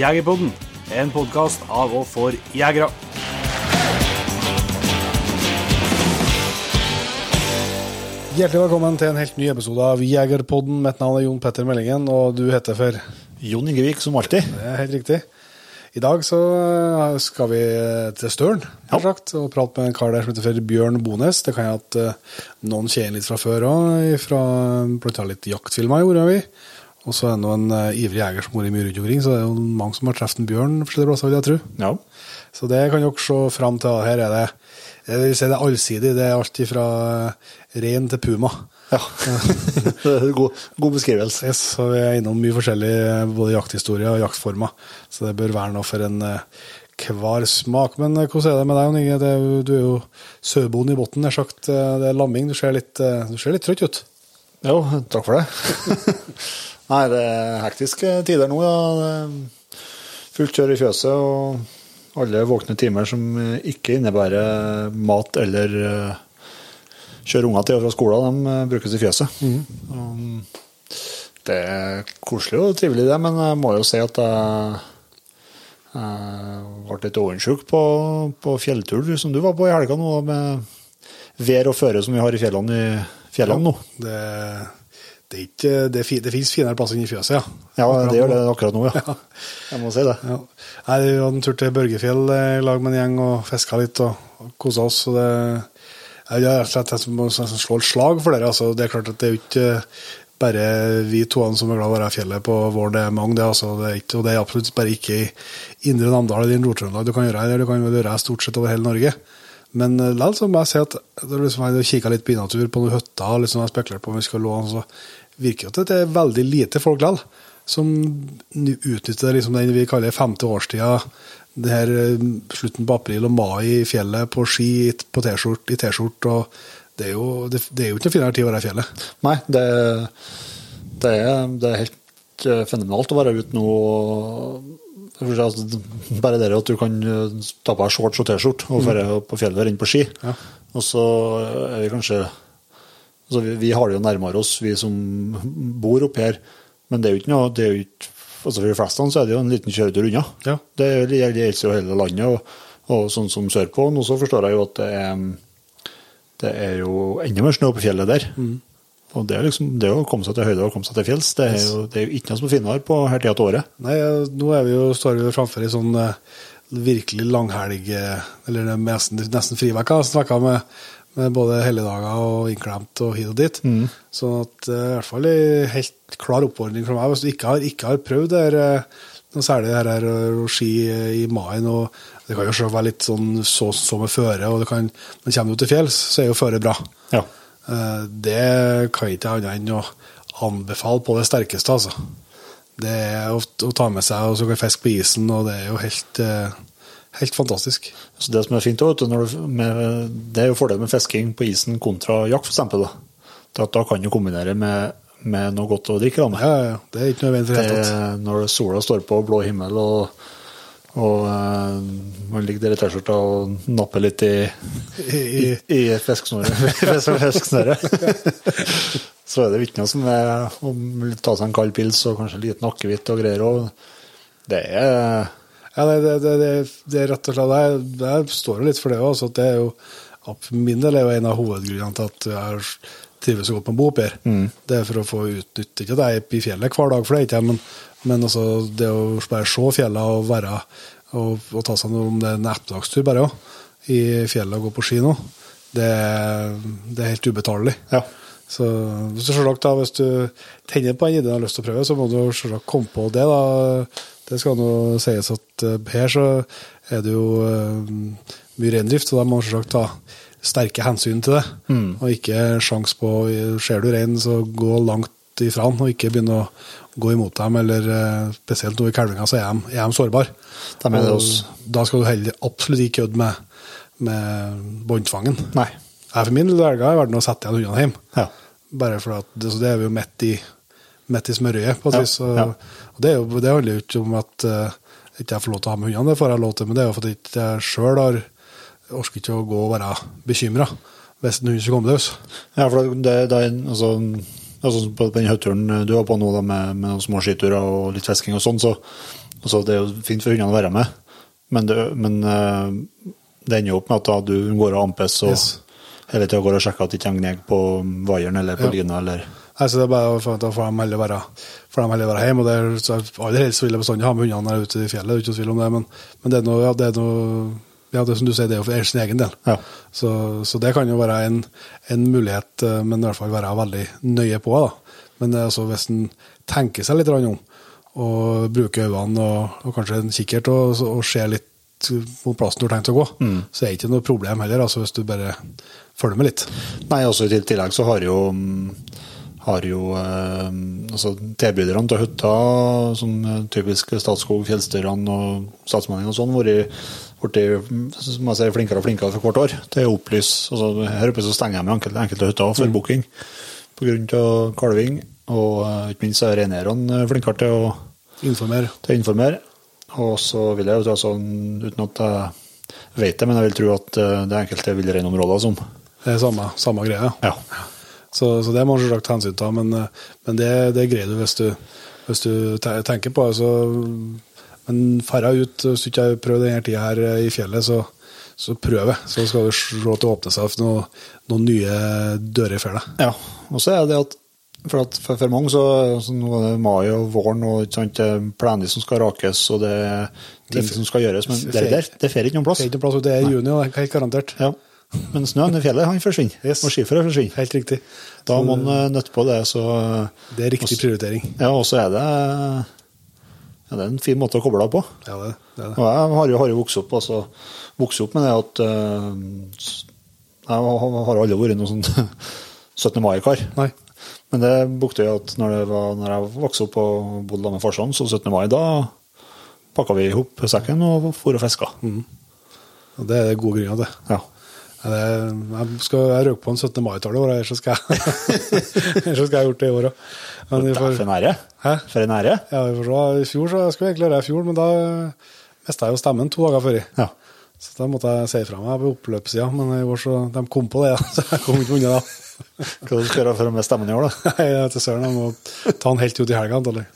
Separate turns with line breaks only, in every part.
Jegerpodden, en podkast av og for jegere.
Hjertelig velkommen til en helt ny episode av Jegerpodden. Mitt navn er Jon Petter Meldingen, og du heter for
Jon Ingevik, som alltid.
Det er helt riktig. I dag så eh, skal vi til Støren ja. sagt, og prate med en kar der som heter for Bjørn Bones. Det kan jeg at eh, noen kjenner litt fra før òg, fra blant annet litt jaktfilmer gjorde vi. Og så er det en uh, ivrig jeger som bor i mye rundt omkring, så det er jo mange som har truffet en bjørn forskjellige plasser, vil jeg tro.
Ja.
Så det kan dere se fram til. Her er det jeg vil si det er allsidig. Det er alt fra rein til puma.
ja. God, god beskrivelse.
Yes, så vi er innom mye forskjellig, både jakthistorie og jaktformer. Så det bør være noe for en eh, hver smak. Men eh, hvordan er det med deg, Inge? Det Du er jo sauebonden i bunnen, nær sagt. Eh, Det er lamming. Du ser litt, eh, du ser litt trøtt ut.
Jo, takk for det. Nei, det er hektiske tider nå, ja. Fullt kjør i fjøset og alle våkne timer som ikke innebærer mat eller eh, kjøre unger til og fra skolen, de eh, brukes i fjøset. Mm. Det er koselig og trivelig, det, men jeg må jo si at jeg, jeg ble litt ovensjuk på, på fjelltur som du var på i helga nå, med vær og føre som vi har i fjellene, i fjellene nå.
Det, det, er ikke, det, det finnes finere plasser enn i fjøset, ja.
Ja, det gjør det akkurat nå, ja. Jeg må si det.
Ja. Nei, Vi hadde en tur til Børgefjell eh, i lag med en gjeng og fiska litt og, og kosa oss. og det, jeg har rett og slett må slå et slag for dere. Altså, det er klart at det er jo ikke bare vi to som er glad i å være i fjellet på våren. Det er mange, det. Altså, det er ikke, og det er absolutt bare ikke i Indre Namdal eller Nord-Trøndelag du kan gjøre det. Du kan gjøre det stort sett over hele Norge. Men så må jeg si at da liksom jeg kikka litt på innatur på noen hytter, liksom jeg spekulerte på om vi skal låne, så virker det at det er veldig lite folk likevel som nu- utnytter liksom den vi kaller femte årstida, det her eh, slutten på april og mai i fjellet, på ski, på T-skjort, i T-skjorte, og det er, jo, det, det er jo ikke noe finere tid å være i fjellet.
Nei, det, det, er, det er helt eh, fenomenalt å være ute nå. at Bare det at du kan eh, ta på deg shorts og T-skjorte og dra på fjellet og renne på ski.
Ja.
Og så er vi kanskje altså vi, vi har det jo nærmere oss, vi som bor oppe her. Men det er jo ikke noe det er jo ikke, altså For de fleste så er det jo en liten kjøretur unna.
Ja.
Det gjelder jo hele landet, og, og sånn som sørpå. Nå så forstår jeg jo at det er, det er jo enda mer snø på fjellet der. Og det er liksom, det å komme seg til høyde og komme seg til fjells, det er jo, det er jo ikke noe som er finere på her tida av året.
Nei, nå er vi jo, står vi jo framfor ei sånn eh, virkelig langhelg, eh, eller er nesten, nesten frivekka, snakka med, med både helligdager og innklemt og hit og dit. Så at, eh, i hvert fall en helt klar oppfordring fra meg, hvis du ikke har, ikke har prøvd det her, eh, noe særlig det her å ski eh, i mai nå, det kan jo selv være litt sånn så, så med føre, og det kan, men kommer du til fjells, så er jo føre bra.
Ja.
Det kan ikke jeg annet enn å anbefale på det sterkeste, altså. Det er å, å ta med seg og så kan fiske på isen, og det er jo helt, helt fantastisk.
Så det som er fint, også, du, med, det er jo fordelen med fisking på isen kontra jakt, eksempel, da. At da kan du kombinere med, med noe godt å drikke. Da.
Ja, ja. Det er ikke noe tatt.
Det, når sola står på blå himmel og, og uh, man ligger der i T-skjorta og napper litt i,
I,
i,
i,
i fisksnøret, Fisk- fisksnøret. så er det ikke noe som er å ta seg en kald pils og kanskje litt akevitt og greier. òg. det er
ja, det, det, det, det, det er rett og slett Jeg, jeg står jo litt for det òg. Det er jo for min del er jo en av hovedgrunnene til at jeg trives så godt med å bo oppe her. Det er for å få utnytte Ikke at jeg er i fjellet hver dag, for det er ikke jeg, men, men altså det å bare se fjellet og være og, og ta seg om det er en ettermiddagstur bare òg, i fjellet og gå på ski nå, det, det er helt ubetalelig.
Ja.
Så selvsagt da, hvis du tenner på en ideen og har lyst til å prøve, så må du selvsagt komme på det. da. Det skal nå sies at eh, her så er det jo eh, mye reindrift, og da må man selvsagt ta sterke hensyn til det. Og ikke sjans på Ser du rein, så gå langt ifra den, og ikke begynne å gå imot dem. Eller eh, spesielt nå i kalvinga, så er de, er de sårbare. Da skal du heller absolutt ikke kødde med, med båndtvangen.
Nei.
Jeg for min del velger å sette igjen hundene hjemme.
Ja.
Bare for at det, så det er vi jo midt i, midt i smørøyet, på et vis. Og,
ja.
og det, jo, det handler jo ikke om at uh, ikke jeg får lov til å ha med hundene, det får jeg lov til, men det er jo fordi ikke jeg sjøl har orker ikke å gå og være bekymra hvis en hund skulle komme løs.
Ja, for det, det er altså, altså på den høyturen du var på nå da, med, med små skiturer og litt fisking og sånn, så, Altså, det er jo fint for hundene å være med, men det, men, uh, det ender jo opp med at da du går og ampes og
Yes.
hele tida går og sjekker at de ikke henger på vaieren eller på
Ja.
lina. eller...
Nei, så det er bare for, Da får de heller være, får de heller være hjemme. og det er, så Aller helst vil jeg bestandig ha med hundene ute i fjellet, det er ikke noe tvil om det. Men, men det er noe, ja, det er noe ja, det er som du sier, det er jo for sin egen del.
Ja.
Så, så det kan jo være en, en mulighet, eh, men i hvert fall være veldig nøye på. da. Men er altså, hvis en tenker seg litt om, og bruker øynene og, og kanskje en kikkert og, og ser litt mot plassen du har tenkt å gå, så er det ikke noe problem heller, altså hvis du bare følger med litt.
Nei, også i tillegg så har jo har jo eh, altså tilbyderne til hytta, som eh, typisk Statskog, Fjellstyrene og Statsmanningen og sånn, blitt sier, flinkere og flinkere for hvert år til å opplyse. Altså, her oppe så stenger de enkelte, enkelte hytter for booking pga. kalving. Og eh, ikke minst er reineierne flinkere til å,
informere.
til å informere. Og så vil jeg jo sånn, uten at jeg vet det, men jeg vil tro at det er enkelte villreinområder som
Det er samme, samme greia.
Ja.
Så, så det må du selvsagt hensyn til, men, eh, men det, det greier du hvis du, hvis du tenker på det. Altså, men færre ut, hvis du ikke har prøvd denne tida her eh, i fjellet, så, så prøv. Så skal du se at det åpner seg noen, noen nye dører i fjellet.
Ja, og så er det at for, at for, for mange så, så nå er det mai og våren, og ikke sant, er plener som skal rakes, og det er ting
Det-
som skal gjøres, men det, det, det fer ikke noen plass.
Det er ikke noe plass og det er i juni, og det er helt garantert.
Ja. Men snøen i fjellet, han forsvinner.
Yes.
Og skiføret forsvinner.
Helt riktig.
Da må man eh, nøtte på det, så
Det er riktig prioritering.
Ja, og så er det ja, det er en fin måte å koble av på.
Ja, det, det er det.
Og jeg har jo, har jo vokst opp, altså, vokst opp med det at uh, Jeg har aldri vært noen sånn 17. mai-kar. Men det bukte jo at når, det var, når jeg vokste opp og bodde med farsan, så 17. mai, da pakka vi i hop sekken og for og fiska.
Og det er gode grunner til.
Ja.
Jeg skal jeg røke på en 17. mai-tale i år, ellers så skal jeg ellers skal jeg gjort det i år òg.
For en ære.
Hæ?
For en ære.
Ja, vi får se. I fjor så jeg skulle egentlig gjøre det i fjor, men da mista jeg jo stemmen to dager før.
Ja.
Så da måtte jeg si fra meg på oppløpssida, men i år så, de kom på det, så jeg kom ikke unna da.
Hva skal du gjøre for å miste stemmen i år, da?
Nei, jeg til søren, jeg må ta den helt ut i helga, antakelig.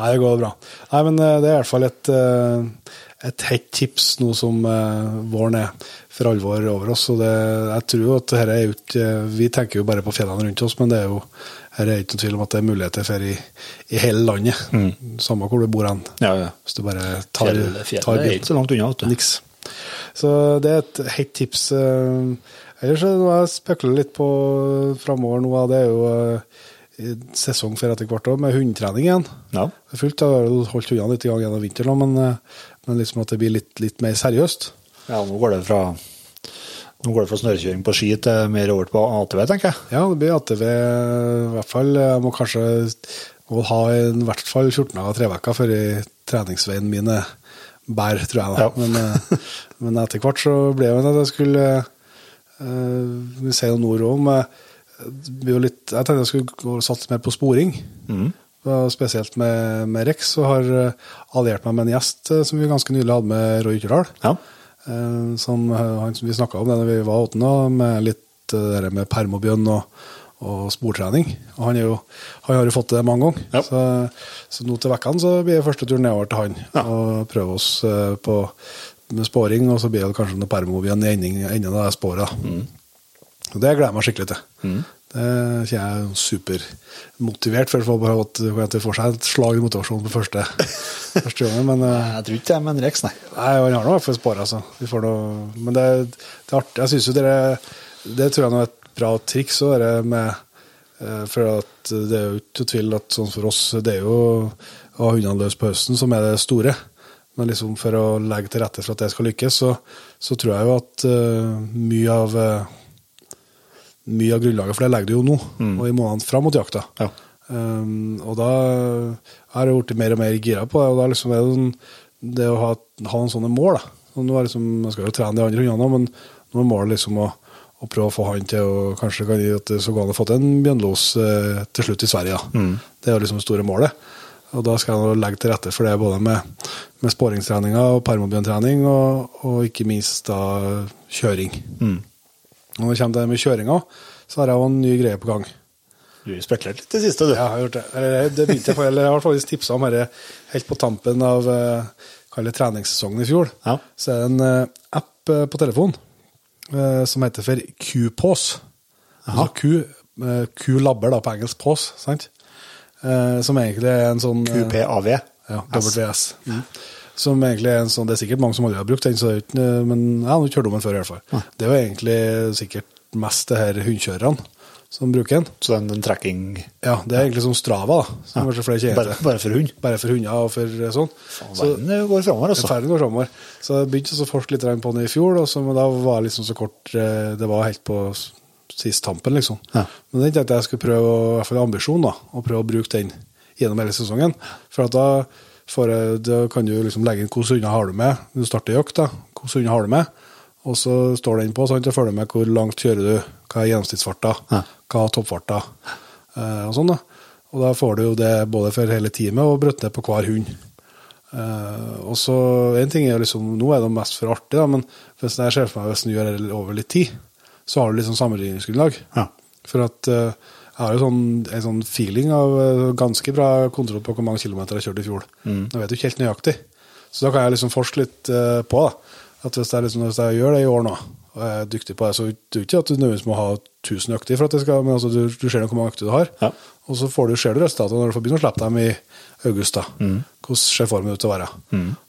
Nei, det går bra. Nei, men eh, det er i hvert fall et, eh, et hett tips nå som eh, våren er for alvor over oss. Det, jeg tror at dette er ut, ikke Vi tenker jo bare på fjellene rundt oss, men det er jo her er ikke noen tvil om at det er muligheter for i, i hele landet. Samme hvor du bor hen.
Ja, ja.
Hvis du bare tar,
Fjellet, fjellet
tar
er
bilen.
ikke så langt unna.
Niks. Så det er et hett tips. eh, Ellers er det noe jeg spekulerer litt på framover nå, det er jo eh, sesong for etter hvert òg, med hundetrening igjen.
Ja.
Fullt, jeg har holdt hundene litt i gang gjennom vinteren, men, men liksom at det blir litt, litt mer seriøst.
ja, nå går det fra nå går det fra snørrkjøring på ski til mer over på ATV, tenker jeg.
Ja, det blir ATV i hvert fall. Jeg må kanskje må ha i hvert fall 14 dager tre uker før treningsveien mine bær, tror jeg.
Ja.
Men, eh, men etter hvert så ble det at jeg skulle uh, Vi sier noen ord om litt, Jeg tenkte jeg skulle satse mer på sporing. Og Spesielt med, med Rex, og har eh, alliert meg med en gjest eh, som vi ganske nylig hadde med Roy Ytterdal.
Ja.
Eh, som han som vi snakka om det da vi var åtte med litt det med permobjørn og, og sportrening. Og han, jo, han har jo fått det mange ganger.
Ja.
Så, så nå til vekkene så blir det første tur nedover til han
Ja.
og prøve oss på med sporing, og så blir det kanskje noe permobjørn i enden av det sporet.
Mm.
Det gleder jeg meg skikkelig til. Det kjenner jeg er supermotivert for for at at det får seg et slag i motivasjonen på første, første gangen. Men eh,
Jeg tror ikke det er med en Rex, nei.
Nei, han har nå i hvert fall spare, altså. Vi får noe, men det, det er artig. Jeg synes jo dere Det tror jeg er et bra triks med eh, For at det er jo ikke tvil at sånn for oss, det er jo å ha hundene løs på høsten som er det store. Men liksom for å legge til rette for at det skal lykkes, så, så tror jeg jo at uh, mye av eh, mye av grunnlaget for det legger du jo nå, og i månedene fram mot jakta.
Ja.
Um, og da har jeg blitt mer og mer gira på det. Og da liksom er det, sånn, det å ha, ha en sånne mål. Da. Og nå er liksom, jeg skal jo trene de andre hundene, men nå er målet liksom å, å prøve å få han til å kanskje kan gi at det så går an å få til en bjørnlos eh, til slutt i Sverige. Da. Det er jo liksom det store målet. Og da skal jeg nå legge til rette for det både med, med sporingstreninga og permobjørntrening, og, og ikke minst da kjøring. Og når det kommer til det med kjøringa, så har jeg jo en ny greie på gang.
Du har spekulert litt i det siste, du.
Ja, jeg har gjort det. Eller, det begynte jeg på, eller jeg har faktisk tipsa om dette helt på tampen av uh, treningssesongen i fjor.
Ja.
Så er det en eh, app eh, på telefon eh, som heter for Q-pause. Altså Q, uh, Q-labber da, på engelsk pause, sant? Eh, som egentlig er en sånn eh,
QPAV.
Ja, WS. Mm. Som egentlig er en sånn, Det er sikkert mange som aldri har brukt den, så det er ikke, men jeg har ikke hørt om den før. i hvert fall. Det er jo egentlig sikkert mest det her hundekjørerne som bruker den.
Så den, den tracking
Ja, Det er egentlig som Strava, da, som ja. flere kjenner
bare, bare for hund.
Bare for hunder og for eh, sånn. Så
Verden går framover, altså.
ferden går framover. Så jeg begynte å forske litt på den i fjor, og så, men da var det liksom så kort eh, Det var helt på sist tampen, liksom.
Ja.
Men jeg tenkte jeg skulle prøve, i hvert fall ambisjon, da, å prøve å bruke den gjennom hele sesongen. For at da, får jeg, da kan du liksom legge inn hvilke hunder har du med. Du starter jakt, da. Hvilke hunder har du med? Og så står den på, sant, og følger med hvor langt kjører du, hva er gjennomsnittsfarta, hva er toppfarta, eh, og sånn. da. Og da får du jo det både for hele teamet og brøtt ned på hver hund. Eh, og så, en ting er jo liksom, Nå er det mest for artig, da, men hvis jeg ser for meg hvis du gjør det over litt tid, så har du liksom sammenligningsgrunnlag.
Ja.
For at eh, jeg har jo sånn, en sånn feeling av eh, ganske bra kontroll på hvor mange kilometer jeg kjørte i fjor. Jeg vet jo ikke helt nøyaktig. Så da kan jeg liksom forske litt eh, på da. at hvis jeg, liksom, hvis jeg gjør det i år nå, og jeg er dyktig på det, så det er ikke at du nødvendigvis må ha 1000 økter for at det skal, men altså, du, du ser hvor mange økter du har.
Ja.
Og så får du, ser du resultatene når du får begynne å slippe dem i august. da. Hvordan ser formen ut til å være?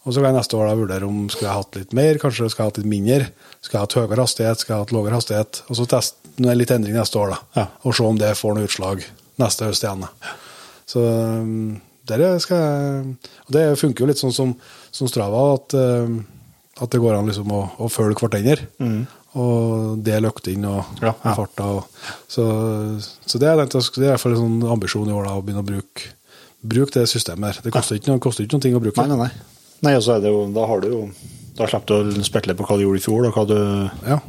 Og så kan jeg neste år da vurdere om skulle jeg hatt litt mer, kanskje skulle jeg hatt litt mindre. Skal jeg hatt høyere hastighet, skal jeg hatt lavere hastighet? Og så teste med litt endring neste år, da.
Ja.
Og se om det får noe utslag neste høst igjen. da. Så um, der skal jeg Og det funker jo litt sånn som, som Strava, at, um, at det går an liksom å, å følge hverandre. Og dele øktene og
Mm. Ja, ja.
farta. Og, så, så det, er, det er i hvert fall en sånn ambisjon i år da, å begynne å bruke, bruke det systemet her. Det koster ikke, noe- koster ikke noen ting å bruke.
Nei, nei, nei. Nei, og så er det jo, da har du jo Da slipper du å spekulere på hva du gjorde i fjor, og hva du
Ja.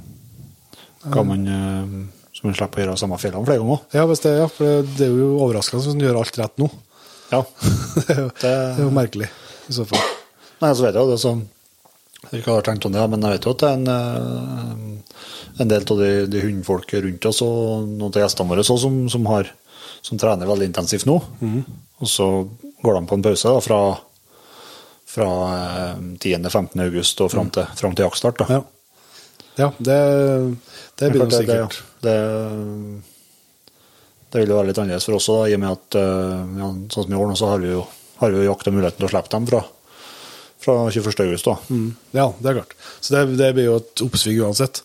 Hva man, eh, Så man slipper å gjøre samme feilene flere ganger.
Ja, det, ja, for det, er jo overraskende hvis man gjør alt rett nå.
Ja.
det, er jo, det er jo merkelig, i så fall.
Nei, så vet jeg jo det som Jeg ikke har tenkt om det, men jeg vet jo at det er en, eh, en del av de, de hundfolk rundt oss og noen av gjestene våre så, som, som, har, som trener veldig intensivt nå. Og så går de på en pause da, fra, fra eh, 10.-15. august og fram til, fram til jaktstart. Da.
Ja, ja det, det blir nok sikkert.
Det, det, vil jo være litt annerledes for oss da, i og med at eh, ja, sånn som i år nå, så har vi jo, har vi jo jakta muligheten til å slippe dem fra, fra 21. august. Da.
Mm. Ja, det er klart. Så det, det blir jo et oppsving uansett.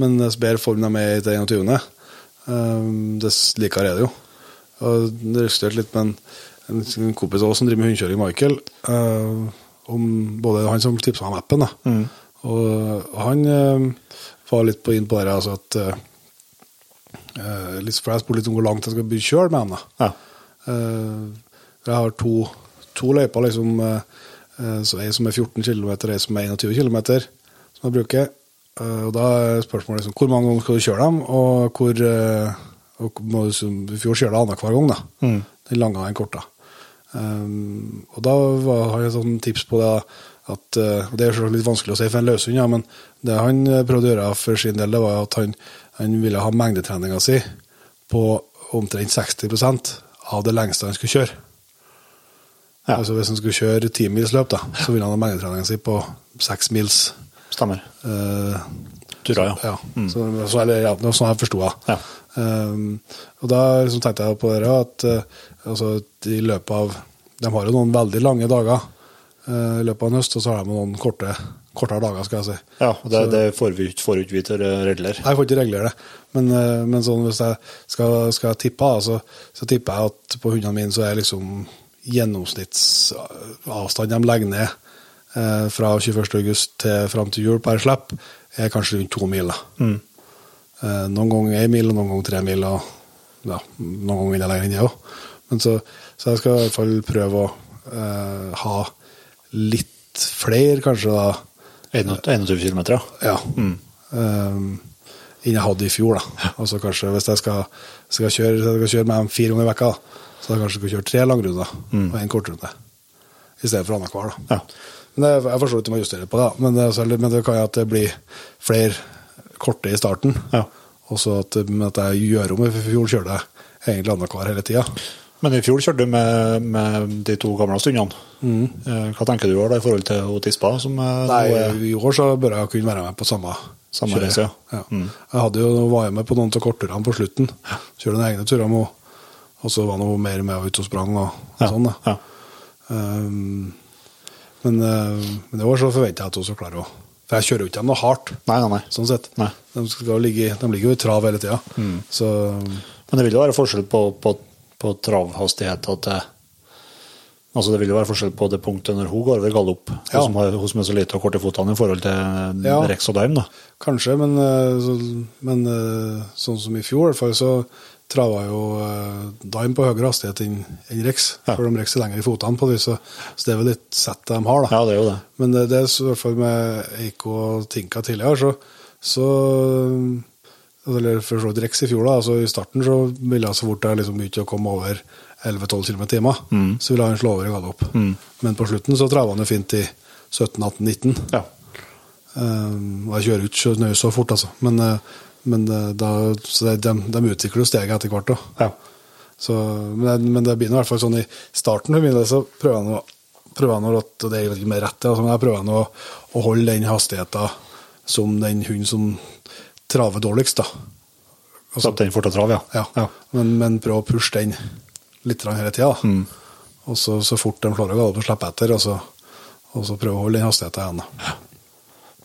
Men dess bedre form de er i til 21., um, dess likere er det jo. Og det resulterte litt med en, en, kompis av oss som driver med hundekjøring, Michael, uh, om både han som tipsa meg om appen, da. Og, og han uh, var litt på inn på det, altså at litt, For jeg spurte litt om hvor langt jeg skal begynne å kjøre med ham.
Ja.
Eh, jeg har to, to løyper, liksom, eh, eh, så ei som er 14 km, ei som er 21 km, som jeg bruker. Eh, og da er spørsmålet liksom, hvor mange ganger skal du kjøre dem, og hvor eh, og må du, I fjor kjørte jeg annenhver gang, da. Den lange og den korte. Um, og da var, har jeg et sånn tips på det, at eh, Det er litt vanskelig å si for en løshund, ja, men det han eh, prøvde å gjøre for sin del, det var at han, han ville ha mengdetreninga si på omtrent 60% av det lengste han skulle kjøre.
Ja.
Altså Hvis han skulle kjøre timilsløp, så ville han ha mengdetreninga si på seks mils.
Stemmer.
Uh,
Turer, ja.
ja. Så, så, eller, ja, det var sånn jeg forsto det.
Ja.
Um, og da liksom tenkte jeg på det at uh, altså, i løpet av De har jo noen veldig lange dager eh, i løpet av en høst, og så har de noen korte, kortere dager, skal jeg si.
Ja, og det, det får vi ikke får vi til å regulere.
Jeg får ikke regulere det, men, eh, men sånn, hvis jeg skal, skal jeg tippe, så, så tipper jeg at på hundene mine så er liksom gjennomsnittsavstanden de legger ned eh, fra 21. august til fram til jul per slipp, er kanskje rundt to mil. Eh, noen ganger én mil, og noen ganger tre mil, og ja, noen ganger enda lenger enn det òg. Men så, så jeg skal i hvert fall prøve å eh, ha litt flere, kanskje, da.
21 km, ja.
Ja. Um, enn jeg hadde i fjor, da. Altså kanskje hvis jeg skal, skal kjøre, jeg skal kjøre med dem fire ganger i vekka, da, så jeg kanskje skal kjøre tre langrunder og en kortrunde. I stedet for annenhver, da.
Ja.
Men det, jeg forstår at du må justere på det, men det, men det kan jo at det blir flere korte i starten.
Ja.
Og så at, at jeg gjør om i fjor kjører jeg egentlig annenhver hele tida.
Men i fjor kjørte du med, med de to gamle stundene. Mm. Hva tenker du da i forhold til Tispa? Som eh,
Nei, i år så bør jeg kunne være med på samme
Samme reise, ja. Mm.
Jeg hadde jo, var jo med på noen av kortturene på slutten. Kjørte noen egne turer med. Og så var hun mer med og ute og sprang og, og
ja.
sånn. da.
Ja.
Um, men, uh, men i år så forventer jeg at hun skal klare å For jeg kjører jo ikke noe hardt,
Nei, nei, nei.
sånn sett.
Nei. Mm.
De, skal ligge, de ligger jo i trav hele tida. Så
Men det vil jo være forskjell på, på, på travhastighet at det, Altså det vil jo være forskjell på det punktet når hun går over galopp,
Ja.
hun, som har, hun som er så lite og kort i fotene i forhold til
Ja.
Rex og Daim. da.
Kanskje, men, uh, så, men uh, sånn som i fjor, i hvert fall, så trava jo daim Dime på høyere hastighet enn en Rex.
Ja.
For de Rex er lenger i fotene på det, så, så det er vel litt sett de har, da.
Ja, det er jo det.
Men det, det er så i hvert fall med Eiko og Tinka tidligere, så, så Eller for så vidt Rex i fjor, da. Altså I starten så ville jeg så fort det liksom begynte å komme over 11-12 km i timen, så ville han slå over i galopp. Men på slutten så trava han jo fint i 17-18-19.
Ja.
Um, og jeg kjører ikke så nøye så fort, altså. Men, eh, men eh, da, så de, de utvikler jo steget etter hvert. Da.
Ja.
Men, men det begynner i hvert fall sånn i starten for min del, så prøver jeg nå prøver han å, det er ikke mer rett, altså, men jeg prøver nå å, å holde den hastigheten som den hunden som traver dårligst. da. Altså,
den fort av trav, ja.
ja. Men, men prøv å pushe den litt hele tida.
Mm.
Og så, så fort de klarer å gå opp og slippe etter, og så, og så prøve å holde den hastigheten igjen.
Ja.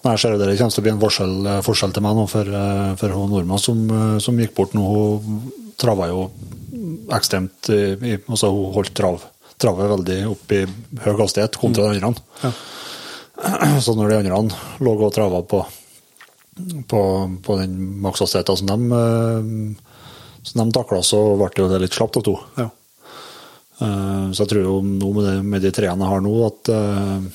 Jeg ser det kommer til å bli en forskjell, forskjell til meg nå, for, eh, for hun nordmann som, eh, som gikk bort nå, hun trava jo ekstremt i, altså Hun holdt trav, travet veldig opp i høy hastighet kontra de andre.
Ja.
Så når de andre lå og trava på, på, på den makshastigheten som de, eh, som de takla, så ble det jo det litt slapt av to.
Ja.
Eh, Så jeg tror jo nå med, det, med de treene jeg har nå, at, eh,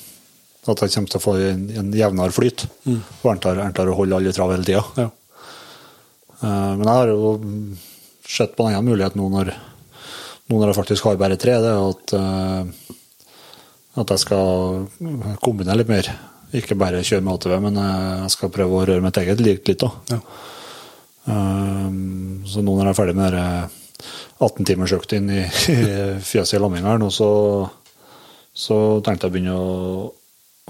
at jeg kommer til å få en, en jevnere flyt. Og enklere, å holde alle i trav hele tida.
Ja.
Men jeg har jo sett på en annen mulighet nå når, nå når jeg faktisk har bare tre, det er at, at jeg skal kombinere litt mer. Ikke bare kjøre med ATV, men eh, jeg skal prøve å røre mitt eget liv litt òg.
Ja.
Um, så nå når jeg er ferdig med den 18-timersøkta inn i, i fjøset i Lamminga så, så tenkte jeg å begynne å,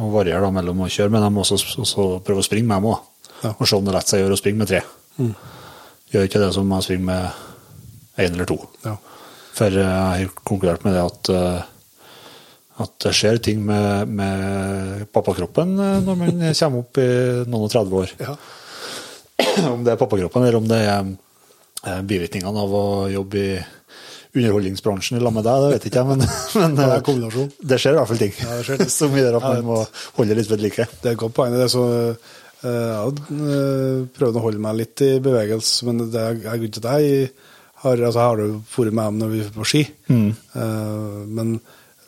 å variere da, mellom å kjøre med dem og også, og prøve å springe med dem òg.
Ja.
Og se om det lar seg gjøre å springe med tre. Gjør ikke det som jeg springer med én eller to.
Ja.
For jeg har konkludert med det at eh, at det skjer ting med, med pappakroppen eh, når man kommer opp i noen og 30 år.
Ja.
Om det er pappakroppen, eller om det er eh, bivirkningene av å jobbe i underholdningsbransjen i lag med deg, det vet ikke jeg, men, men
Det er
eh, det skjer i hvert fall ting
Ja, det skjer
som gjør at man må holde litt ved like.
Det er et godt poeng. Det er så, jeg prøvd å holde meg litt i bevegelse, men det er grunnen til at jeg har, altså, jeg har jo vært med dem når vi er på ski. mm. men,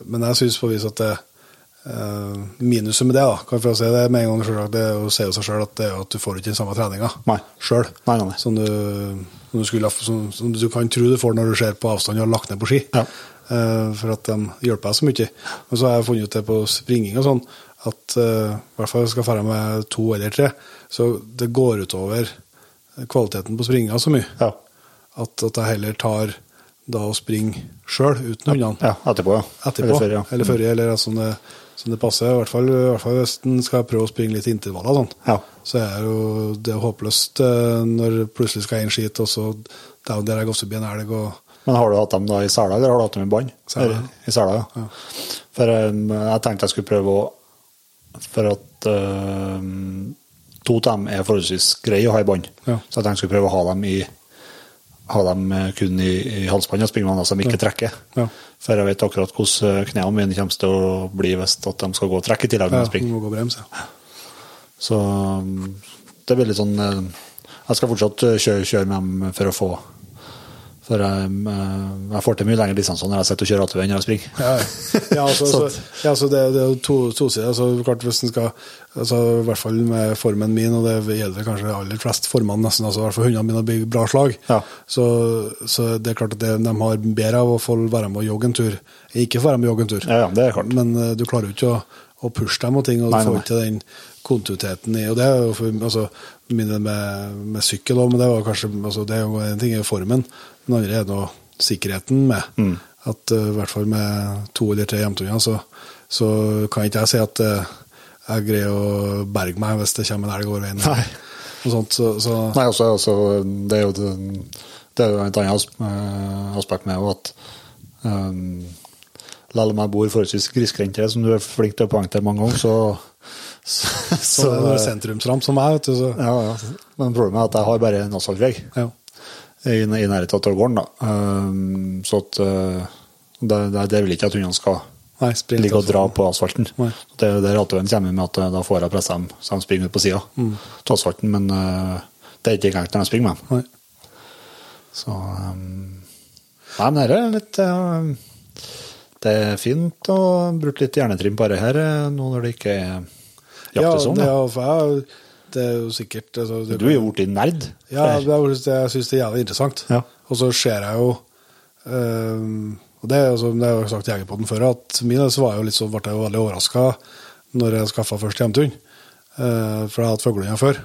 men jeg syns på vis at det eh, minuset med det, da, kan jeg få si det med en gang selv, det er å se seg sjøl at det er at du får ikke den samme treninga sjøl som, du, som, du skulle, som, som du kan tro du får når du ser på avstand og har lagt ned på ski.
Ja.
Eh, for at de hjelper deg så mye. Men så har jeg funnet ut det på springing og sånn, at eh, i hvert fall skal jeg med to eller tre, så det går utover kvaliteten på springinga så mye.
Ja.
At, at jeg heller tar da å springe sjøl, uten hundene.
ja, etterpå, ja.
Etterpå.
Eller før, ja.
Eller før, eller som det, som det passer. I hvert fall, i hvert fall hvis en skal prøve å springe litt intervaller. Sånn.
Ja.
Så er jo det er håpløst eh, når plutselig skal én skit, og så er jo der jeg også forbi en elg og
Men har du hatt dem da i sela, eller har du hatt dem i bånd? I sela, ja. For um, jeg tenkte jeg skulle prøve å For at um, to av dem er forholdsvis greie å ha i bånd.
Ja.
Så jeg tenkte jeg skulle prøve å ha dem i ha dem eh, kun i, i halsbånd og springe dem som ikke trekker.
Ja.
For jeg vet akkurat hvordan eh, knærne mine kommer til å bli hvis at de skal gå og trekke i tillegg de springer.
må gå brems, ja.
Så um, det blir litt sånn eh, Jeg skal fortsatt kjøre, kjøre med dem for å få For jeg, eh, jeg får til mye lengre distanser når jeg sitter og kjører ATV enn når jeg springer.
Ja, ja, altså,
Sånn.
ja, altså det, det er jo to, tosider. Altså, klart hvis en skal, altså, I hvert fall med formen min, og det gjelder kanskje aller flest formene, nesten, altså, i hvert fall hundene mine blir bra slag,
Ja.
så, så det er klart at det, de har bedre av å få være med og jogge en tur. Ikke få være med og jogge en tur.
Ja, det er klart.
Men uh, du klarer jo ikke å, å pushe dem og ting, og
Nei,
du får ikke den kontinuiteten i Og det er jo for altså, med, med sykkel òg, men det var kanskje altså, det er jo En ting er formen, men andre er nå sikkerheten med. At uh, i hvert fall med to eller tre hjemturer, så, så kan ikke jeg si at uh, jeg greier å berge meg hvis det kommer en elg over veien.
Nei.
Og sånt, så, så
Nei, også, også, det er jo det, det er jo et annet eh, aspekt med at um, Selv om jeg bor forholdsvis grisgrendte, som du er flink til å poengtere mange ganger, så, så,
så, det er sentrumsramp som meg, vet du. Så,
ja, ja. Men problemet er at jeg har bare en asfaltvei
ja.
i, i nærheten av gården. Da. Um, så at uh, det, det, det vil ikke at hundene skal
Nei,
ligge og dra på asfalten.
Nei.
Det er der Ratøen kommer med at uh, da får jeg pressa dem så de springer ut på sida
Mm.
av asfalten, men uh, det er ikke engang når de springer med dem. Så um, Nei, men dette er litt uh, Det er fint å bruke litt hjernetrim bare her, nå når det ikke er
Ja, det, er, jeg, det er jo sikkert altså, det,
du er jo blitt nerd.
Ja, det er, jeg syns det er jævlig interessant.
Ja.
Og så ser jeg jo um, Og det altså, det har jeg sagt i Jegerpodden før, at min var jo litt så, ble jeg jo veldig overraska når jeg skaffa først hjemtun. Uh, for jeg har hatt fuglehunder før.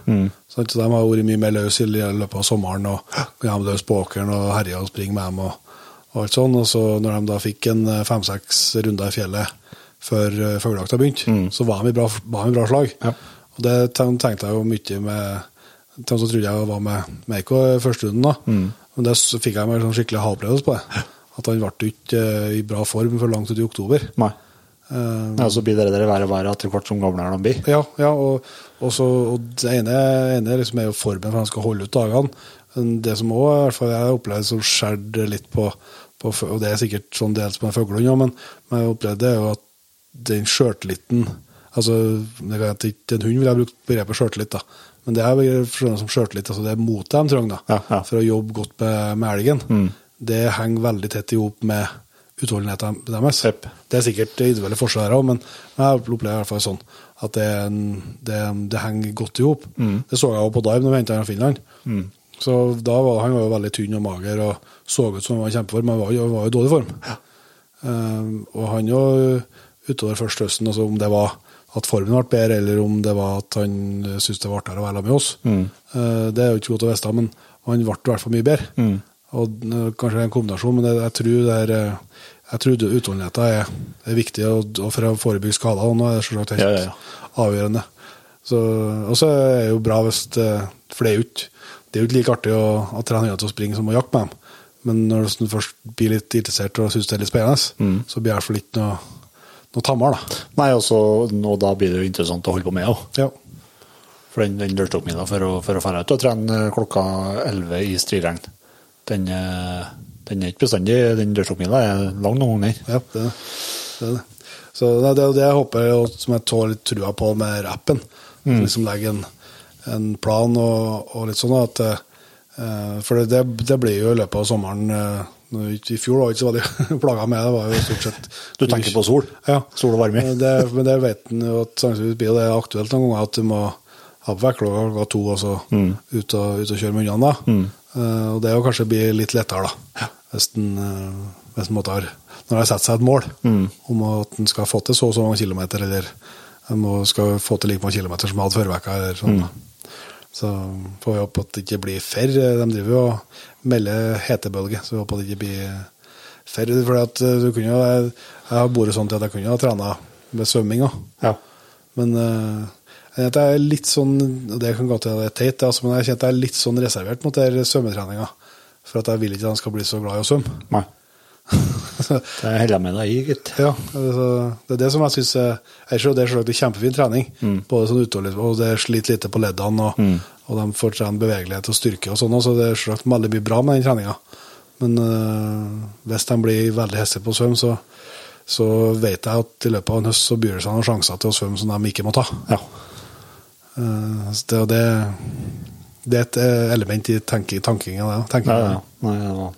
Sant? Så de har vært mye mer løs i løpet av sommeren. og Kunne ha løs på åkeren og herje og springe med dem. og, og alt sånn. Og så når de da fikk en eh, fem-seks runder i fjellet før uh, fuglejakta begynte, så var de i bra, bra slag.
Ja.
Og det tenkte jeg jo mye med til så trodde jeg var med Meiko i første runden, da. Men det fikk jeg meg sånn skikkelig ha-opplevelse på det. At han ble ikke eh, i bra form før langt ut i oktober.
Nei.
Eh,
Ja, så blir det der verre og verre etter hvert som gamlere de blir.
ja, ja og, og, så, og det ene, ene liksom er jo formen for han skal holde ut dagene. Men det som òg jeg har opplevd opplevde som skjedde litt på, på Og det er sikkert sånn dels på fuglehund òg, men, men jeg opplevde det jo at den sjøltilliten Altså, en hund ville jeg brukt begrepet sjøltillit. Men det er skjønner som sjøltillit. Altså det er motet de trenger
Ja, ja.
for å jobbe godt med, med elgen. Det henger veldig tett i hop med utholdenheten deres.
Yep.
Det er sikkert individuelle forskjeller òg, men jeg opplever i hvert fall sånn at det, det, det henger godt i hop. Det så jeg jo på Dive når vi henta fra Finland. Så da var han var jo veldig tynn og mager og så ut som han var i kjempeform, men han var, var jo i dårlig form. Um, og han jo utover første høsten, altså om det var at formen ble bedre, eller om det var at han syntes det var artigere å være med oss, Mm. det er jo ikke godt å vite, men han ble i hvert fall mye bedre. Og det er en kombinasjon, men jeg tror det er uh, jeg tror utholdenheten er, er viktig, for å forebygge skader. Og nå er det selvsagt helt
Ja, ja, ja.
avgjørende. Og så er det jo bra hvis det, For det er jo ikke, det er jo ikke like artig å, å trene hundene til å springe som å jakte med dem. Men når du først blir litt interessert og syns det er litt spennende, så blir det i hvert fall ikke noe, noe tammere, da.
Nei, og da blir det jo interessant å holde på med òg.
Ja.
For den, den dørstokkmila for å, for å dra ut og trene klokka 11 i striregn, den, eh, den er ikke bestandig Den dørstokkmila er lang noen ganger.
Ja, det er det. det, er det. Så det er det, det jeg håper, og som jeg tar litt trua på med appen. Liksom legge en, en plan og, og litt sånn at eh, For det, det blir jo i løpet av sommeren eh, I fjor var det ikke så veldig plaga med det. var jo stort sett
Du tenker på sol?
Ja.
Sol og varme?
Men det, men det vet en jo at sannsynligvis blir det aktuelt noen ganger at du må ha på vekk klokka to og så ut, og, ut og kjøre med hundene. da. Eh, og det er jo kanskje blir litt lettere, da. Hvis en, eh, hvis en måtte når det har satt seg et mål om at en skal få til så og så mange kilometer, eller en skal få til like mange kilometer som en hadde forrige uke, eller sånn. da. Så får vi håpe at det ikke blir færre. De driver jo og melder hetebølge, så vi håper det ikke blir ferr. For at eh, du kunne jo, jeg, jeg har vært sånn til at jeg kunne ha trena med svømming òg.
Ja.
Men eh, jeg jeg er litt sånn Det kan godt hende det er teit, altså, men jeg kjenner at jeg er litt sånn reservert mot svømmetreninga. For at jeg vil ikke at han skal bli så glad i å svømme.
Nei. Det holder jeg med deg i, gitt.
Ja, altså, det er det som jeg syns er det er kjempefin trening. Både sånn utholdenhet, og det sliter lite på leddene, og, og de får trene bevegelighet og styrke og sånn, så det er selvsagt veldig mye bra med den treninga. Men øh, hvis de blir veldig hestige på å svømme, så, så vet jeg at i løpet av en høst så byr det seg noen sjanser til å svømme som de ikke må ta.
Ja.
Uh, det, det, det er et element i tenking, tankinga. Det,
Ja, ja. Nei, ja.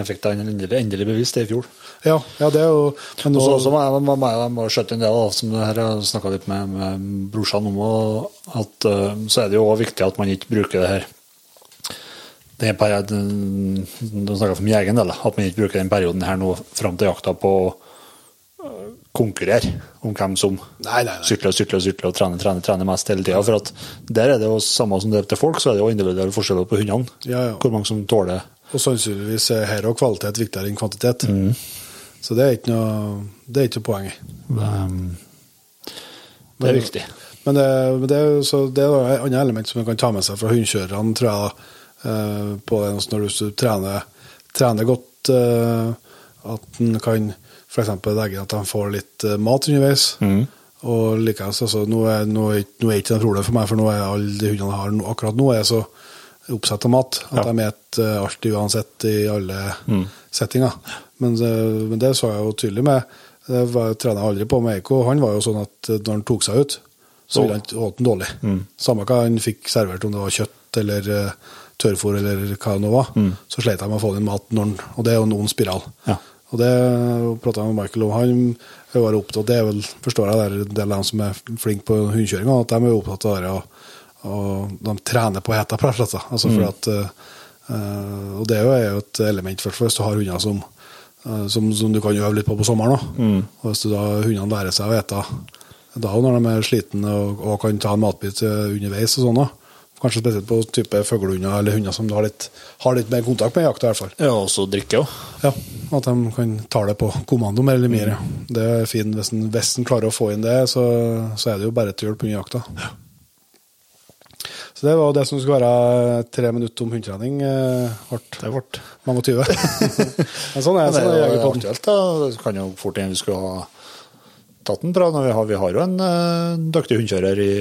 Jeg fikk da endelig, endelig bevist det i fjor.
Ja, ja, det er jo Men nå,
Og så så må jeg, må, må, skjøtte en del, da, som det her jeg snakka litt med, med brorsan om, at eh, så er det jo også viktig at man ikke bruker det her det er bare, Du snakka om egen del, at man ikke bruker den perioden her nå fram til jakta på å konkurrere om hvem som
Nei, nei, nei.
sykler, sykler, sykler og trener, trener, trener mest hele tida. For at der er det jo samme som det er til folk, så er det jo individuelle forskjeller på hundene.
Ja, ja.
Hvor mange som tåler
Og sannsynligvis er her og kvalitet viktigere enn kvantitet.
Mm.
Så det er ikke noe, det er ikke poenget. poeng
um, Det er viktig.
Men det, men det, jo det er et annet element som man kan ta med seg fra hundekjørerne, tror jeg. eh, på det, altså når du trener, trener godt, eh, at en kan f.eks. legge at de får litt eh, mat underveis.
Mm.
Og likeens, altså, nå er, nå, er, nå er ikke det noe problem for meg, for nå er alle de hundene jeg har akkurat nå, er så oppsatt av mat at
Ja.
de spiser alltid uansett i alle settinger. Men, det- men det så jeg jo tydelig med Det trener jeg aldri på med Eiko. Han var jo sånn at når han tok seg ut, så ville han åt den dårlig. Samme hva han fikk servert, om det var kjøtt eller tørrfôr eller hva det nå var, så slet jeg med å få inn mat når han Og det er jo en ond spiral.
Ja.
Og det prata jeg med Michael om. Han var opptatt Det er vel, forstår jeg, det er en del av dem som er flinke på hundekjøringa, at de er opptatt av det. Og, og de trener på heta, slett. da. Altså for at, eh, og det er jo- et element, for hvis du har hunder som, uh, som, som du kan øve litt på på sommeren. Mm. Og hvis du da hundene lærer seg å ete da når de er slitne og, og kan ta en matbit underveis og sånn, kanskje spesielt på type fuglehunder eller hunder som du har litt, har litt mer kontakt med i jakta, i hvert fall.
Ja, og så drikke òg.
Ja, at de kan ta det på kommando, mer eller mindre. Det er fint hvis en, klarer å få inn det, så, så er det jo bare til hjelp under jakta. Så det var det som skulle være tre minutter om hundetrening. eh, Ble
Det ble
mange og tyve. Men sånn er
det
sånn er
er jo
Jegerpodden.
aktuelt, da. Det kan jo fort hende vi skulle ha tatt en prat. Vi har, vi har jo en uh, dyktig hundekjører i,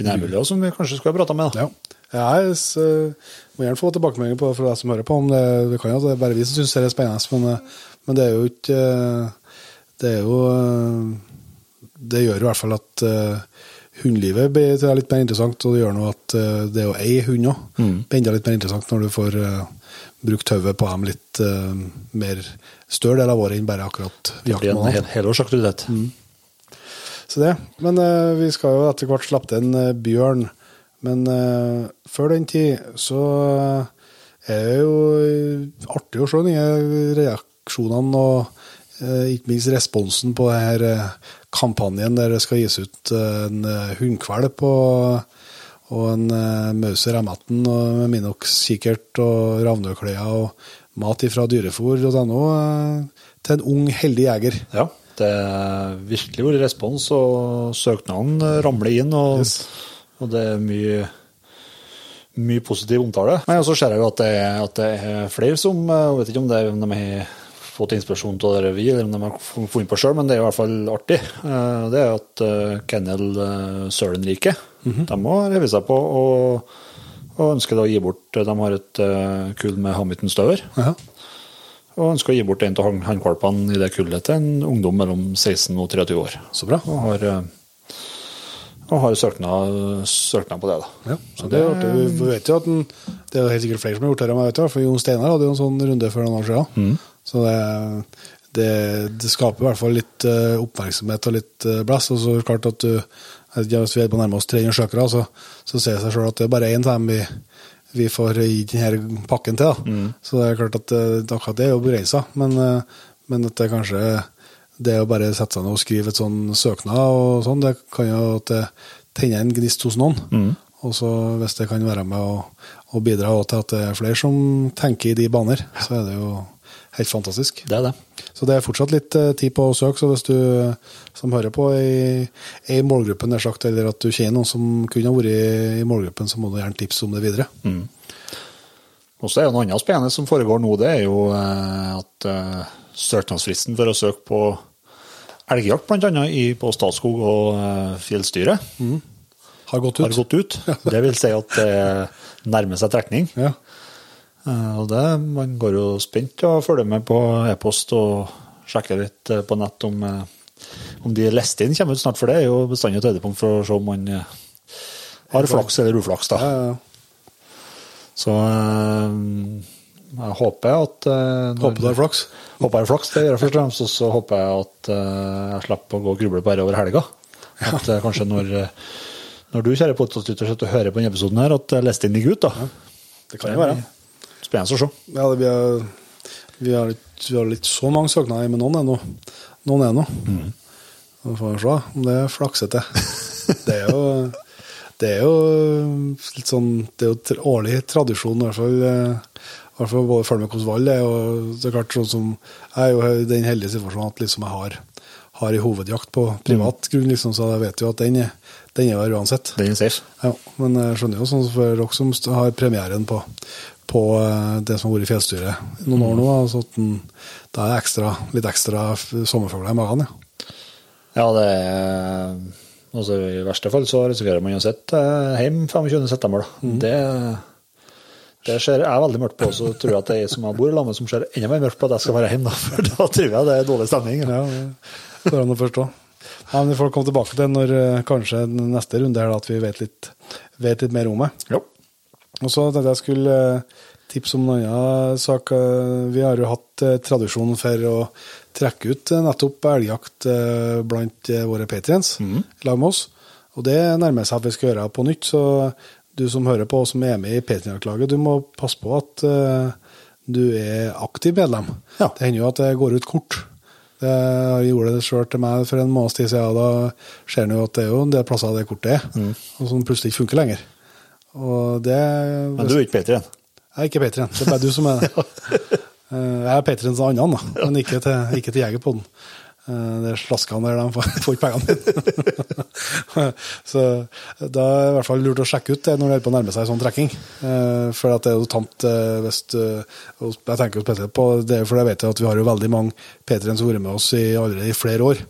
i nærmiljøet som vi kanskje skulle ha prata med. da.
Ja. Jeg eh, må gjerne få tilbakemeldinger på fra deg som hører på, om det, det kan jo det er bare vi som syns det er spennende, men, eh, men det er jo ikke eh, Det er jo eh, Det gjør i hvert fall at uh, hundelivet blir tror jeg, litt mer interessant, og det gjør noe at eh, det å eie hund òg blir enda litt mer interessant når du får uh, brukt hodet på dem litt eh, mer større del av året enn bare akkurat
Det blir en
jaktmåned.
hel, helårsaktivitet.
Så det. Men uh, vi skal jo etter hvert slippe til en uh, bjørn. Men eh, før den tid så eh, er det jo eh, artig å se nye reaksjonene og eh, ikke minst responsen på det uh, kampanjen der det skal gis ut eh, en uh, hundkvalp og, og en uh, Mauser M18 og med Minox-kikkert og ravnøklær og mat ifra dyrefôr.no uh, til en ung, heldig jeger.
Ja, det har virkelig vært respons, og søknaden ramler inn, og,
Yes.
og det er mye mye positiv omtale. Men så ser jeg jo at det, at det er flere som Jeg vet ikke om, det, er- om de har fått inspirasjon av det vi, eller om de har funnet på sjøl, men det er i hvert fall artig. Eh, Det er at eh, Kennel eh, Sølenrike de må reve seg på og, og ønsker å gi bort De har et kull med Hamilton-støver.
Ja.
Og ønsker å gi bort en av hannkvalpene i det kullet til en ungdom mellom 16 og 23 år.
Så bra.
Og har, og har søknad, søknad på det, da.
Ja, så det er. Vi vet jo at den, Det er helt sikkert flere som har gjort det, men jeg vet for Jon Steinar hadde jo en sånn runde for noen år siden. Så det, det, det skaper i hvert fall litt eh, oppmerksomhet og litt blass, blest. Og så er det klart at du Hvis vi er på nærmere oss 300 søkere, så, så ser det seg sjøl at det er bare én av dem vi, vi får gi denne pakken til. Da. Så det er klart at eh, akkurat det er jo begrensa, men, eh, men at det kanskje det å bare sette seg ned og skrive et sånn søknad og sånn, det kan jo at det tenner en gnist hos noen. Og så hvis det kan være med å, å bidra til at det er flere som tenker i de baner, så er det jo helt fantastisk.
Det er det.
Så det er fortsatt litt eh, tid på å søke, så hvis du som hører på er i, målgruppen, er sagt, eller at du kjenner noen som kunne ha vært i målgruppen, så må du gjerne tipse om det videre.
Og så er det noe annet spennende som foregår nå, det er jo eh, at eh, søknadsfristen for å søke på elgjakt, annet på Statskog og fjellstyret, Fjellstyret,
Har gått ut.
har gått ut. Det vil si at det nærmer seg trekning.
Ja.
Eh, Og det, man går jo spent og følger med på e-post og sjekker litt eh, på nett om, eh, om de inn kommer ut snart, for det er jo bestandig et høydepunkt for å se om man har flaks eller uflaks. da.
Ja, ja.
Så jeg håper at
Håper du har flaks.
Håper jeg har flaks, det gjør jeg først og fremst. Og så håper jeg at jeg slipper å gå og gruble bare over helga. At kanskje når, når du, kjære podkastlytter, hører på denne episoden her, at leste inn ligger ut, da.
Det kan jo være.
Spennende å se.
Ja, det, vi, vi, har ikke, vi har ikke så mange søknader men noen ennå. noen er nå. Så får vi se om det er flaksete. Det er jo det er jo litt sånn Det er jo årlig tradisjon, i hvert fall. eh, I hvert fall både følge med hvordan valg er. Og det er klart sånn som Jeg er jo i den heldige situasjonen at liksom jeg har, har i hovedjakt på privat grunn, liksom, så jeg vet jo at den er, den er der uansett.
Den er safe.
Ja, men jeg skjønner jo sånn for dere som har premieren på, på eh, det som har vært i fjellstyret noen år nå, altså at den, det er ekstra, litt ekstra sommerfugler i magen. Ja.
Ja, det er altså, I verste fall så risikerer man uansett sitte hjemme 25.9. Da. Det, det ser jeg veldig mørkt på, så tror jeg at det er jeg som jeg bor lag med, som ser enda mer mørkt på at jeg skal være hjemme. Da, for da tror jeg det er dårlig stemning.
Ja, det går an å forstå. Ja, men Vi får komme tilbake til når eh, kanskje neste runde her, da, at vi vet litt, vet litt mer om det.
Ja.
Og så tenkte jeg skulle eh, tipse om en annen sak. Vi har jo hatt eh, tradisjon for å trekke ut eh, nettopp elgjakt blant våre patrients i lag med oss. Og det nærmer seg at vi skal gjøre på nytt, så du som hører på og som er med i patrientlaget, du må passe på at du er aktiv medlem.
Ja.
Det hender jo at det går ut kort. Det, gjorde det sjøl til meg for en måneds tid siden. Da ser en jo at det er jo en del plasser det kortet er, og som plutselig ikke funker lenger. Og det
Men du er ikke Patrion?
Jeg er ikke Patrion, det er bare du som er det. Eh, Jeg er Patrion til andre, men ikke til, ikke til Jegerpodden. Eh, Det er slaskene der, de får, ikke pengene dine. Så da er det i hvert fall lurt å sjekke ut det når det holder på å nærme seg sånn trekking. Eh, For at det er jo tamt eh, hvis Jeg tenker jo spesielt på det, for jeg vet at vi har jo veldig mange Patrion som har vært med oss i, allerede i flere år.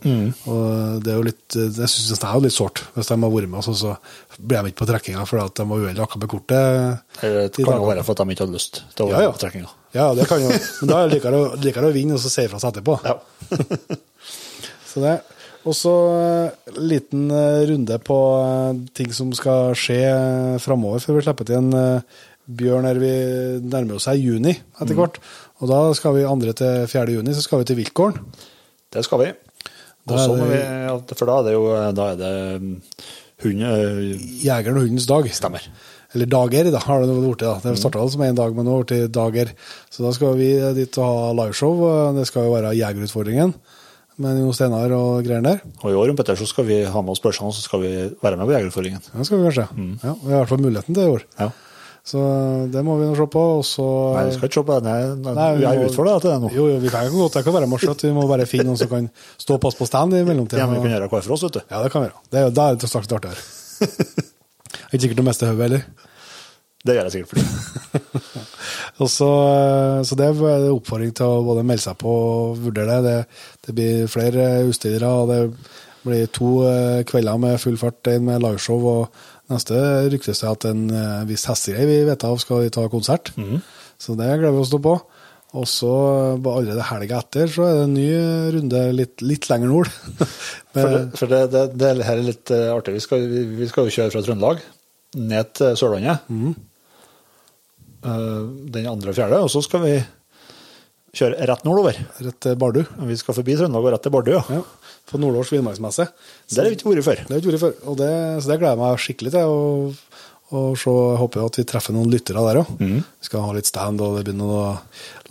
Og det er jo litt Jeg syns det er jo litt sårt hvis de har vært med oss, og så blir de ikke på trekkinga fordi at de var uheldige akkurat med kortet.
Det kan jo være for at de ikke hadde lyst til å være
ja.
på trekkinga.
Ja, det kan jo, men da er det likere å vinne og så si ifra seg etterpå.
Ja.
Så det. Og så en liten eh, runde på eh, ting som skal skje framover før vi slipper til en eh, bjørn her vi nærmer oss her juni etter hvert. Og da skal vi 2. til 4. juni så skal vi til Viltgården.
Det skal vi.
Da
vi, for da er det jo da er det hunde... øh,
Jegeren og hundens dag.
Stemmer.
Eller dager, da har det blitt. da. Det starta som én dag, men nå har det blitt dager. Så da skal vi dit og ha liveshow. Det skal jo være Jegerutfordringen med Jo Steinar og greier der.
Og i år om Petter, så skal vi ha med oss børsene, så skal vi være med på Jegerutfordringen.
Det skal vi kanskje. Ja, vi har i hvert fall muligheten til det i år.
Ja.
Så det må vi nå se på. Og så
Nei, vi skal ikke se på det. Nei, nei, vi er
må-
utfor til det nå.
Jo, jo, vi kan godt det kan være morsomt. Vi må bare finne noen som kan stå og passe på stand i mellomtida.
Ja, men vi kan gjøre hver for oss, vet du.
Ja, det kan vi gjøre. Det er, jo- da er det straks artigere. Er ikke sikkert å miste hodet heller.
Det gjør jeg sikkert for deg.
Og så, så det er oppfordring til å både melde seg på og vurdere det. Det, blir flere utstillere, og det blir to eh, kvelder med full fart, én med liveshow. og Neste ryktes det at en eh, viss hestegreie vi vet av skal ta konsert. Så det gleder vi oss til på. Og så eh, allerede helga etter så er det en ny runde litt, litt lenger nord.
For, det, for det, det, det her er litt artig. Vi skal, vi, vi skal jo kjøre fra Trøndelag ned til Sørlandet. Mm. den andre og fjerde. Og så skal vi kjøre rett nordover.
rett til Bardu.
Vi skal forbi Trøndelag og rett til Bardu. Ja.
Ja, på Nordårs villmarksmesse.
Det har vi ikke vært før.
Det har vi ikke vært før, og det, så det gleder jeg meg skikkelig til. Og, og så håper jeg at vi treffer noen lyttere der òg.
Mm.
Vi skal ha litt stand, og det blir noen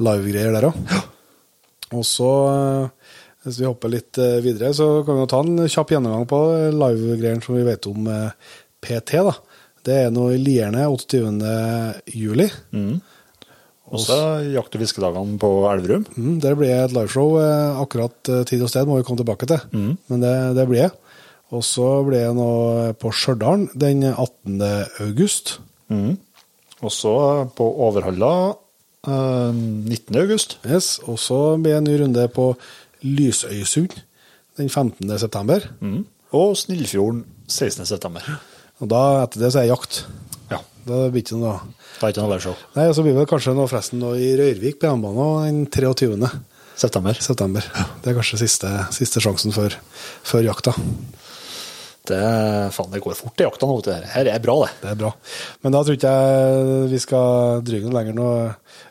live-greier der òg. Og så, eh, hvis vi hopper litt eh, videre, så kan vi jo ta en kjapp gjennomgang på live-greiene som vi vet om eh, PT. da. Det er nå i Lierne 28. juli.
Og så jakt- og fiskedagene på Elverum.
Mm, der blir det et liveshow. eh, Akkurat eh, tid og sted må vi komme tilbake til, men det, det blir det. Og så blir det nå på Stjørdal den 18. august.
Og så på Overhalla eh, 19. august.
Yes. Og så blir det en ny runde på Lysøysund den 15. september.
Og Snillfjorden 16. september.
Og da etter det så er det jakt. Da blir det ikke noe
Det er ikke noe show.
Nei, så blir det kanskje noe forresten noe i Røyrvik på jernbanen den 23.
September.
september. Det er kanskje siste, siste sjansen før, før jakta.
Det, faen, det går fort i jakta nå. Det. Her er bra, det.
Det er bra. Men da tror ikke jeg vi skal dryge noe lenger nå.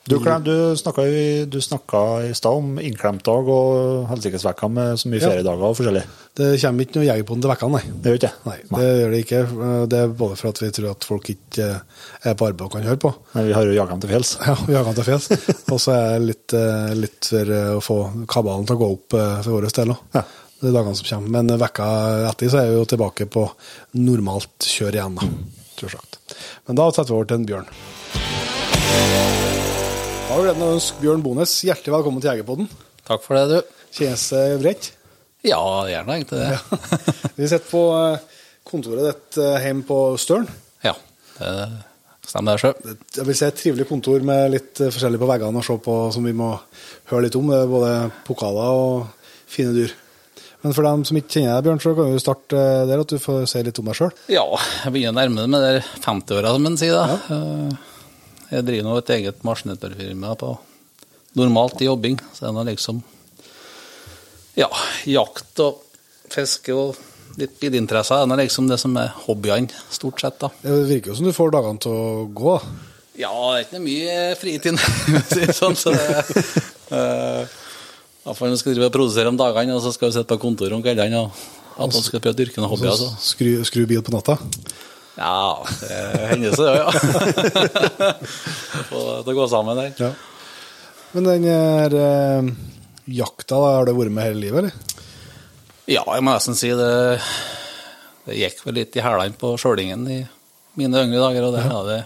Du, Klem, du snakka i, i stad om innklemtdag og helsikesvekka med så mye
Ja.
feriedager og forskjellig.
Det kommer ikke noe jegerpodden til vekkene, nei.
Det gjør ikke
Nei, det gjør det ikke. Det er både for at vi tror at folk ikke er på arbeid og kan høre på.
Men vi har jo jaga dem til fjells.
Ja, vi jaga dem til fjells. Og så er det litt, eh, litt for eh, å få kabalen til å gå opp eh, for vår del òg.
Ja.
De dagene som kommer. Men vekka etter så er vi jo tilbake på normalt kjør igjen, da. Selvsagt. Men da setter vi over til en Bjørn. Da har vi gleden av å ønske Bjørn Bones hjertelig velkommen til Jegerpodden.
Takk for det, du.
Kjennes det greit?
Ja, gjerne egentlig det.
Vi sitter på eh, kontoret ditt eh, hjemme på Støren.
Ja, det stemmer det sjøl.
Jeg vil si et trivelig kontor med litt eh, forskjellig på veggene å se på som vi må høre litt om. Det er både pokaler og fine dyr. Men for dem som ikke kjenner deg, Bjørn, så kan vi jo starte eh, der at du får si litt om deg sjøl.
Ja, jeg begynner å nærme meg de 50-åra, som en sier. da. Ja. Jeg driver nå et eget maskinetterfirma på normalt i jobbing, så det er nå liksom ja, jakt og fiske og litt bilinteresser er nå liksom det som er hobbyene, stort sett. da.
Det virker jo som du får dagene til å gå.
Ja, det er ikke mye fritid, sånn. Så det, uh, Iallfall når du skal drive og produsere om dagene, og så skal vi sitte på kontoret om kveldene. og At man skal prøve å dyrke noen hobbyer.
Så
Altså.
skru, skru bil på natta.
Ja, det hender seg, ja. ja. Få det til å gå sammen der.
Ja. Men den her eh, jakta, har du vært med hele livet, eller?
Ja, jeg må nesten si det Det gikk vel litt i hælene på sjølingen i mine yngre dager, og det hadde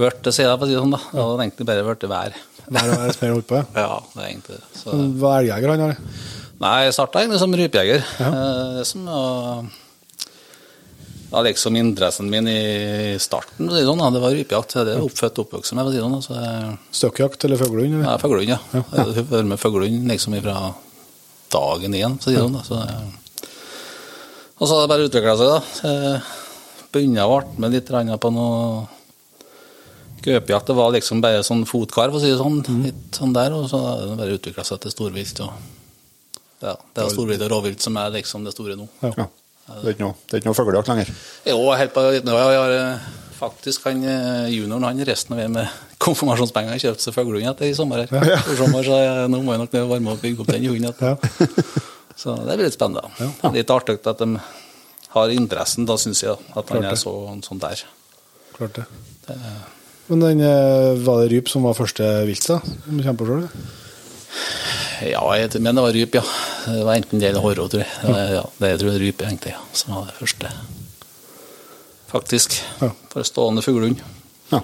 vært det, sier jeg, for å si det sånn, da. Det hadde egentlig bare vært vær.
Hver hver som jeg holdt på, ja.
Ja, det er egentlig det. Så.
Hva er elgjeger han har?
Nei, jeg starta egentlig som rypejeger. Ja. Det som var ja, liksom interessen min i starten, det sånn, det var rypejakt. Det er oppfødt og oppvokst med, sånn.
Støkkjakt eller fuglehund?
ja, fuglehund, ja. Jeg har vært med fuglehund liksom fra dagen igjen, sånn. så jeg, Og så har det bare utvikla seg, da. Begynte å arte med litt på noe Gaupejakt var liksom bare sånn fotkarv, for å si det sånn. Litt sånn der, og så har det bare utvikla seg til storvilt. og ja, Det er storvilt og råvilt som er liksom det store nå.
Ja. Det er ikke noe, det er ikke noe fuglejakt lenger.
Jo, helt på nå har jeg eh, faktisk han eh, junioren han resten av veien med konfirmasjonspenger kjøpt seg fuglehund etter i sommer. her. For sommer, så jeg, nå må jeg nok ned og varme opp og bygge opp den hunden.
Ja.
Så det blir litt spennende. Ja. Litt artig at de har interessen, da syns jeg, at han
Klart
er så, sånn der.
Klart det. Men den, eh, var det ryp som var første vilt, da? Som du kommer på selv.
Ja, jeg mener det var ryp, ja. Det var enten det eller horro, tror jeg. Det, var- ja, det jeg tror jeg ryp egentlig, ja, som var det første. Faktisk.
Ja.
For stående fuglehund.
Ja.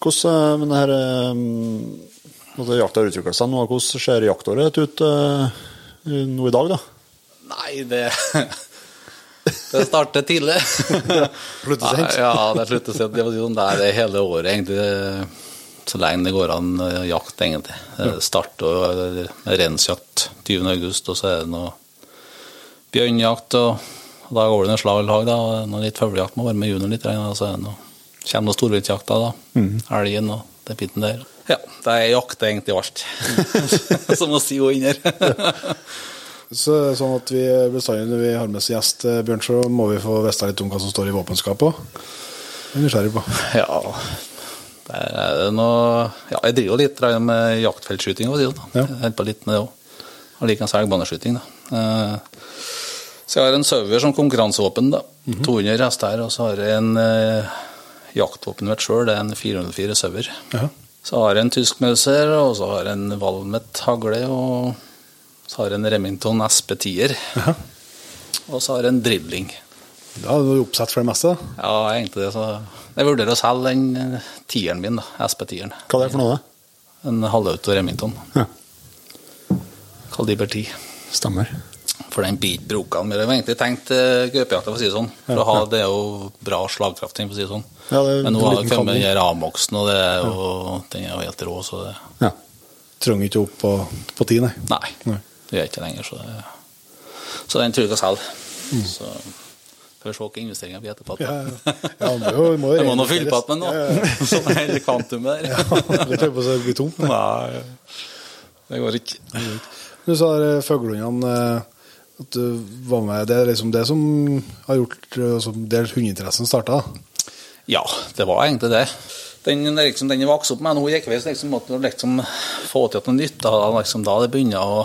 Hvordan, eh, men det her eh, altså, Jakta har utvikla seg nå. Hvordan ser jaktåret ut nå i dag, da?
Nei, det Det starter tidlig.
Slutter sent.
Ja, det slutter sent. Det var sånn er det hele året, egentlig. Så lenge det går an eh, jakt, egentlig. Det starter reinsjakt med rensjakt 20. august, og så er det noe bjørnjakt, og da går det noe slag i lag, da. Og litt fuglejakt må være med i juni litt, og så er det noe, kommer noe storviltjakta, da. Elgen og det biten der. Ja, det er jakt egentlig alt. Som å si og inni her.
Så er sånn at vi bestandig når vi har med oss gjest, eh, Bjørn, så må vi få vite litt om hva som står i våpenskapet òg. Jeg er nysgjerrig på.
Ja, er det noe Ja, jeg driver jo litt med jaktfeltskyting. og sånn, da.
Ja.
Jeg holder på litt med det òg. Og likeens elgbaneskyting, da. Eh, Så jeg har en sauer som konkurransevåpen, da. 200 hester. Og så har jeg en eh, jaktvåpenvett sjøl, det er en 404 sauer.
Ja.
Så har jeg en tyskmauser, og så har jeg en Valmet hagle, og så har jeg en Remington SP10-er.
Ja.
Og så har jeg en dribling.
Da er du oppsatt for det meste.
Ja, egentlig det, så Jeg vurderer å selge den eh, tieren min, da. SP10-eren.
Hva er det for noe? da?
En halvauto Remington.
Ja.
Kaliber 10.
Stemmer.
For den biter brokene mer. Jeg var egentlig tenkt gaupejakta, for å si det sånn. For å ha, det er jo bra slagkraft, for å si det sånn.
Ja, det er
Men nå har det
liten
kommet den Ramoksen, og det er jo, den er jo helt rå, så det
Ja.
Trenger ikke opp på, på ti, nei.
Nei,
Nei.
Det gjør jeg ikke lenger, så Så den tror jeg ikke selge.
Mm.
Så får vi se hva investeringa blir etterpå.
Ja, må jo, må
Jeg må nå fylle på igjen
ja.
Sånn hele kvantumet der.
Ja, det tror jeg på det blir tomt. nei.
Det går ikke.
Du sa eh, fuglehundene eh, At du var med, Det er liksom det som har gjort altså, der hundeinteressen starta?
Ja, det var egentlig det. Den, liksom, den jeg vokste opp med nå, gikk vi liksom, måtte liksom få til noe nytt. Da, liksom, da det begynner å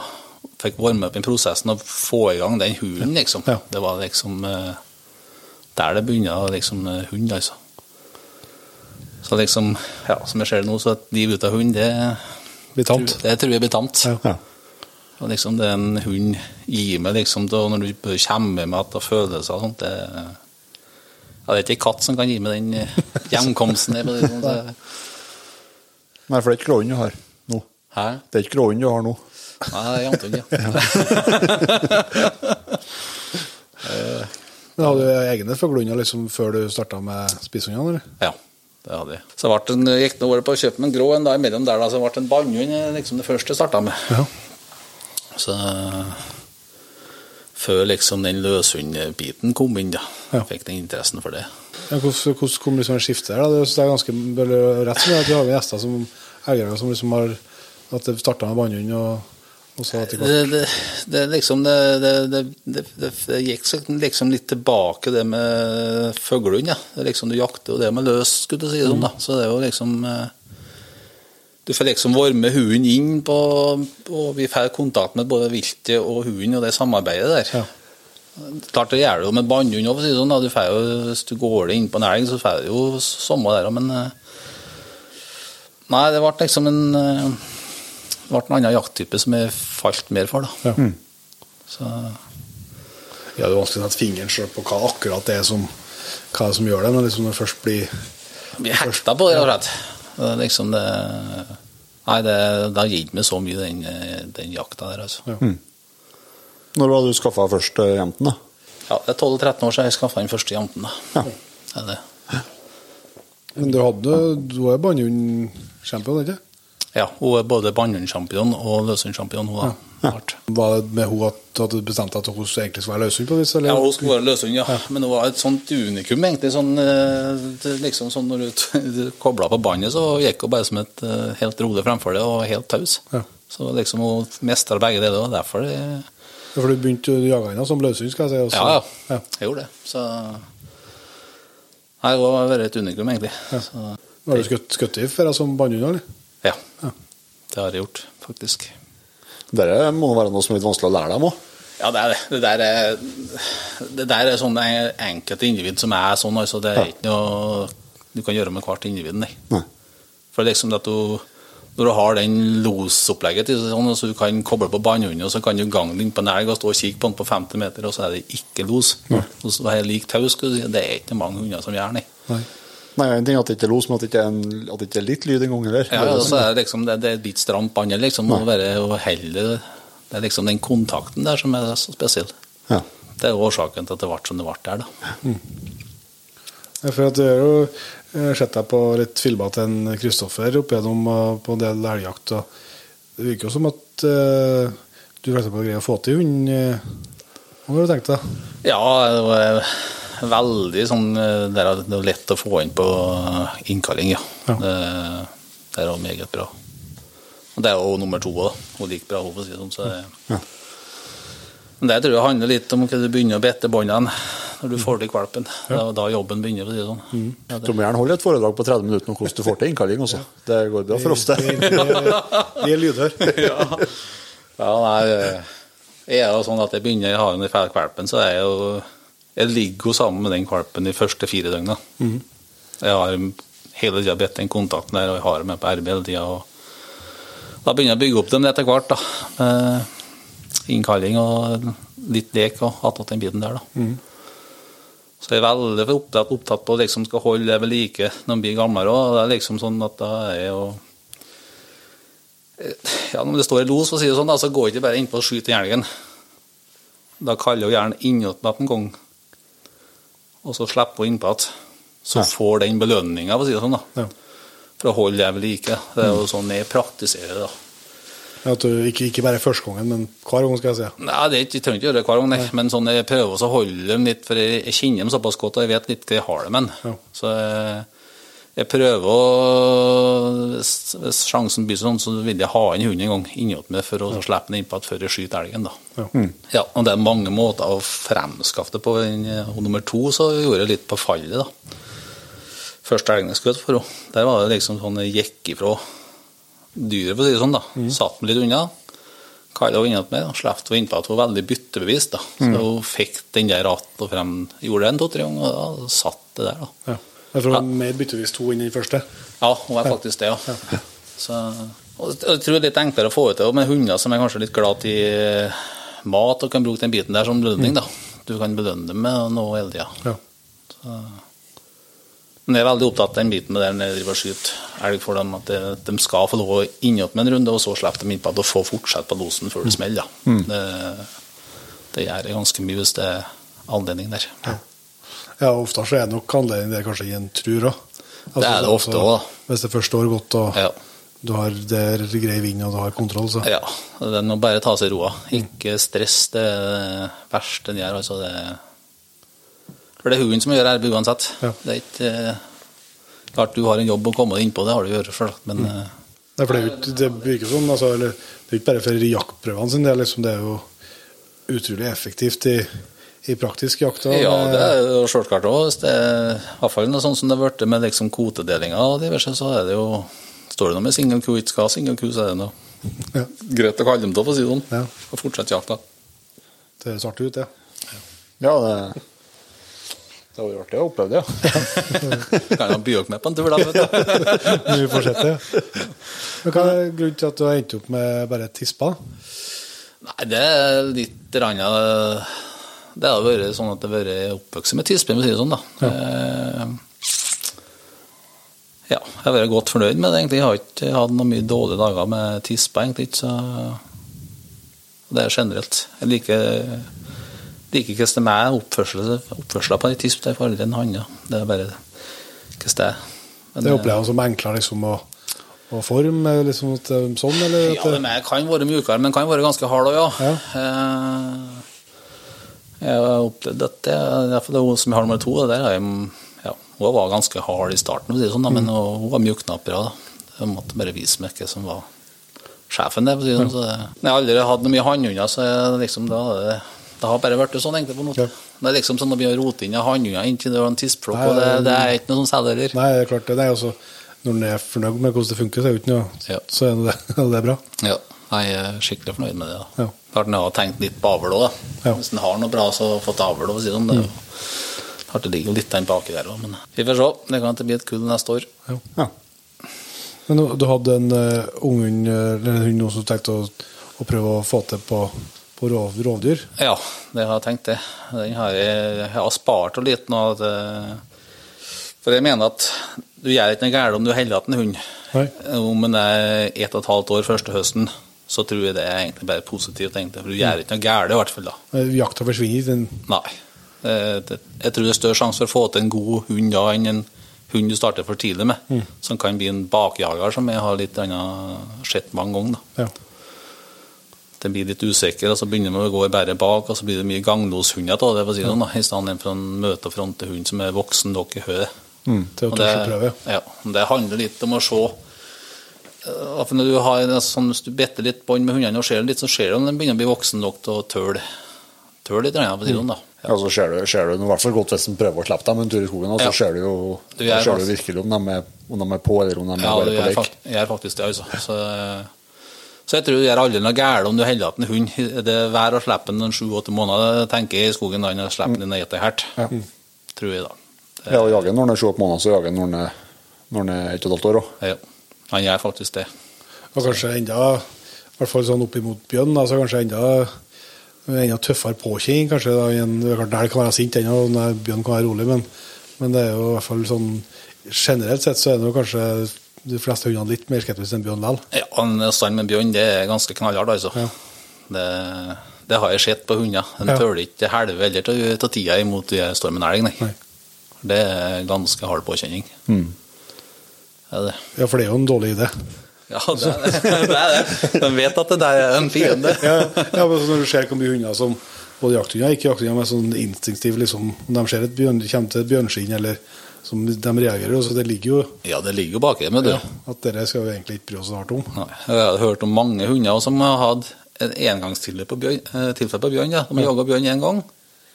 fikk varme opp i prosessen og få i gang den hunden, liksom.
Ja.
Det var liksom eh, der det begynte, liksom, eh, hund, altså. Så liksom, ja, som jeg ser det nå, så et liv uten hund, det,
Blir tamt?
det tror jeg blir tamt.
Ja.
Ja.
Og liksom det en hund gir meg liksom, da, når du kommer med at det følelser og sånt, det, ja, det er ikke en katt som kan gi meg den eh, hjemkomsten. liksom, det,
Nei, for det er ikke gråhund du har nå.
Hæ?
Det er ikke gråhund du har nå.
Nei, det er Anton, ja.
Men Hadde du egne forglunder liksom, før du starta med spisehundene? eller?
Ja, det hadde jeg. Så jeg det en, gikk nå året på å kjøpe meg en grå en dag imellom der, da, så ble det en bannhund liksom det første jeg starta med.
Ja.
Så før liksom den løshundbiten kom inn, da,
Ja.
fikk den interessen for det.
Ja, hvordan, hvordan kom liksom skiftet der? da? Det er ganske rett som det at vi har gjester som eiere som liksom har At det starta med bannhund, og,
Det, det, det liksom det, det, det, det, det, det gikk liksom litt tilbake det med fuglehund. Ja. Liksom, du jakter jo det med løs, skulle du si det sånn. da. Så det er jo liksom eh, Du får liksom varme hunden inn på og Vi får kontakt med både viltet og hunden og det samarbeidet der.
Ja.
Klart det gjør det jo med bannhund òg, for å si det sånn. Du får jo, hvis du går det inn på en elg, så får du jo samme der òg, men eh, Nei, det ble liksom en eh, ble en annen jakttype som jeg falt mer for, da.
Ja.
Så
Ja, det er vanskelig å sette fingeren selv på hva akkurat det er som, hva er som gjør det, men liksom når det først blir
vi hekta på det, rett og slett. Det er liksom det Nei, det, det har gitt meg så mye, den, den jakta der, altså.
Ja.
Når var det du skaffa først eh, jenten, da?
Ja, det er 12-13 år siden jeg skaffa den første jenten. da.
Ja.
Det er det.
Men du hadde du er bannehund-champion, ikke
Ja, hun er både bannhundsjampion og løshundsjampion, hun, Ja. Ble.
Var det med henne at at du bestemte at hun egentlig skulle være løshund på vis? Eller?
Ja, hun skulle være løshund, ja. Men hun var et sånt unikum, egentlig. Sånn, eh, liksom sånn Når du, kobla på båndet, så gikk hun bare som et eh, helt rolig fremfor det, og helt taus.
Ja.
Så liksom hun mestra begge deler, og derfor det,
Ja, For du begynte å jage henne som løshund, skal jeg si.
Ja, ja.
ja.
Jeg gjorde det. Så Nei, hun har vært et unikum, egentlig. Så,
Har du skutt, skutt i før som bannhund, eller?
Ja.
Ja.
Det har jeg gjort, faktisk.
Det må være noe som er litt vanskelig å lære dem òg.
Ja, det er det. Det der er, det der er sånne enkelte individ som er sånn, altså. Det er ikke noe du kan gjøre med hvert individ, nei.
Nei.
For det liksom at du når du har den losopplegget, sånn, så du kan koble på bannhunden, og så kan du gange den på en elg og stå og kikke på den på 50 meter, og så er det ikke los. Og så er det lik tau, skal du si. Det er ikke mange hunder som gjør det.
Nei.
En ting er at det ikke er los, men at det ikke er, en, at det ikke er litt lyd engang heller.
Ja, ja, så er det liksom det, det er litt stramt bånd, liksom, å være uheldig. Det er liksom den kontakten der som er så spesiell.
Ja.
Det er årsaken til at det ble som det ble der, da.
Ja, For at du har jo eh, sett deg på litt filmer til en Kristoffer opp igjennom eh, på en del elgjakt. og Det virker jo som at uh, du eksempel greier å få til hund. Hva har du tenkt deg?
Ja, det var veldig sånn eh, Det er lett å få inn på innkalling, ja.
Ja.
Det, det er meget bra. Og det er jo nummer to òg. Hun liker bra, hun, for å si det sånn. Så det,
Ja.
Men det tror jeg handler litt om hva du begynner å bette båndene når du får til valpen. Ja. Da, da jobben begynner, for å si det sånn. Ja,
Du
det,
må gjerne holde et foredrag på 30 minutter om hvordan du får til innkalling også. Det går bra for oss, det.
Vi er lydhør.
ja. ja, nei eh, er jo sånn at jeg begynner, jeg har den i feil valpen, så er jeg jo Jeg ligger jo sammen med den valpen de første fire døgna. Jeg har hele tida bedt den kontakten der, og jeg har dem med på RB hele tida. Da begynner jeg å bygge opp dem etter hvert, da. Med innkalling og litt lek og attåt den biten der, da. Så jeg er veldig opptatt, opptatt på å liksom skal holde det ved like når de blir gamlere òg. Det er liksom sånn at da er jeg jo ja, Når det står i los, for å si det sånn, da, så går jeg ikke bare innpå og skyter den elgen. Da kaller jeg gjerne innåt meg en gang, og så slipper hun innpå igjen. Så
Ja.
får den belønninga, for å si det sånn, da.
Ja.
For å holde det ved like. Det er jo sånn jeg praktiserer det, da.
At du ikke, ikke bare første gangen, men hver gang, skal jeg si.
Nei, det ikke, jeg trenger ikke gjøre det hver gang, nei. men sånn, jeg prøver å holde dem litt, for jeg, jeg kjenner dem såpass godt, og jeg vet litt hva jeg har dem med.
Ja.
Så jeg, Jeg prøver å Hvis, sjansen blir sånn, så vil jeg ha inn hunden en gang innåt meg for å slippe den innpå før jeg skyter elgen. da. Ja, og det er mange måter å fremskaffe det på. Og nummer to så gjorde jeg litt på fallet, da. Første elgen jeg skjøt for henne, der var det liksom sånn jeg gikk ifra dyret, for å si det sånn, da. Satt den litt unna. Kalla henne innåt meg og slapp henne innpå at hun var veldig byttebevisst. da. Så hun fikk den der att og frem. Gjorde det en to-tre ganger, og da satt det der, da.
Ja. Jeg tror er mer byttevis to enn den første.
Ja, hun er faktisk det, ja. Så, og jeg tror det er litt enklere å få ut det med hunder som er kanskje litt glad i eh, mat og kan bruke den biten der som belønning. da. Du kan belønne dem med noe hele tida.
Ja.
Men jeg er veldig opptatt av den biten med der når jeg driver og skyter elg for dem, at de, de skal få lov å med en runde, og så slipper de innpå og få fortsette på losen før det smeller. Mm. Det, det gjør jeg ganske mye hvis det er anledning der.
Ja, ofte så er det nok anledning det kanskje en tror òg.
Det er det ofte også, da.
Hvis det først står godt og
Ja.
du har der grei vind og du har kontroll, så
Ja, det er bare ta seg roa. Ikke stress, det er det verste en gjør. Altså det For det er hunden som gjør arbeidet uansett.
Ja.
Det er ikke eh, Klart du har en jobb å komme deg innpå, det har du gjort, selvsagt, men
mm. For det, er ikke- det virker sånn, altså, eller, det er ikke bare for jaktprøvene sin del, liksom, det er jo utrolig effektivt i, i praktisk jakt. da?
Ja, det er jo sjølklart òg. Hvis det er iallfall noe sånn som det har blitt med liksom kvotedelinga og diverse, så er det jo Står det noe med single ku ikke skal ha single ku, så er det noe
Ja,
greit å kalle dem til, for å si det sånn.
Ja.
Og fortsette jakta.
det høres artig ut, det.
Ja, det, det hadde vært artig å oppleve det, ja.
Kan jo by dere med på en tur, da. vet du.
Men vi får sette det. Men hva er grunnen til at du har endt opp med bare tispa?
Nei, det er litt rann, ja, Det har vært sånn at det har vært oppvokst med tispe, for å si det sånn, da. Eh, Ja, jeg har vært godt fornøyd med det, egentlig. Jeg har ikke hatt noen mye dårlige dager med tispe, egentlig. Så det er generelt. Jeg liker liker ikke hvordan det er med oppførselen på en tispe. Det er for enn hanne. Det er bare hvordan det er. Men,
Det opplever jeg som enklere liksom, å, og forme liksom, sånn, eller?
Ja, det kan være mjukere, men kan være ganske hard òg, ja.
Ja.
Eh, Jeg har opplevd at det, det som jeg har nummer to. Det der er, ja, hun var ganske hard i starten, sånn, da, men hun hun var mjuknappere. da. Jeg måtte bare vise meg hva som var sjefen der. sånn. Så jeg har aldri hatt noe mye hannhunder, så jeg, liksom, da det, det har bare vært sånn, egentlig. på måte.
Ja.
Det er liksom sånn å begynne å rote inn hannhunder inntil det var en tidsflokk, og det, det er ikke noe sånn selv heller.
Nei, det er klart det. det er også, når en er fornøyd med hvordan det funker, så er det noe,
Ja.
så er det, det er bra.
Ja, jeg er skikkelig fornøyd med det. da.
Ja.
Klart en har tenkt litt på avl òg, da. Hvis en har noe bra, så fått avl. òg, sånn. Det, er jo- klart det ligger jo litt den baki der òg, men vi får se. Det kan ikke bli et kull neste år.
Ja.
Ja.
Men du- hadde en uh, ung hund, eh, eller en hund som tenkte å, å prøve å få til på, på rov, rovdyr?
Ja, det har jeg tenkt, det. Den har jeg, jeg har spart henne litt nå. At, eh, for jeg mener at du gjør ikke noe galt om du holder igjen en hund.
Nei.
Om den er ett og et halvt år første høsten, så tror jeg det er egentlig bare positivt. Egentlig, for du gjør ikke noe galt, i hvert fall. da.
Eh, Jakta forsvinner ikke.
Nei. Eh, Jeg tror det er større sjanse for å få til en god hund da enn en hund du starter for tidlig med, som kan bli en bakjager, som jeg har litt sett mange ganger. da.
Ja.
Den blir litt usikker, og så begynner man å gå bare bak, og så blir det mye gangloshunder av det, for å si det sånn, da, i stedet for en møte og fronte hund som er voksen nok i Og
tørre å prøve.
ja, det handler litt om å se når du har en sånn, Hvis du better litt bånd med hundene og ser litt, så ser du om de begynner å bli voksen nok til å tøle tøle litt. På det sånn, da.
Ja, så ser du, ser du i hvert fall godt hvis en prøver å slippe dem en tur i skogen, og så
Ja.
ser du jo
Du
ser du virkelig om de, er, om de er på, eller om de er
Ja,
bare på lek.
fakt, gjør faktisk det, altså. Så, så jeg tror du gjør aldri noe galt om du holder igjen en hund. Det er vær å slippe den sju-åtte måneder, tenker jeg, i skogen da, enn å slippe den ned til helt. Tror jeg, da.
Ja, og jager når den er sju-åtte måneder, så jager den når den er ett og et halvt år òg.
Ja, han gjør faktisk det.
Og kanskje enda, i hvert fall sånn opp imot bjørn, altså så kanskje enda, enda tøffere påkjenning. Kanskje da, en, det er klart, kan være sint ennå, og en bjørn kan være rolig, men, men det er jo i hvert fall sånn Generelt sett så er det jo kanskje de fleste hundene litt mer skeptiske enn bjørn likevel.
Ja, en stand med bjørn, det er ganske knallhardt, altså.
Ja.
Det, det har jeg sett på hunder. De
Ja.
tøler ikke helve eller ta tida imot stormen elg, nei.
Nei.
Det er ganske hard påkjenning.
Mm.
Det er det.
Ja, for det er jo en dårlig idé.
Ja, det er det. det, er det. De vet at det der er en fiende.
Ja, ja men så Når du ser hvor mye hunder som både jakthunder og ikke jakthunder, med sånn instinktiv liksom, Om de ser et bjørn, kommer til et bjørnskinn, eller som de reagerer så det ligger jo
Ja, det ligger jo baki dem, vet
ja, at dere skal vi egentlig ikke bry oss så hardt om.
Nei, Jeg har hørt om mange hunder som har hatt en engangstilfelle på bjørn, eh, tilfelle på bjørn. Ja. De har jaga bjørn én gang,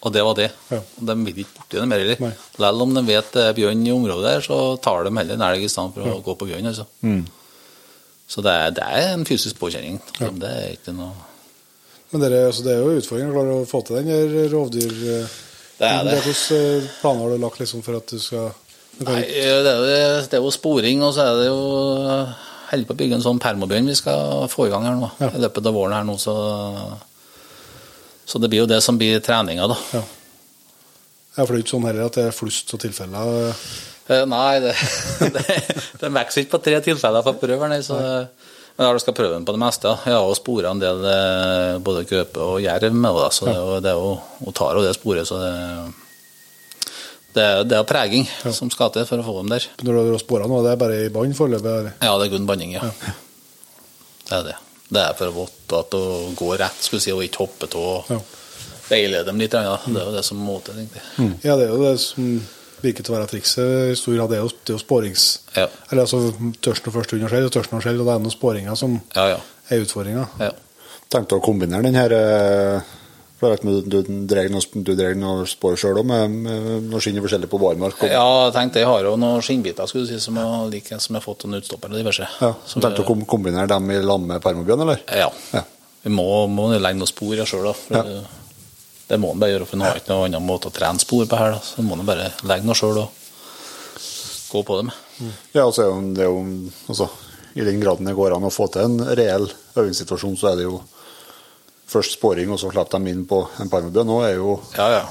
og det var det.
Ja.
De vil ikke borti det mer heller. Selv om de vet det er bjørn i området der, så tar de heller en elg i stedet for å gå på bjørn. Altså. Så det er, det er en fysisk påkjenning. Det er ikke noe
Men dere, altså, det er jo utfordringen å klare å få til den der rovdyr... eh,
Det er det.
Hvilke eh, planer har du lagt liksom for at du skal
Nei, det er, jo, det er jo sporing, og så er det jo Holder på å bygge en sånn permobjørn vi skal få i gang her nå.
Ja.
I løpet av våren her nå, så Så det blir jo det som blir treninga, da.
Ja. Ja, for det er ikke sånn heller at det er flust av tilfeller. eh,
Nei, det, det, det vokser ikke på tre tilfeller for prøve. Så, men jeg skal prøve den på det meste. Jeg har jo spora en del eh, både gaupe og jerv med det, så det det er jo, hun tar jo det sporet. Så det, det, det er preging som skal til for å få dem der.
Når du har spora nå, det er bare i bånd foreløpig?
Ja, det er kun banning, ja. Det er det. Det er for vått at å gå rett, skulle si, og ikke hoppe av.
Ja.
Veilede dem litt. Ja. Det er jo det som må til, Mm.
Ja, det er jo det som virker til å være trikset i stor grad. Det er jo, det er jo sporings...
Ja.
Eller altså tørsten og første hund har skjedd, og tørsten har skjedd, og det er noen sporinga som
Ja, ja.
er utfordringa.
ja.
Tenkte å kombinere den her eh, for jeg vet ikke Du, du dreier noe, noe spor sjøl òg, med, med noe skinn forskjellig på barmark? og-
Ja, jeg tenkte jeg har jo noen skinnbiter skulle du si, som jeg liker, som jeg har fått av utstopper og diverse.
Ja, så tenkte å kombinere dem i lag med permobjørn, eller?
Ja.
Ja.
Vi må, må legge noen spor sjøl, da. For
Ja.
det, må en bare gjøre, for en har ikke noen annen måte å trene spor på her. Da. Så må en bare legge noe sjøl og gå på dem.
Ja, altså, det er jo altså, I den graden det går an å få til en reell øvingssituasjon, så er det jo først sporing, og så slapp de inn på en permobjørn. Nå er jo
Ja, ja.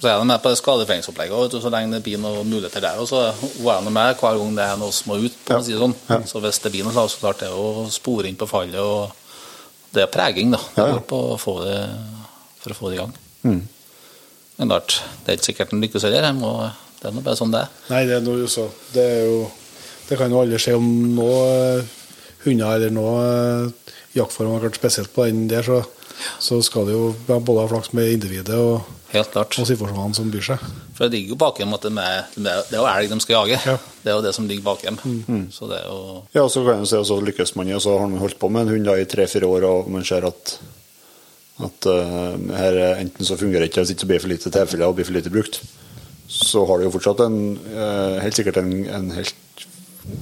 Så er de med på det skadefellingsopplegget, så lenge det blir noen muligheter der. Og så er de med hver gang det er noe som må ut. på
Ja.
å si sånn.
Ja.
Så hvis det blir noe, så klart det er jo sporing på fallet. og Det er preging, da. Det
Ja, ja.
går på å få det, for å få det i gang.
mm.
Men klart, det er ikke sikkert en lykkes heller. Det er nå bare sånn det er.
Nei, det er noe så Det er jo Det kan jo aldri skje om noe eh, hunder eller noe eh, jaktform, spesielt på den der, så, så skal det jo både ha flaks med individet og,
Helt klart.
og situasjonene som byr seg.
For det ligger jo bak dem at de er, det er jo elg de skal jage.
Ja.
Det er jo det som ligger bak dem.
Mm.
Så det er jo
Ja, så kan jeg si at så lykkes man, og så har man holdt på med en hund da i tre-fire år, og man ser at at uh, her er enten så fungerer ikke, eller så blir det for lite tilfeller og blir for lite brukt. Så har du jo fortsatt en, uh, helt sikkert en, en helt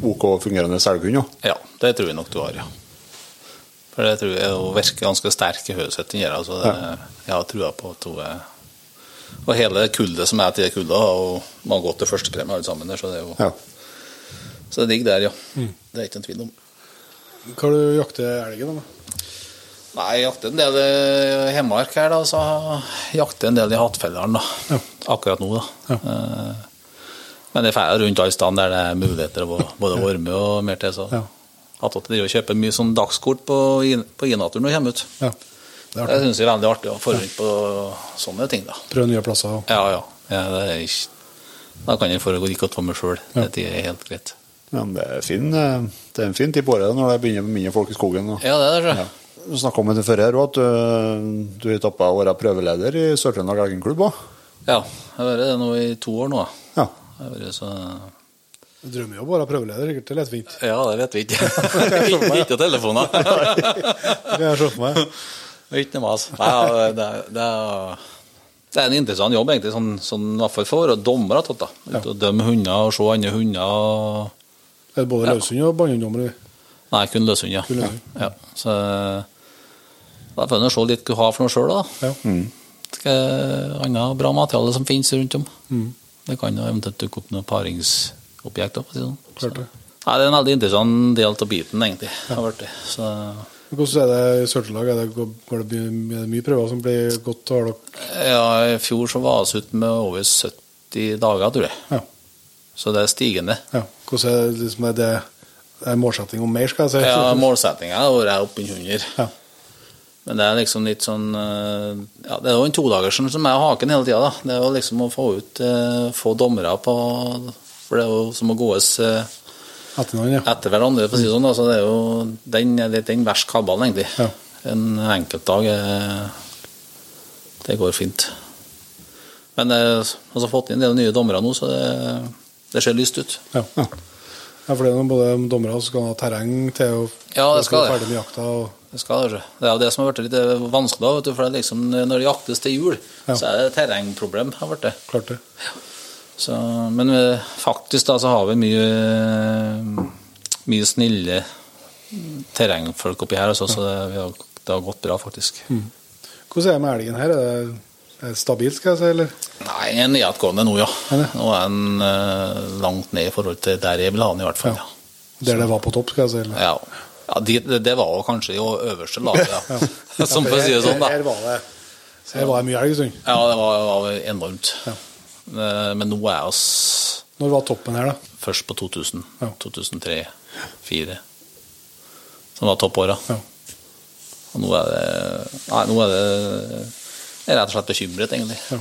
OK fungerende selghund òg.
Ja, det tror jeg nok du har, ja. For det tror jeg hun virker ganske sterk i hodet sitt. Altså, det, jeg har trua på at hun er Og hele kullet som er til det kullet, har man gått til førstepremie alle sammen der, så det er jo
Ja.
Så det ligger der, ja. Det er ikke en tvil om.
Hva har du jakter elgen da?
Nei, jeg jakter en del i Hedmark her, da. Så jakter jeg en del i Hattfjelldalen, da.
Ja.
Akkurat nå, da.
Ja.
Eh, Men jeg drar rundt alle steder der det er muligheter å både med og mer til. Så
Ja.
At de kjøper mye sånn dagskort på, i- på I-naturen når de kommer ut.
Ja. Det er
Det syns jeg er veldig artig å få rundt på sånne ting, da.
Prøve nye plasser. og-
Ja, ja. ja det er ikke... Da kan jeg foregå godt for meg sjøl.
Ja.
Det er helt greit.
Ja, men det er, fin, eh, det er en fin tid på året når det begynner med mindre folk i skogen. Og,
Ja, det er det.
ja. Du snakka om det før her òg, at du, du har tappa å være prøveleder i Sør-Trøndelag Elgenklubb òg.
Ja. Jeg har vært det nå i to år nå.
Ja.
Jeg har vært så...
Drømmer jo bare å prøveleder, sikkert. Det er lettvint.
Ja, det vet vi ikke. telefoner.
Det er så for meg.
ikke noe mas. Ja, det, er- er, er en interessant jobb, egentlig, sånn, sånn, i hvert fall for dommere. tatt, da. Ut og Dømme hunder og se andre hunder. og-
Er det både
Ja.
løshund og båndhunddommer?
Nei, kun løshund, ja.
Kun løshund.
ja. Så da får en se litt hva du har for noe sjøl, da.
Ja.
Mm. annet bra materiale som finnes rundt om.
Mm.
Det kan jo eventuelt dukke opp noen paringsobjekt. Da, for å det sånn.
Det.
Nei, det er en veldig interessant del av biten, egentlig. har det. Så
Hvordan er det i Sør-Trøndelag? Er det- Går går det mye- er det mye prøver som blir godt? Har
Ja, i fjor så var vi ute med over 70 dager, tror jeg.
Ja.
Så det er stigende.
ja. Hvordan er det, liksom, er det er målsetting om mer, skal jeg si?
Ja, Målsettinga har vært oppunder 100.
Ja.
Men det er liksom litt sånn eh, Ja, det er jo en todagersen som er haken hele tida, da. Det er jo liksom å få ut eh, få dommere på For det er jo som å gåes eh,
Etter noen, ja.
etter hverandre, for å si det sånn. Altså, det er jo den den verste kabalen, egentlig.
Ja.
En enkeltdag er Det går fint. Men jeg er altså fått inn en del nye dommere nå, så det, det ser lyst ut.
Ja. ja. for det er både dommere som skal ha terreng til å
Ja, det skal det.
ferdig med jakta. Og,
Det skal det. Det er jo det som har blitt litt vanskelig, vet du, for det er liksom, når det jaktes til jul,
Ja.
så er det terrengproblem. har vært det.
klart det.
Så, men eh, faktisk da så har vi mye, mye snille terrengfolk oppi her, også, så det, har, det har gått bra, faktisk.
Hvordan er det med elgen her? Er det, stabilt, skal jeg si? eller?
Nei, en nedadgående nå, ja. Nå er den eh, langt ned i forhold til der jeg vil ha den, i hvert fall. Ja.
Der det var på topp, skal jeg si? eller?
Ja, ja de, det, det var kanskje i øverste laget, ja. Som for å si det sånn, da.
Her var det, her var det mye elg en stund.
Ja, det var, var enormt.
Ja.
Eh, Men nå er oss
Når var toppen her, da?
først på 2000,
Ja.
2003, 2004, som var toppåra.
Ja.
Og nå er det Nei, nå er det Jeg er rett og slett bekymret, egentlig.
Ja.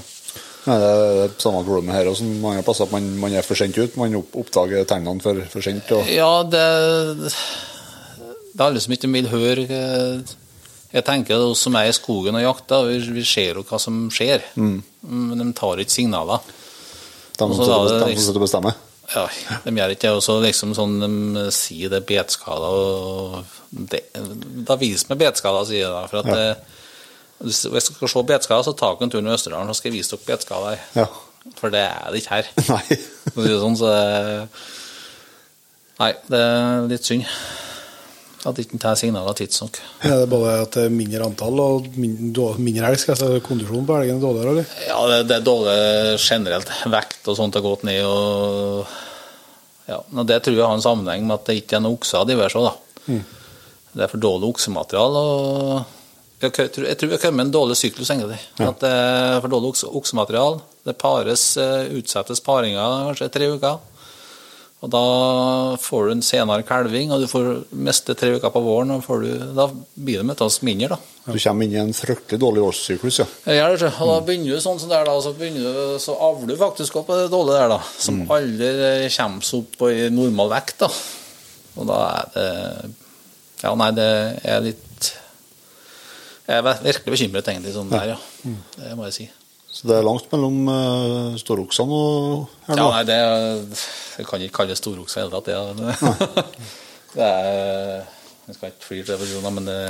Nei, det er det samme problemet her også, mange plasser. at Man, man er for sent ut. Man oppdager tegnene for, for sent. Og,
Ja, det Det er alle som ikke vil høre eh, Jeg tenker at oss som er i skogen og jakter, vi, vi ser jo hva som skjer. Men de tar ikke signaler.
De som sitter
er
og- bestemmer.
Ja, de gjør ikke det. Og så liksom sånn de sier det er betskader og det, Da vis meg betskader, sier de. For at det, hvis du dere skal se betskader, så ta dere en tur til Østerdalen, så skal jeg vise dere betskader.
Ja.
For det er det ikke her.
Nei.
Sånn, så det, Nei, det er litt synd. At ikke tar signaler tidsnok.
Er det både at det er mindre antall og min- mindre elg? Skal jeg si kondisjonen på elgen er dårligere, eller?
Ja, det, det er dårlig generelt. Vekt og sånt har gått ned. og ja, og Det tror jeg har en sammenheng med at det ikke er noen okser diverse òg, da. Det er for dårlig oksematerial. og Jeg tror jeg har kommet med en dårlig syklus, egentlig. At det er for dårlig oksemateriale. oksematerial. Det pares, eh, utsettes paringer kanskje tre uker. Og da får du en senere kalving, og du får meste tre uker på våren. og får du, Da blir det møttes mindre, da.
Du kommer inn i en fryktelig dårlig årssyklus, ja.
Jeg gjør det. Og da begynner du sånn som der, da, så, du, så avler du faktisk opp på det dårlige der, da. Som aldri eh, kommer seg opp på i normal vekt, da. Og da er det Ja, nei, det er litt Jeg er virkelig bekymret, egentlig, sånn der, ja. Det må jeg si.
Så det er langt mellom uh, storoksene og her
Ja, nei, det, det kan ikke kalles storokse i det hele tatt, det. det er Jeg skal ikke flire til det, men det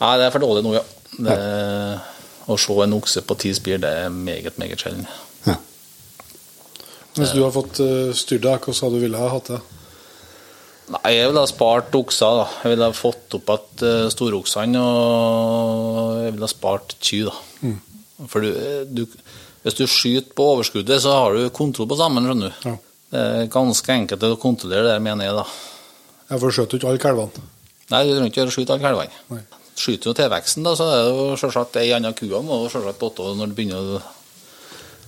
Nei, det er for dårlig nå, ja. Det, å se en okse på ti spir, det er meget, meget sjelden.
Ja.
Hvis du har fått uh, styrt deg, hvordan hadde du ville ha hatt det?
Nei, jeg ville ha spart okser, da. Jeg ville ha fått opp igjen uh, storoksene, og jeg ville ha spart kyr, da. For du, du, hvis du skyter på overskuddet, så har du kontroll på sammen, skjønner du.
Ja.
Det er ganske enkelt å kontrollere det, mener jeg, da.
Ja, For du skjøt ikke alle kalvene.
Nei, du trenger ikke å skyte alle kalvene. Skyter du tilveksten, da, så er det jo selvsagt ei anna ku må jo selvsagt botte når du begynner å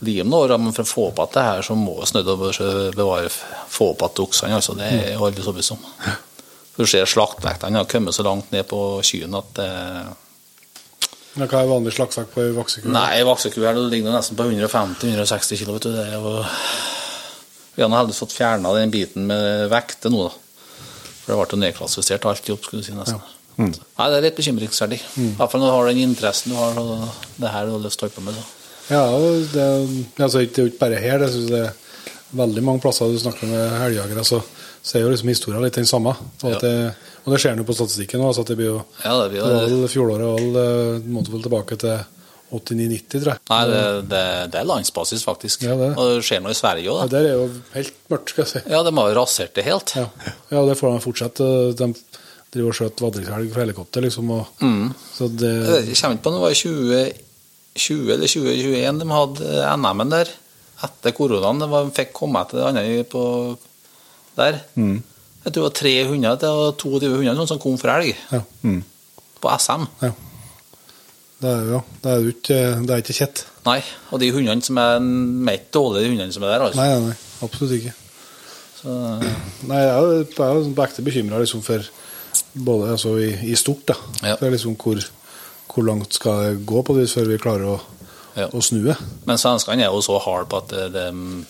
lime noe. Men for å få igjen det her, så må vi snødd å bevare få igjen oksene. Altså, det er jeg aldri så overbevist om. For Du ser slaktvektene har kommet så langt ned på kyrne at det
Men Hva er vanlig slagsak på vakseku?
Nei, vakseku ligger nesten på 150-160 kilo, vet du. Det er jo Vi har heldigvis fått fjerna den biten med vekter nå, da. For det ble jo nedklassifisert alt i opp, skulle du si, nesten. Nei, det er litt bekymringsverdig. I hvert fall når du har den interessen du har, og det her du har lyst til å holde på med. Så.
Ja, det, altså, det er jo ikke bare her. Det, synes jeg det er veldig mange plasser du snakker med helgejagere, så, så er jo liksom historien litt den samme. Og, at det, og det ser en jo på statistikken nå. Altså det blir jo
Ja, det blir jo
vel fjoråret all, eh, måtte vel tilbake til 89-90, tror jeg.
Nei, det, det, det er landsbasis, faktisk.
Ja, det.
Og det skjer noe i Sverige
Ja,
òg, da.
der er jo helt mørkt, skal jeg si.
Ja, de har jo rasert det helt.
Ja, ja det får de fortsette. De driver og skjøter vadringselg fra helikopter, liksom. Og,
Mm.
Så det
Jeg kommer ikke på om det var i 2020 eller 2021 de hadde NM-en der. Etter koronaen. De fikk komme etter det andre på der. Jeg tror det var 300 til 22 hunder sånn som kom for elg
Ja.
på SM.
ja. Det er jo det er jo ikke, det er ikke kjett.
Nei, og de hundene som er mer dårlige, de hundene som er der, altså.
Nei, nei, nei, absolutt ikke.
Så,
Nei, jeg er jo ekte bekymra liksom, for både altså, i, i stort. da.
Ja.
For liksom, hvor, hvor langt skal det gå på det før vi klarer å,
Ja.
snu det?
men svenskene er jo så hard på at det, det,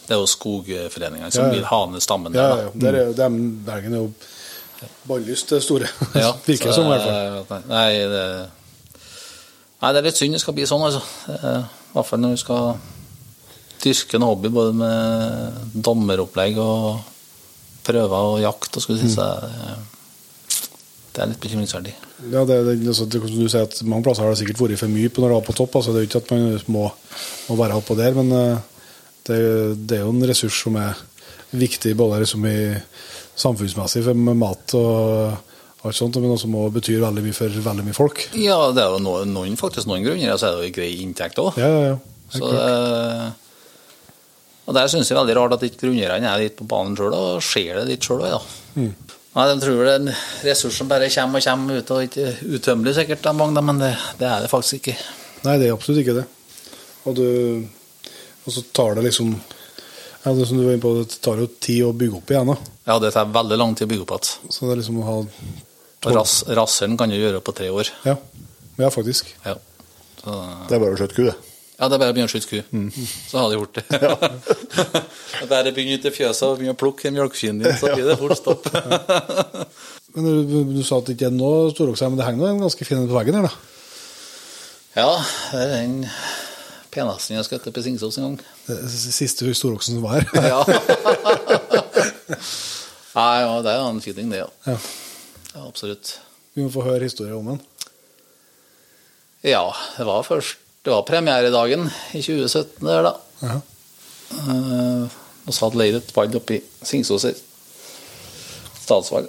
det er jo skogforeningene som
Ja,
vil ha ned stammen
Ja,
der.
ja, der er, de, Bergen er jo balllyst det store.
Ja,
Virker
så
som, i hvert fall.
Nei, det, nei, det er litt synd det skal bli sånn, altså. I hvert fall når du skal dyrke en hobby både med dommeropplegg og prøver og jakt. og skulle si så det, det er litt bekymringsverdig.
Ja, det, det, altså, det, du sier at Mange plasser har det sikkert vært for mye på når det var på topp. altså Det er jo ikke at man må, må være oppå der, men eh, det, det er jo en ressurs som er viktig både liksom i samfunnsmessig for med mat og alt sånt, men også må bety veldig mye for veldig mye folk.
Ja, det er jo noen, noen faktisk noen grunner, og så er det jo grei inntekt òg.
Ja, ja, ja.
Så det, og der syns jeg veldig rart at ikke grunneierne er litt på banen sjøl og ser det litt sjøl òg, ja.
Mm.
Nei, De tror det er en ressurs som bare kommer og kommer ut, og ikke utømmelig sikkert, mange, men det, det er det faktisk ikke.
Nei, det er absolutt ikke det. Og, du, og så tar det liksom ja, det som du var inne på, det tar jo tid å bygge opp igjen. da.
Ja, det tar veldig lang tid å bygge opp igjen.
Så det er liksom å ha
Ras, Rasseren kan du gjøre på tre år.
Ja, ja faktisk.
Ja. Så,
Det er bare å skjøte ku, det.
Ja, det er bare å begynne å skyte ku. Så har de gjort det. er bare begynne ut i fjøset og begynne å plukke mjølkeskyen din, så blir det fort stopp.
Men du, du sa at det ikke er noe storokse, her, men det henger en ganske fin en på veggen her, da.
ja, det er den peneste jeg skutt på Singsås en gang.
Siste storoksen som var her.
Ja. Nei, ja, det er en fin ting, det, ja.
Ja.
ja. Absolutt.
Vi må få høre historien om den.
Ja, det var først Det var premieredagen i 2017 der, da.
Ja.
Uh, og så hadde leid et ball oppi Singsås her. Statsvalg.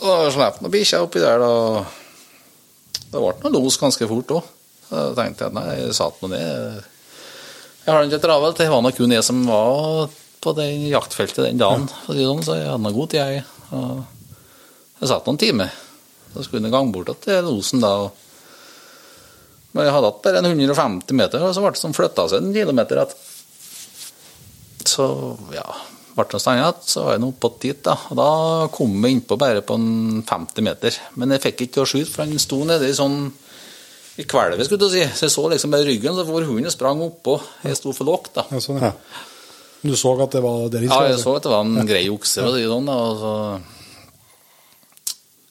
Og slapp noen bikkjer oppi der, da. Det ble noe los ganske fort òg. Da tenkte jeg at nei, jeg satt nå ned. Jeg har den ikke travelt. Det var nok kun jeg som var på det jaktfeltet den dagen, Ja. det sånn, så jeg hadde noe god tid, jeg. Og jeg satt noen timer. Så skulle jeg gang bort til losen da. og men jeg hadde hatt bare en 150 meter, og så ble det som flytta seg en kilometer igjen. Så ja, ble det stengt igjen, så var jeg nå oppå dit, da. Og da kom jeg innpå bare på en 50 meter. Men jeg fikk ikke til å skyte, for han sto nede i sånn i kvelvet, skulle du si. Så jeg så liksom bare ryggen, så hvor hunden sprang oppå. Jeg sto for lågt, da.
Ja, sånn, ja. Du så at det var deres?
Ja, jeg så at det var en grei okse, Og sånn. da, Og så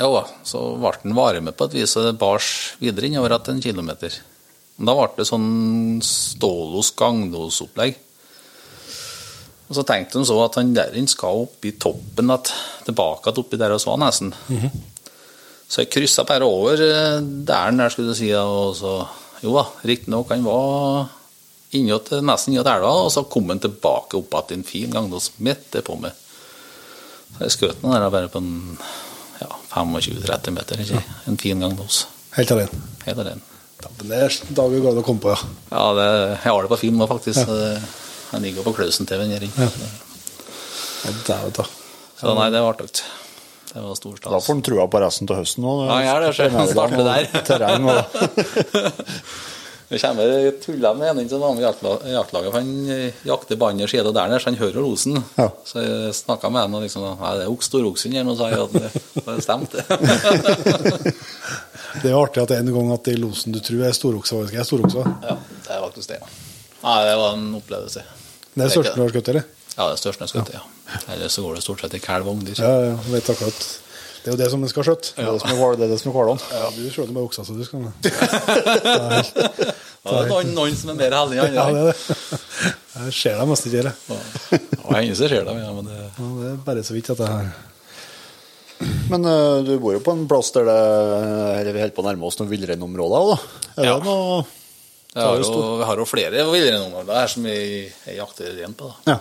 Jo da, så ble den varme på et vis, og det bars videre innover etter en kilometer. Men Da ble det sånn stålos ganglosopplegg. Og så tenkte de så at han der skal opp i toppen at, tilbake at oppi der vi var nesten. Så jeg kryssa bare over eh, der, der skulle du si, og så Jo da, riktignok, han var innåt, nesten innåt elva, og så kom han tilbake opp igjen en fin ganglos midt på meg. Så jeg skjøt den der bare på en ja, 25-30 meter, ikke? En fin gang med oss.
Helt alene.
Helt alene.
Ja, men det er dager glad å komme på, ja.
Ja, det, jeg har det på film nå, faktisk. Ja. Det, han ligger på Klausen-TV-en her inne.
ja det er det, da.
Så nei, det var artig. Det var stor
Da får han trua på resten av høsten òg.
Ja, jeg gjør det, så han starter der.
Terreng og
Det kommer tulla med en som var med i jaktla- jaktlaget, for han jakter jakter bandet skjede der nede, så han hører losen.
Ja.
Så jeg snakka med han og liksom Nei, det er okse, storoksen her nå, sa jeg at det, det stemte.
Det er artig at det er en gang at det er losen du tror er storokse, faktisk er storokse.
ja, det er faktisk det. Nei, det var en opplevelse.
Det er største du har skutt, eller?
Ja, det er største jeg ja. ja. Ellers så går det stort sett i kalv og ungdyr.
Ja, ja, vet akkurat. Det er jo det som en skal skjøtte.
Det er det det er det som er hvalene.
Ja, du skjøter med oksa, så du skal Det er
det er noen, noen som er mer heldige enn
Ja, det
andre.
er det. Jeg ser dem nesten ikke, eller?
Ja, hender så ser dem, ja, men det
Ja, det er bare så vidt at jeg har
Men uh, du bor jo på en plass der det eller vi holder på å nærme oss noen villreinområder òg, da. Er
Ja.
det noe
Jeg har jo, vi har jo flere villreinområder her som vi, jeg jakter rein på. da.
Ja.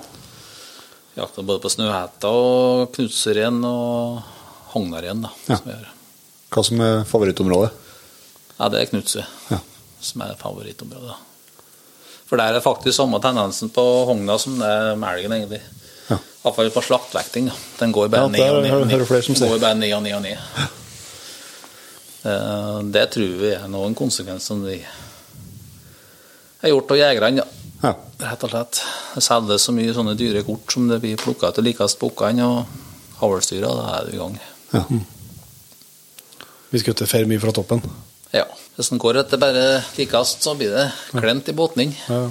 Jakter både på snøhetta og knutserein og hognarrein. da,
Ja.
som.
Hva som er favorittområdet?
Ja, det er knutse
Ja.
som er favorittområdet. For der er faktisk samme tendensen på hogna som det er med elgen, egentlig.
Ja.
Iallfall på slaktvekting. da. Den går bare
Ja,
ned og
det
ned. og ned.
hører flere som
Den går bare ned og ned og ned. Eh, Det tror vi er noen konsekvenser som vi har gjort av jegerne. ja.
Ja.
Rett og slett. Det selges så mye sånne dyre kort som det blir plukka ut likest bukkene og avlsdyra. Da er du i gang.
Ja.
Vi skutter for mye fra toppen.
Ja. Hvis den går etter bare likest, så blir det klemt i båtning.
Ja.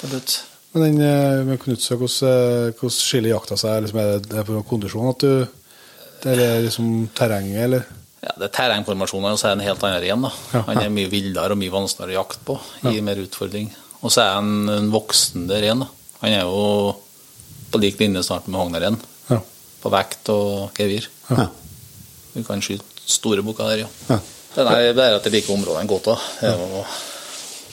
til slutt.
Men den eh, med Knutsø, hvordan, eh, hvordan skiller jakta seg? Liksom, er det- det er på kondisjon at du Det er liksom terrenget, eller?
Ja, det er terrengformasjoner, og så er det en helt annen ren. da.
Ja.
Han er mye villere og mye vanskeligere å jakte på. Gir mer utfordring. Og så er han en voksende ren. da. Han er jo på lik linje snart med Hognar-ren.
Ja.
På vekt og gevir.
Ja.
Vi kan skyte store bukker der, ja.
Ja.
Det er bare at jeg liker områdene godt. er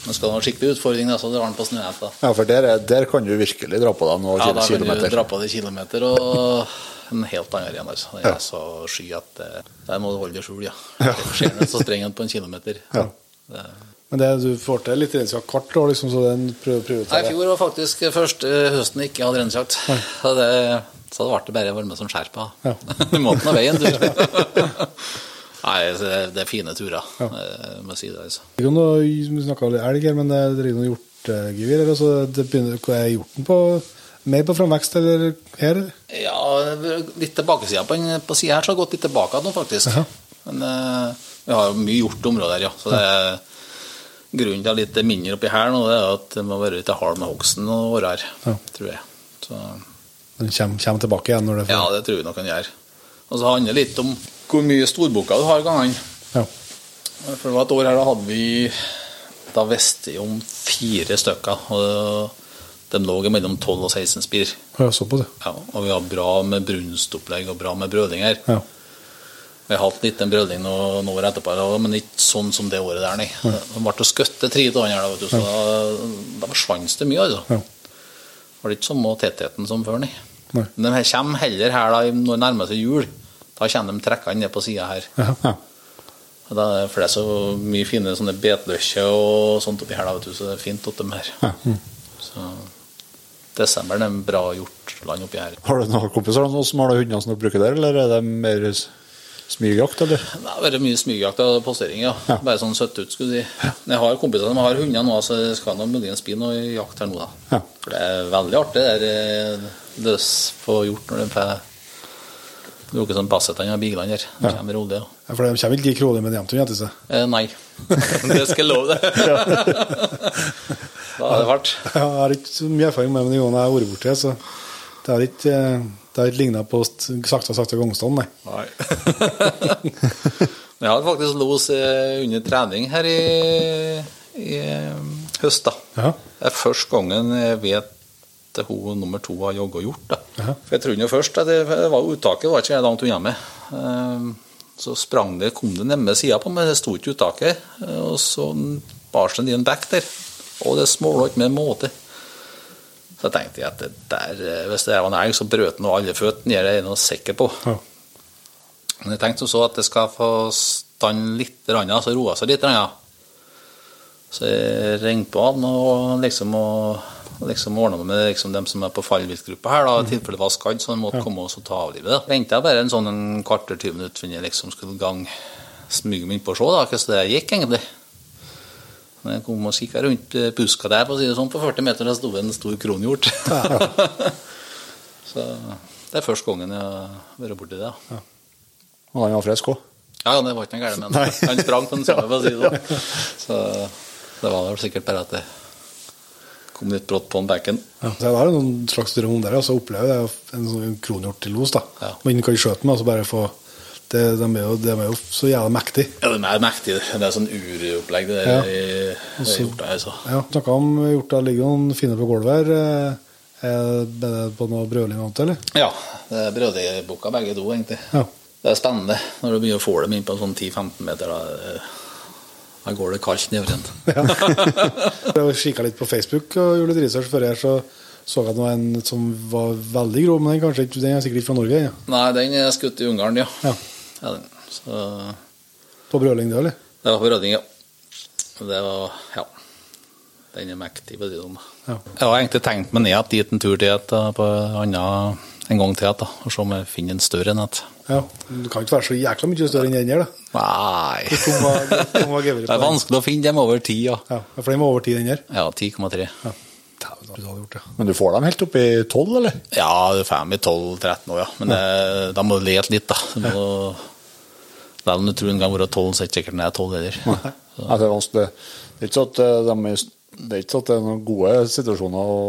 Men skal du ha skikkelig utfordring, så drar han på snøhett.
ja, for der, er, der kan du virkelig dra på deg noen
Ja, da kan du dra på det kilometer og en helt annen igjen. altså. Jeg er
Ja.
så sky at det, der må du holde deg skjul, ja. Skjer det, så sprenger på en kilometer.
Ja.
Det,
Men det, du får til litt reinsjakt hvert år, liksom, så den prøver å prioritere?
Nei, I fjor var faktisk første høsten jeg ikke hadde reinsjakt. Så det, så det ble det bare å være med som skjerpa.
Ja.
Du måtte nå veien, du. Nei, det er fine turer, jeg må si det. altså.
Vi snakka litt elg her, men det er er noe hjortegevir her. Altså, det begynner, er hjorten på mer på framvekst eller her? eller?
Ja, litt tilbakesida på, på sida her, så har gått litt tilbake nå, faktisk.
Ja.
Men uh, vi har jo mye gjort områder, ja. Så det er grunnen til litt mindre oppi her nå, det er at det må være litt hard med hogsten og år her,
Ja.
tror jeg. Så,
Den kommer, kommer tilbake igjen når det
ja, det tror jeg nok han gjør. Og så handler det litt om hvor mye storboka du har gangene.
Ja.
For det var et år her, da hadde vi Da visste vi om fire stykker. Og de lå mellom 12 og 16 spir.
Ja, såpass, ja.
Ja, og vi har bra med brunstopplegg og bra med brødlinger.
ja.
Vi har hatt litt en brødling noen, år etterpå, men ikke sånn som det året der, nei. De ble å skøtte tre av her, da, vet du, så da, da forsvant det mye, altså.
Ja.
Det var ikke samme tettheten som før, nei.
Nei.
Men de kommer heller her da, når det nærmer seg jul. Da kommer de trekkende ned på sida her.
Ja.
Ja.
Da er For det er så mye fine sånne betløkker og sånt oppi her, da, vet du, så det er fint åt dem her. Så desember er en bra hjortland oppi her.
Har du noen kompiser noen som har hunder som bruker der, eller er det mer smygjakt, eller?
Det har vært mye smygjakt og postering, ja.
Ja.
Bare sånn søtt ut, skulle jeg si. Jeg har kompiser som har hunder nå, så jeg skal nå muligens bli noe jakt her nå, da.
Ja.
For det er veldig artig, det der eh, løs på hjort når de får bruker sånn bassetene og biglene her. De kommer rolig, ja.
Ja, For de kommer ikke like rolig med jevnt etter seg.
Eh, nei. det skal jeg love deg. da er det hardt.
Jeg har ikke så mye erfaring med det, men de gangene jeg har vært borti, så det er ikke, eh, det har ikke ligna på sakte sakte gangstand, nei.
Nei. jeg hadde faktisk los eh, under trening her i, i eh, høst, da.
Ja.
Det er første gangen jeg vet at hun nummer to har jogga og gjort.
Ja.
For jeg trodde jo først at det, var uttaket var ikke langt unna meg. Så sprang det, kom det nemme sida på meg, det sto ikke uttaket. eh, Og så bar det en bekk der. Og det småla ikke med måte. Så tenkte jeg at det der, eh, hvis det var en elg, så brøt nå alle føttene. Det er jeg sikker på.
Ja.
Men jeg tenkte så at det skal få stand litt, så roe seg litt. Så jeg ringte på han og liksom, og, liksom ordna med liksom dem som er på fallviltgruppa her, da, i tilfelle det var skadd, så han måtte komme og så ta avlivet. da. Venta bare en sånn en kvarter 20 minutter før jeg liksom skulle gang smyge meg inn på og se da, hvordan det gikk, egentlig. Jeg kom og kikka rundt eh, buska der, for å si det sånn, på 40 meter, der sto en stor kronhjort. så det er første gangen jeg har vært borti det. Ja.
Og han var frisk òg.
Ja, det var ikke noe galt med han. Han sprang på den samme, for å si det sånn. Så det var vel sikkert bare at det kom litt brått på en bekken.
Ja, det er noen slags drøm om det, og så opplever jeg en sånn kronhjort til los, da.
Ja.
Men kan skjøte den, altså bare få det, de, er jo, de er jo så jævla mektige.
Ja, de er mektige. Det er sånn uropplegg, det
Ja.
der i- det
så-
er gjort der, altså.
Ja, snakka om hjorta ligger noen fine på gulvet her. Eh, Er det på noe brøling annet, eller?
Ja, det er brødribukka begge to, egentlig.
Ja.
Det er spennende når du begynner å få dem inn på sånn 10-15 meter. Da, eh, da går det kaldt nedover en.
Jeg kikka litt på Facebook og gjorde litt research før her, så så jeg nå en som var veldig grov, men den, kanskje den er sikkert ikke fra Norge. Ja.
Nei, den er skutt i Ungarn, ja.
Ja.
Ja, den. Så
På brøling, det, eller?
det var på Brøling, ja. Det var Ja. Den er mektig, på sånn.
Ja.
Jeg har egentlig tenkt meg ned dit en tur til et, på annet, en gang til, da, og se om jeg finner en større enn et.
Ja. Du kan ikke være så jækla mye større enn den her, da.
Nei Det er vanskelig å finne dem over ti, ja.
Ja, for den var over ti, den her.
Ja, 10,3.
Ja. Dæven, du hadde gjort det.
Men du får dem helt opp i tolv, eller?
Ja, du får dem i 12-13 år, ja. Men ja. da må du lete litt, da. Du må, Selv om du tror en kan være 12, så er det ikke sikkert den er 12 heller.
Ja, det er vanskelig. Det er ikke at eh, de det er ikke sånn at det er noen gode situasjoner å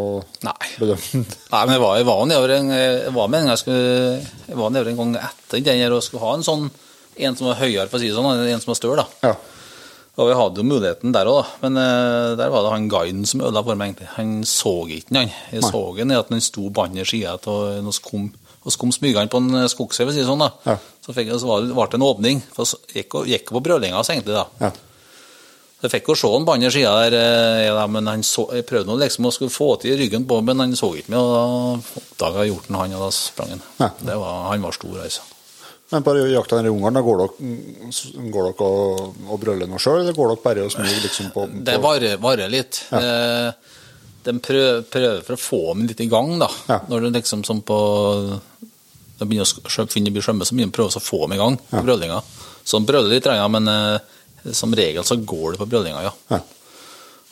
Nei.
bedømme.
Nei, men jeg var, jeg var nedover en, jeg var med en, jeg skulle, jeg var nedover en gang etter den her og skulle ha en sånn, en som var høyere, for å si det sånn, en som var større, da.
Ja.
Og vi hadde jo muligheten der òg. Men uh, der var det han guiden som ødela for meg, egentlig. Han så ikke den, han. Jeg så den i at han sto på andre sida av noe skum og så kom smygende på en skogsvei, si sånn. da.
Ja.
Så, fikk, så var det, ble det en åpning. For så gikk, gikk på brølinga hans, egentlig. da.
Ja.
Så jeg fikk jo se han på andre sida der, eh, ja, men han så, jeg prøvde noe, liksom å skulle få til ryggen på, men han så ikke meg, og da oppdaga jeg hjorten han, og da sprang han.
Ja.
Det var, han var stor, altså.
Men på jakta i Ungarn, da går dere, går dere og, og brøler noe sjøl, eller går dere bare og smyger liksom på, på
Det varer, varer litt. Eh, de prøver, prøver for å få dem litt i gang, da.
Ja.
Når det liksom som på de begynner å finne blir skjømme, så begynner de å prøve å få dem i gang på brødlinga. Så de brøler litt, men eh, som regel så går det på brødlinga, ja.
Ja.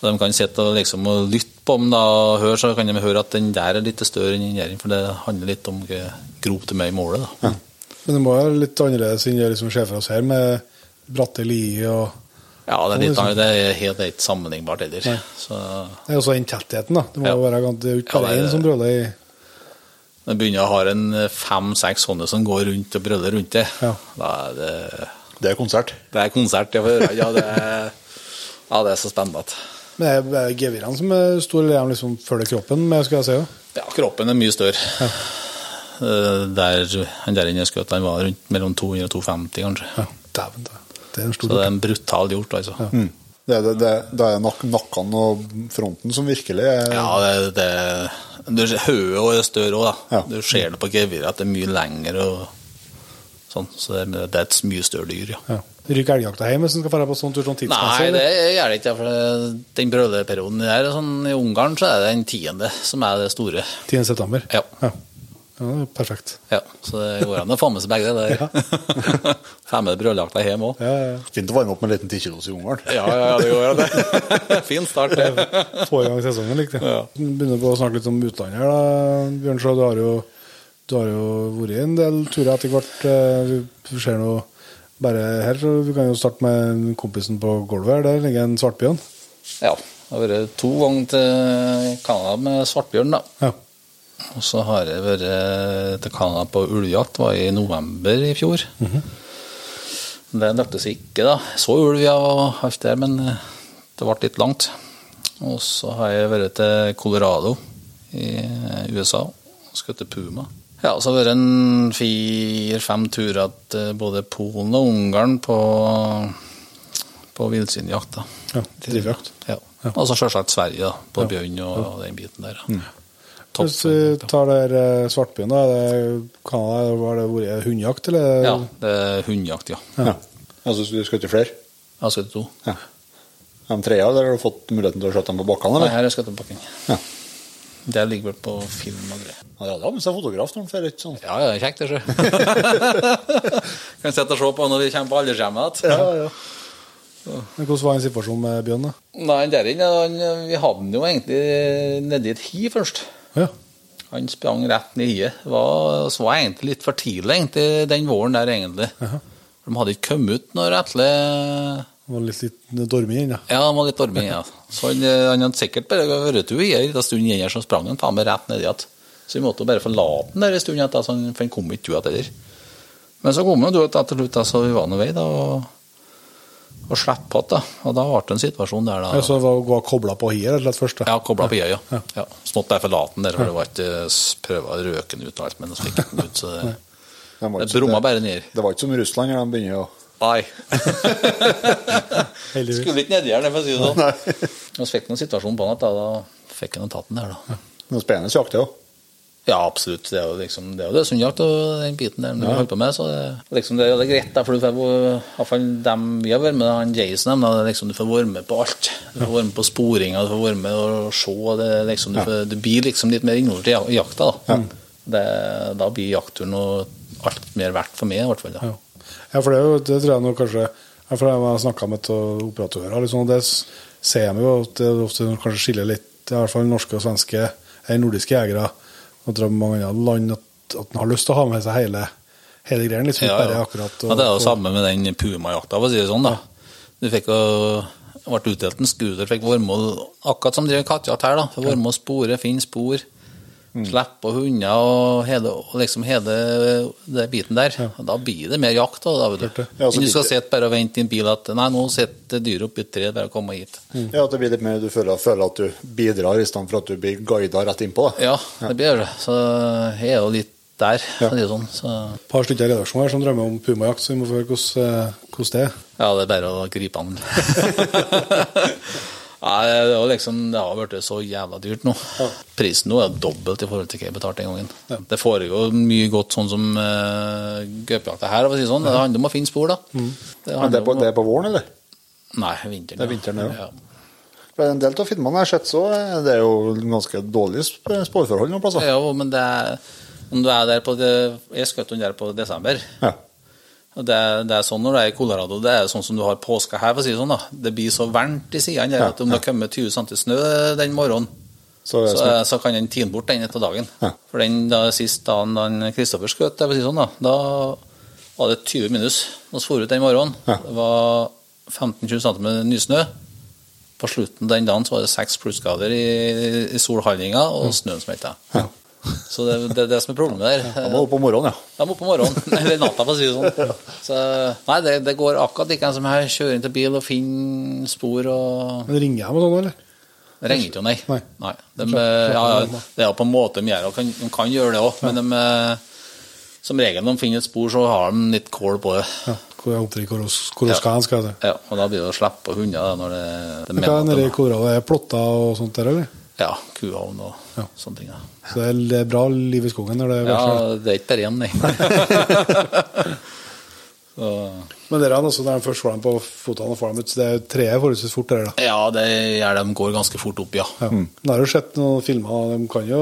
Og de kan sitte og, liksom, og lytte på dem da, og høre, så kan de høre at den der er litt større enn den der, for det handler litt om hva grop de er i målet. da.
Men det må være litt annerledes enn det liksom skjer for oss her, med bratte lier og
Ja, det er litt
Sånn.
Det er helt det ikke sammenlignbart heller. Så
Det er også den tettheten, da. Det må
Ja.
jo være Det er jo ikke bare
er
én som brøler i
Når du begynner å ha en fem-seks sånne som går rundt og brøler rundt det,
Ja.
da er det,
Det er konsert.
det er konsert. Ja, det er, ja, det er så spennende.
Men det er gevirene som er store, eller er de liksom følger kroppen med, skal jeg si. Ja.
Ja, kroppen er mye større. Ja. Der, han der inne skjøt, han var rundt mellom 200 og 250, kanskje.
Ja, Dæven, da. Det er en stor
Så det er en brutal hjort, altså. Ja,
Mm. Det, er det, det, det er nak nakken og fronten som virkelig er
det, det du, Hodet og er større òg, da.
Ja.
Du ser det på geviret at det er mye lengre og sånn. Så det er, det er et mye større dyr, ja.
ja. Ryker elgjakta hjem hvis en skal dra på sånn tur sånn tidsmessig?
Nei, det gjør det ikke. For den brøleperioden der, sånn, i Ungarn så er det den tiende som er det store.
10. september?
Ja.
ja. Ja, det er perfekt.
Ja, Så det går an å få med seg begge det Ja. Få med brødjakta hjem òg.
Ja, ja, ja.
Fint å varme opp med en liten 10 kilos i Ungarn.
Ja, ja, ja, det går an, det. Fin start, det.
Få i gang sesongen, likte jeg.
Ja.
Begynner på å snakke litt om utlandet her, da. Bjørnsjø, du har jo, du har jo vært en del turer etter hvert. Eh, Vi ser nå bare her, så vi kan jo starte med kompisen på gulvet her. Der ligger en svartbjørn.
Ja. Det har vært to ganger til Canada med svartbjørn, da.
Ja.
Og så har jeg vært til Canada på ulvejakt, var i november i fjor. Det lyktes ikke, da. Så ulv ja, og alt det, men eh, det ble litt langt. Og så har jeg vært til Colorado i eh, USA og skutt puma. Ja, så har det vært en fire-fem turer til både Polen og Ungarn på, på villsvinjakt.
ja drivjakt.
Ja. Og så selvsagt Sverige, da, på bjørn og den biten der. da.
Hvis vi tar der Svartbyen, da, er det Canada, har det vært hundejakt, eller?
Ja, det er hundejakt, ja.
Ja. Altså, du skal til flere?
Jeg har skutt to.
Ja. De trea, der har du fått muligheten til å skjøte dem på bakkene,
Nei,
eller?
her på bakken.
Ja.
Det ligger vel på film og greier.
Ja, det hadde med seg fotograf når han får ikke sånn.
Ja, ja, det er kjekt, det, sjø. kan sitte og se på når vi kommer på aldershjemmet igjen.
Ja, ja.
Men Hvordan var situasjonen situasjon med bjørn? da?
Nei, der inne, vi hadde han jo egentlig nedi et hi først.
Ja.
Han sprang rett ned i hiet. Så var egentlig litt for tidlig egentlig, den våren der, egentlig. For De hadde ikke kommet ut når
Atle var litt, litt dormig inn, ja.
Ja, han var litt dormig. ja. Så han, eh, han hadde sikkert bare vært ute i en liten stund igjen, så sprang han faen meg rett nedi igjen. Så vi måtte bare forlate den der en stund, så han, for han kom ikke ut heller. Men så kom han ut etter slutt, så vi var nå vei, da, og, og slapp på det, da. Og da ble det en situasjon der, da.
ja så det var, kobla på hiet rett og slett først?
Ja, kobla på øya, ja. ja. Så måtte jeg forlate den der, for det var ikke s- prøva å røke den ut og alt, men så fikk den ut, så det,
De
det brumma bare ned.
Det var ikke som Russland, der de begynner å
Nei.
Heldigvis.
Skulle ikke nedi her, for å si det sånn. Så fikk noen situasjon på natt, da, da fikk han tatt den der, da.
Noe spennende jakt, det òg.
Ja, absolutt. Det er jo liksom, det er jo det sundjakt og den biten der vi holder på med. Så det, liksom, det er jo det greit, for du får i hvert fall dem vi har vært med, han Jason, dem, det liksom, du får være med på alt. Du får være med på sporinga, du får være med og se. Det, liksom, du, får, du blir liksom litt mer involvert i jak- jakta. Da. Det, da blir jaktturen noe alt mer verdt for meg, i hvert fall. Da.
Ja. ja, for det, er jo, det tror jeg nå kanskje ja, For jeg har snakka med operatører, liksom, og det ser vi jo at det ofte kanskje skiller litt, i hvert fall norske og svenske, eller nordiske jegere, og fra mange andre land, at, at en har lyst til å ha med seg hele, hele greien. Liksom,
Ja, ja.
akkurat
ja, det er jo samme med den pumajakta, for å si det sånn. da. Du fikk jo ble utdelt en scooter, fikk være med akkurat som drev kattejakt her. da, være med å spore, finne spor. Slippe hunder og hele, og liksom hele det biten der. Ja. Da blir det mer jakt. Da, da, vet du.
Ja,
Enn du skal sitte bare og vente i en bil at Nei, nå sitter dyret oppi et tre, bare kom hit.
Ja, at det blir litt mer du føler, føler at du bidrar, i stedet for at du blir guida rett innpå. da.
Ja, det blir det. Så jeg er jo litt der, Ja. si sånn. Så
Et par stykker i redaksjonen her som drømmer om pumajakt, så vi må få høre hvordan, eh, hvordan det er.
ja, det er bare å gripe an. Nei, det, har liksom, det har blitt så jævla dyrt nå. Prisen nå er dobbelt i forhold til hva jeg betalte den gangen. Det foregår mye godt sånn som uh, gaupejakta her. Si det sånn. Det handler om å finne spor, da. Det
Men det er, på,
om
det er på våren, eller?
Nei, vinteren.
Det er vinteren, ja.
ja.
For En del av filmene jeg har sett, så er jo ganske dårlige sporforhold noen plasser.
Ja, men det er, om du er der på det, Jeg skjøt den der på desember.
Ja.
Det, er- det er sånn når det er i Colorado, det er sånn som du har påske her, for å si det sånn. da. Det blir så varmt i sidene ja, at om det kommer 20 cm snø den morgenen,
Så,
så,
sånn-
så kan den tine bort den etter dagen.
Ja.
For den da, siste dagen da Kristoffer skjøt, si sånn, da, da var det 20 minus. Og så for ut den morgenen.
Ja.
Det var 15-20 cm nysnø. På slutten den dagen så var det seks plussgrader i, i solhandlinga, og snøen smelta.
Ja.
Så det, det er det som er problemet der.
De må opp om morgenen, ja.
De må oppe om morgenen, eller natta, for å si det sånn. Så, nei, det, det går akkurat like som her. Kjører inn til bil og finner spor og
Men ringer de og sånn, eller?
Det ringer ikke, nei.
Nei.
De, eh, ja, ja, det er på en måte de gjør, og de kan gjøre det òg, men de, eh, som regel når de finner et spor, så har de litt kål på det.
Ja. Hvor jeg hvor, hvor
Ja.
skal han skal jeg si.
Ja, og da blir det å slippe hunder når det, det
Hva er
mener
nede i
at?
Er det plotter og sånt der, eller?
Ja, kuhavn og
Ja.
sånne ting. Ja.
Så det er, er bra liv i skogen når det er
ja, det er ikke bare én, nei. så,
Men dere, altså, når de først får dem på fotene og får dem ut, så det er treet forholdsvis fort, dere, da.
ja, det gjør de går ganske fort opp, ja.
Ja. Jeg har jo sett noen filmer, de kan jo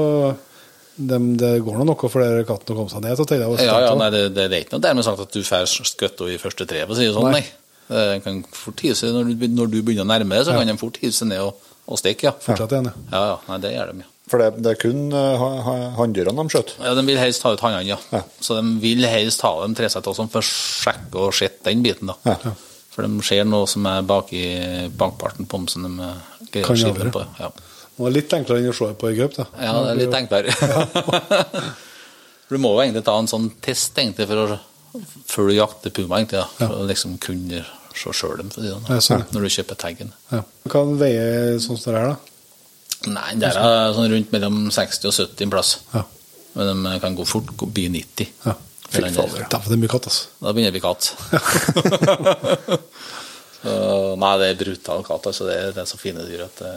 de, Det går nå noe for dere katten å komme seg ned til Telia.
Ja, ja, nei, det, det er ikke noe dermed sagt at du får skutt i første treet, for å si det sånn,
Nei.
nei. Det kan fort hive seg, når, du, når du begynner å nærme deg, så kan de fort hive seg ned og, og stikk, ja.
Fortsatt igjen, ja.
Ja, ja, nei, det gjør de, ja.
For det, det er kun uh, hanndyrene de skjøter.
Ja, De vil helst ta ut hannene, ja.
Ja.
Så de vil helst ha dem tresett også for å sjekke og se den biten, da.
Ja.
For de ser noe som er baki bakparten på dem som de eh, greier
Kan
å skive på. Ja.
Det var litt enklere enn å se på i gaup, da.
ja, det er litt enklere. Du må jo egentlig ta en sånn test egentlig for å, før du jakter puma, egentlig, da, for å liksom kunne se sjøl dem, for å si det
Ja,
når du kjøper taggen.
Ja. Hva veier sånn som det her, da?
Nei, det er sånn rundt mellom 60 og 70 en plass.
Ja.
Men de kan gå fort, gå bli 90.
ja.
Fy
fader, det er mye katt, altså.
Da begynner vi katt. så, nei, det er brutal katt. Altså, det, er, det er så fine dyr at det,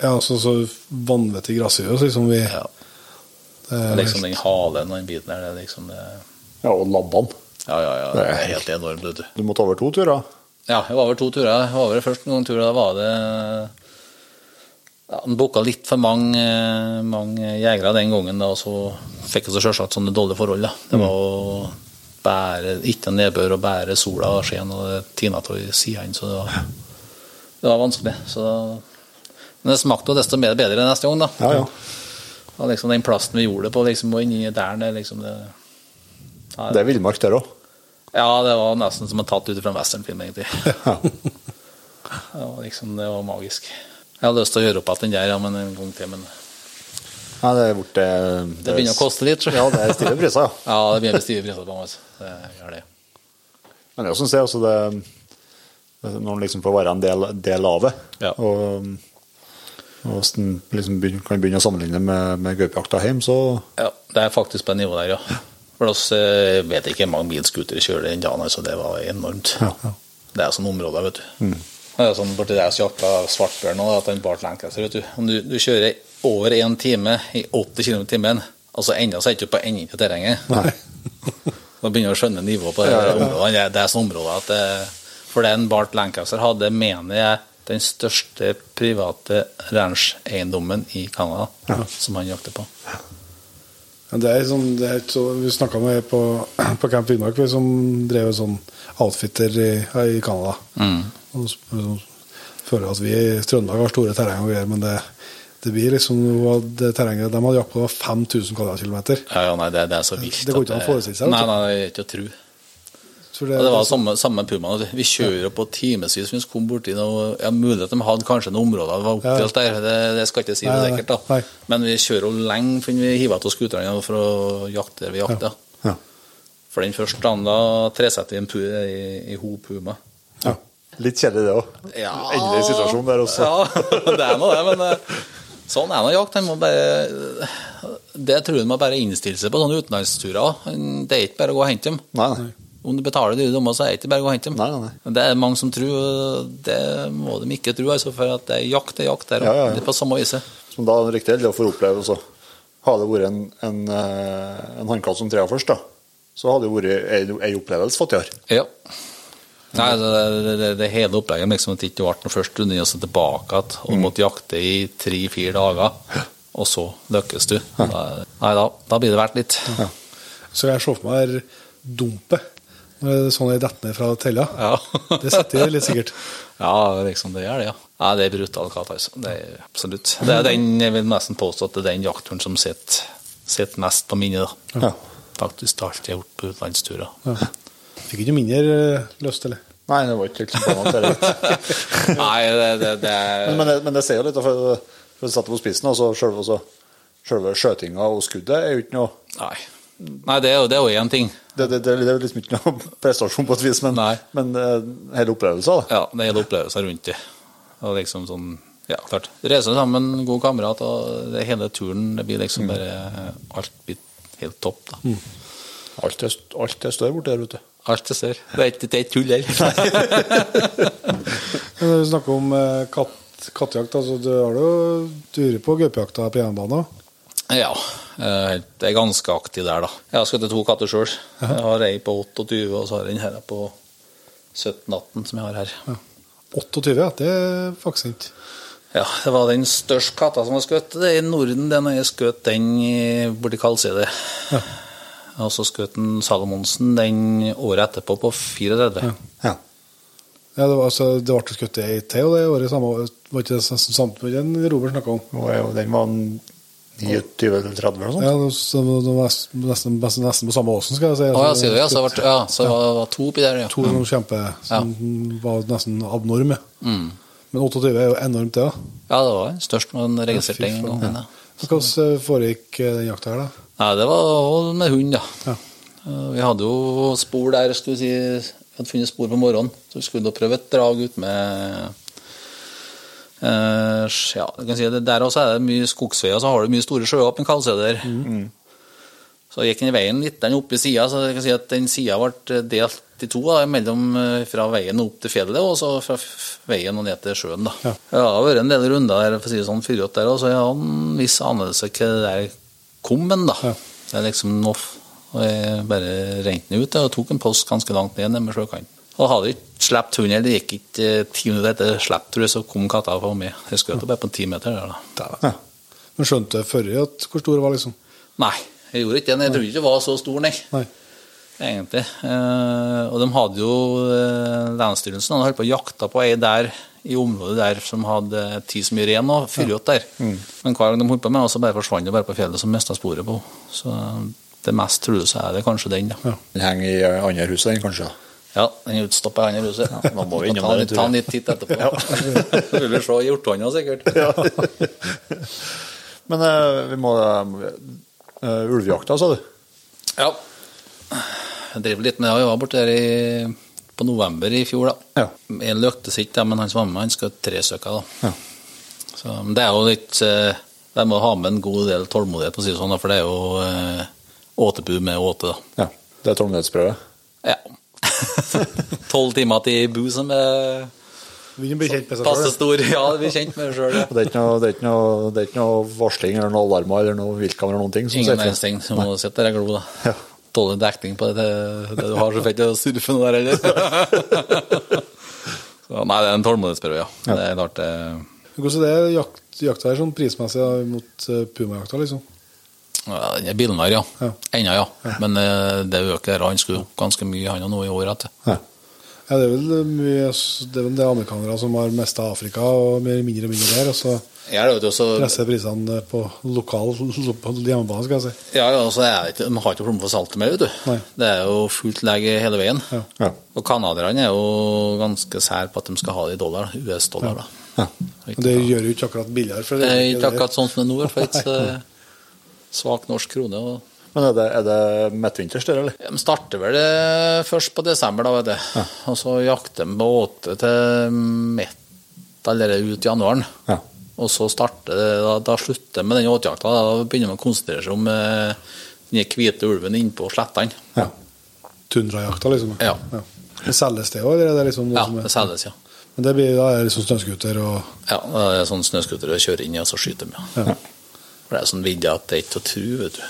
Ja, altså så vanvittig grasshue, liksom vi
ja.
det er
Liksom den halen og den biten der, det er liksom det
Ja, og labbene.
Ja, ja, ja. Det er helt enormt, vet du.
Du må ta over to turer.
Ja, jeg var over to turer. Jeg var over først noen turer, da var det ja, Han booka litt for mange, mange jegere den gangen, da, og så fikk så selvsagt sånne dårlige forhold. Da. Det var å bære, ikke nedbør og bære sola og skien, og det tina av sidene, så det var, det var vanskelig. Så, men det smakte jo desto mer bedre neste gang, da.
Ja, ja.
Og liksom den plassen vi gjorde det på, liksom, og inni der, det liksom det, ja,
Det er villmark der òg.
Ja, det var nesten som å tatt ut fra en westernfilm, egentlig.
Ja.
Det var liksom, det var magisk. Jeg hadde lyst til å gjøre opp igjen den der, ja, men en gang til, men
Ja, det er borte
det det begynner å koste litt. Så.
Ja, det er stive priser, ja.
Det begynner å stive priser på meg. altså. Det det.
Men det jo sånn også det, når man liksom får være en del, del av det,
Ja.
og, og liksom begyn- kan begynne å sammenligne med, med gaupejakta hjemme, så
Ja, det er faktisk på det nivået der, ja. For oss eh, vet ikke hvor mange bilskutere kjører den dagen, altså det var enormt.
Ja, ja.
Det er sånn områder, vet du. Det er sånn borti der jakta svartbjørn òg, at han Bart Lancaster, vet du. Om du, du kjører over én time i 80 km i timen, altså enda så er du ikke på enden av terrenget.
Nei.
Da begynner du å skjønne nivået på det området. Det- er sånn område at det, For den Bart Lancaster hadde, mener jeg, den største private ranch-eiendommen i Canada som han jakter på.
Det er sånn, det er så, Vi snakka med på, på Camp Finnmark, vi som drev sånn outfitter i, i Canada. Og så- så føler at vi i Trøndelag har store terreng og greier, men det, det blir liksom det terrenget De hadde jakt på 5000 kvadratkilometer.
Ja, ja, nei, det, det er så vilt.
Det går ikke an å forestille seg,
Nei, nei, det er ikke å tro.
For
Ja, det var samme, samme puma. Vi kjører på timevis hvis vi kom borti noe ja, Mulig at de hadde kanskje noen områder det var oppdelt der, det, det skal jeg ikke si det sikkert. da.
nei.
Men vi kjører jo lenge før vi hiver av skuterne for å jakte der vi jakter.
Ja.
For den første dagen da tresetter vi en pu i, i ho puma.
ja. Litt kjedelig, det òg.
Ja,
Endelig situasjon der også.
Ja, det er nå det, men eh, sånn er nå jakt. Han må bare Det tror jeg må bare innstille seg på sånne utenlandsturer. Det er ikke bare å gå og hente dem.
Nei, nei.
Om du betaler dyre dommer, så er det ikke bare å hente dem.
Nei, nei.
Det er mange som tror, og det må de ikke tro, altså, for at det er jakt det er jakt der.
Ja, ja, ja.
Det er på samme viset.
Som da er riktig heldig å få oppleve også. Hadde det vært en, en, eh, en hannkatt som trea først, da, så hadde det vært ei, ei opplevelse fått gjøre.
Ja. Nei, det, det, det, hele opplegget liksom at det ikke ble noe først du og så tilbake igjen og
Mm.
måtte jakte i tre-fire dager, og så lykkes du. Da, nei, da, da blir det verdt litt.
Så jeg ser for meg dumpet. Når det er sånn jeg detter ned fra tella.
Ja.
Det sitter litt sikkert.
Ja, liksom det gjør det, ja. ja det er brutal katt, altså. Det er absolutt. Det er den, jeg vil nesten påstå at det er den jaktturen som sitter, sitter mest på minnet.
Ja.
Faktisk alt jeg har gjort på utenlandsturer.
Ja. Fikk ikke mindre eh, lyst, eller?
Nei, det var ikke liksom litt.
Nei, det, det, det er
Men, men, det, men det sier jo litt, for, for du satte på spissen, og selve, sjølve selve skjøtinga og skuddet er jo ikke noe
Nei. Nei, det er jo, det er jo én ting.
det, det, det, det er liksom ikke noe prestasjon på et vis, men,
Nei.
men eh, hele opplevelsen. da.
Ja, det er hele opplevelsen rundt det. Og liksom sånn, ja, klart. Reise sammen, god kamerat, og det hele turen, det blir liksom bare Alt blir helt topp, da.
Alt er, alt er større borti der, vet du.
Alt er større. Det er ikke, det er ikke tull heller.
Når vi snakker om eh, katt, kattejakt, altså, du har jo turer på gaupejakta på jernbanen.
Ja. eh, Jeg er ganske aktiv der, da. Jeg har skutt to katter sjøl. Jeg har ei på 28, og så har jeg den her på 17-18 som jeg har her.
Ja. 28, ja. Det er faktisk ikke
Ja, det var den største katta som var skutt. Det er i Norden, det når jeg skjøt den i- borti Kalside.
Ja.
Og så skjøt Salomonsen den året etterpå på 34.
Ja.
Ja, det, var, altså, det ble skutt ei til det året samme år. Var ikke det samme som Robert snakka om?
Er jo- den var 29 eller 30 eller noe sånt.
Ja, det var, det var nesten, nesten, nesten på samme åsen, skal jeg si.
Å ja, sier du ja. Så, det ble, ja, så det var, var to oppi der, ja.
To mm. kjempe, som var nesten abnorme.
Mm.
Men 28 er jo enormt, det. da.
Ja, det var størst med man registrerte den gang. Ja.
Hvordan foregikk eh, den jakta her, da?
Nei, det var med hund, da.
Ja.
Eh, Vi hadde jo spor der, skulle vi si Vi hadde funnet spor på morgenen, så vi skulle da prøve et drag ut med eh, Ja, du kan si det der også er det mye skogsveier, så har du mye store sjøer oppe i Mm. Så gikk den i veien litt den opp i sida, så jeg kan si at den sida ble delt i to, da, mellom eh, fra veien opp til fjellet og så fra veien og ned til sjøen. da.
Ja.
Det har vært en del runder der, for å si det sånn, fyrt der, og så jeg har en viss anelse hva det der kom men da.
Ja.
Det er liksom noe Og jeg bare rente den ut og tok en post ganske langt ned ned med sjøkanten. Og hadde ikke sluppet hunden, eller gikk ikke eh, ti minutter etter slipp, tror jeg, så kom katta på meg. Jeg skjøt bare på ti meter der, da.
Ja. Men skjønte du før at hvor stor det var, liksom?
Nei, jeg gjorde ikke det. Jeg trodde ikke det var så stor, nei.
Nei.
Egentlig. Eh, og de hadde jo Lensstyrelsen Lænsstyrelsen hadde holdt på å jakta på ei der i området der som hadde ti så mye ren og fyrjått der. Men hver gang de holdt på med, så bare forsvant det bare på fjellet, som mista sporet på henne. Så det mest truede så er det kanskje den, da.
Ja.
Den henger i eh, andre hus, den kanskje.
Ja, den utstopper han i ruset. Ja,
da må vi innom tror
ta en litt titt etterpå. Vil vi se hjortvanna, sikkert.
Men eh, vi må uh, Ulvejakta, sa du?
Ja. Jeg driver litt med det. Jeg var borte der i, på november i fjor, da.
Ja.
En løktes ikke, men han som var med, han skal tre stykker. da.
Ja.
Så, det er jo litt uh, De må ha med en god del tålmodighet, for å si det sånn, da, for det er jo åtebu med åte. da.
ja. Det er tålmodighetsprøve.
Ja. Tolv timer til bu som er passe stor. Ja, vi er kjent med det sjøl.
Ja. Det ikke det ikke det er ikke noe varsling eller noe alarmer eller noe viltkamera eller noen ting? som
Ingen verdens ting. Du må sitte der og glo, da.
Ja.
Dårlig dekning på det, det du har, så får ikke å surfe noe der heller. Så, nei, det er en tålmodighetsprøve, ja. Det er klart det.
Hvordan er det jakt, jakta her sånn prismessig da, mot uh, pumajakta, liksom?
Ja, Den er bilen her, ja.
Ja.
Ennå, ja. Men eh, det øker. Han skulle ganske mye, han har nå i år etter.
Ja.
Ja, det er vel mye Det er vel det amerikanere som har mest av Afrika, og mer mindre og mindre der. Og så
Ja, det er jo så,
presser prisene på lokal på hjemmebane, skal jeg si.
ja, ja, så er det de har ikke plommer for saltet mer, vet du.
Nei.
Det er jo fullt legge hele veien.
Ja.
Ja.
Og canadierne er jo ganske sær på at de skal ha det i dollar, US-dollar. da.
Ja.
Det gjør jo ikke akkurat billigere. For
Det er
ikke
akkurat sånn som det er nå, eh, svak norsk krone. og
Men er det, er det midtvinters der, eller?
De starter vel eh, først på desember, da, vet du. Og så jakter de båter til midt eller ut januaren.
Ja.
Og så starter da, da slutter de med den åtjakta. Da begynner de å konsentrere seg om eh, den hvite ulven innpå slettene.
Ja.
Tundrajakta, liksom.
Ja.
Det selges det òg, liksom
Ja,
som
det selges, ja.
Men det blir da er det liksom snøscooter og
Ja, det er sånn snøscooter kjører inn i, og så skyter de, ja.
Ja.
For det er sånn vidde at det er ikke til å tro, vet du.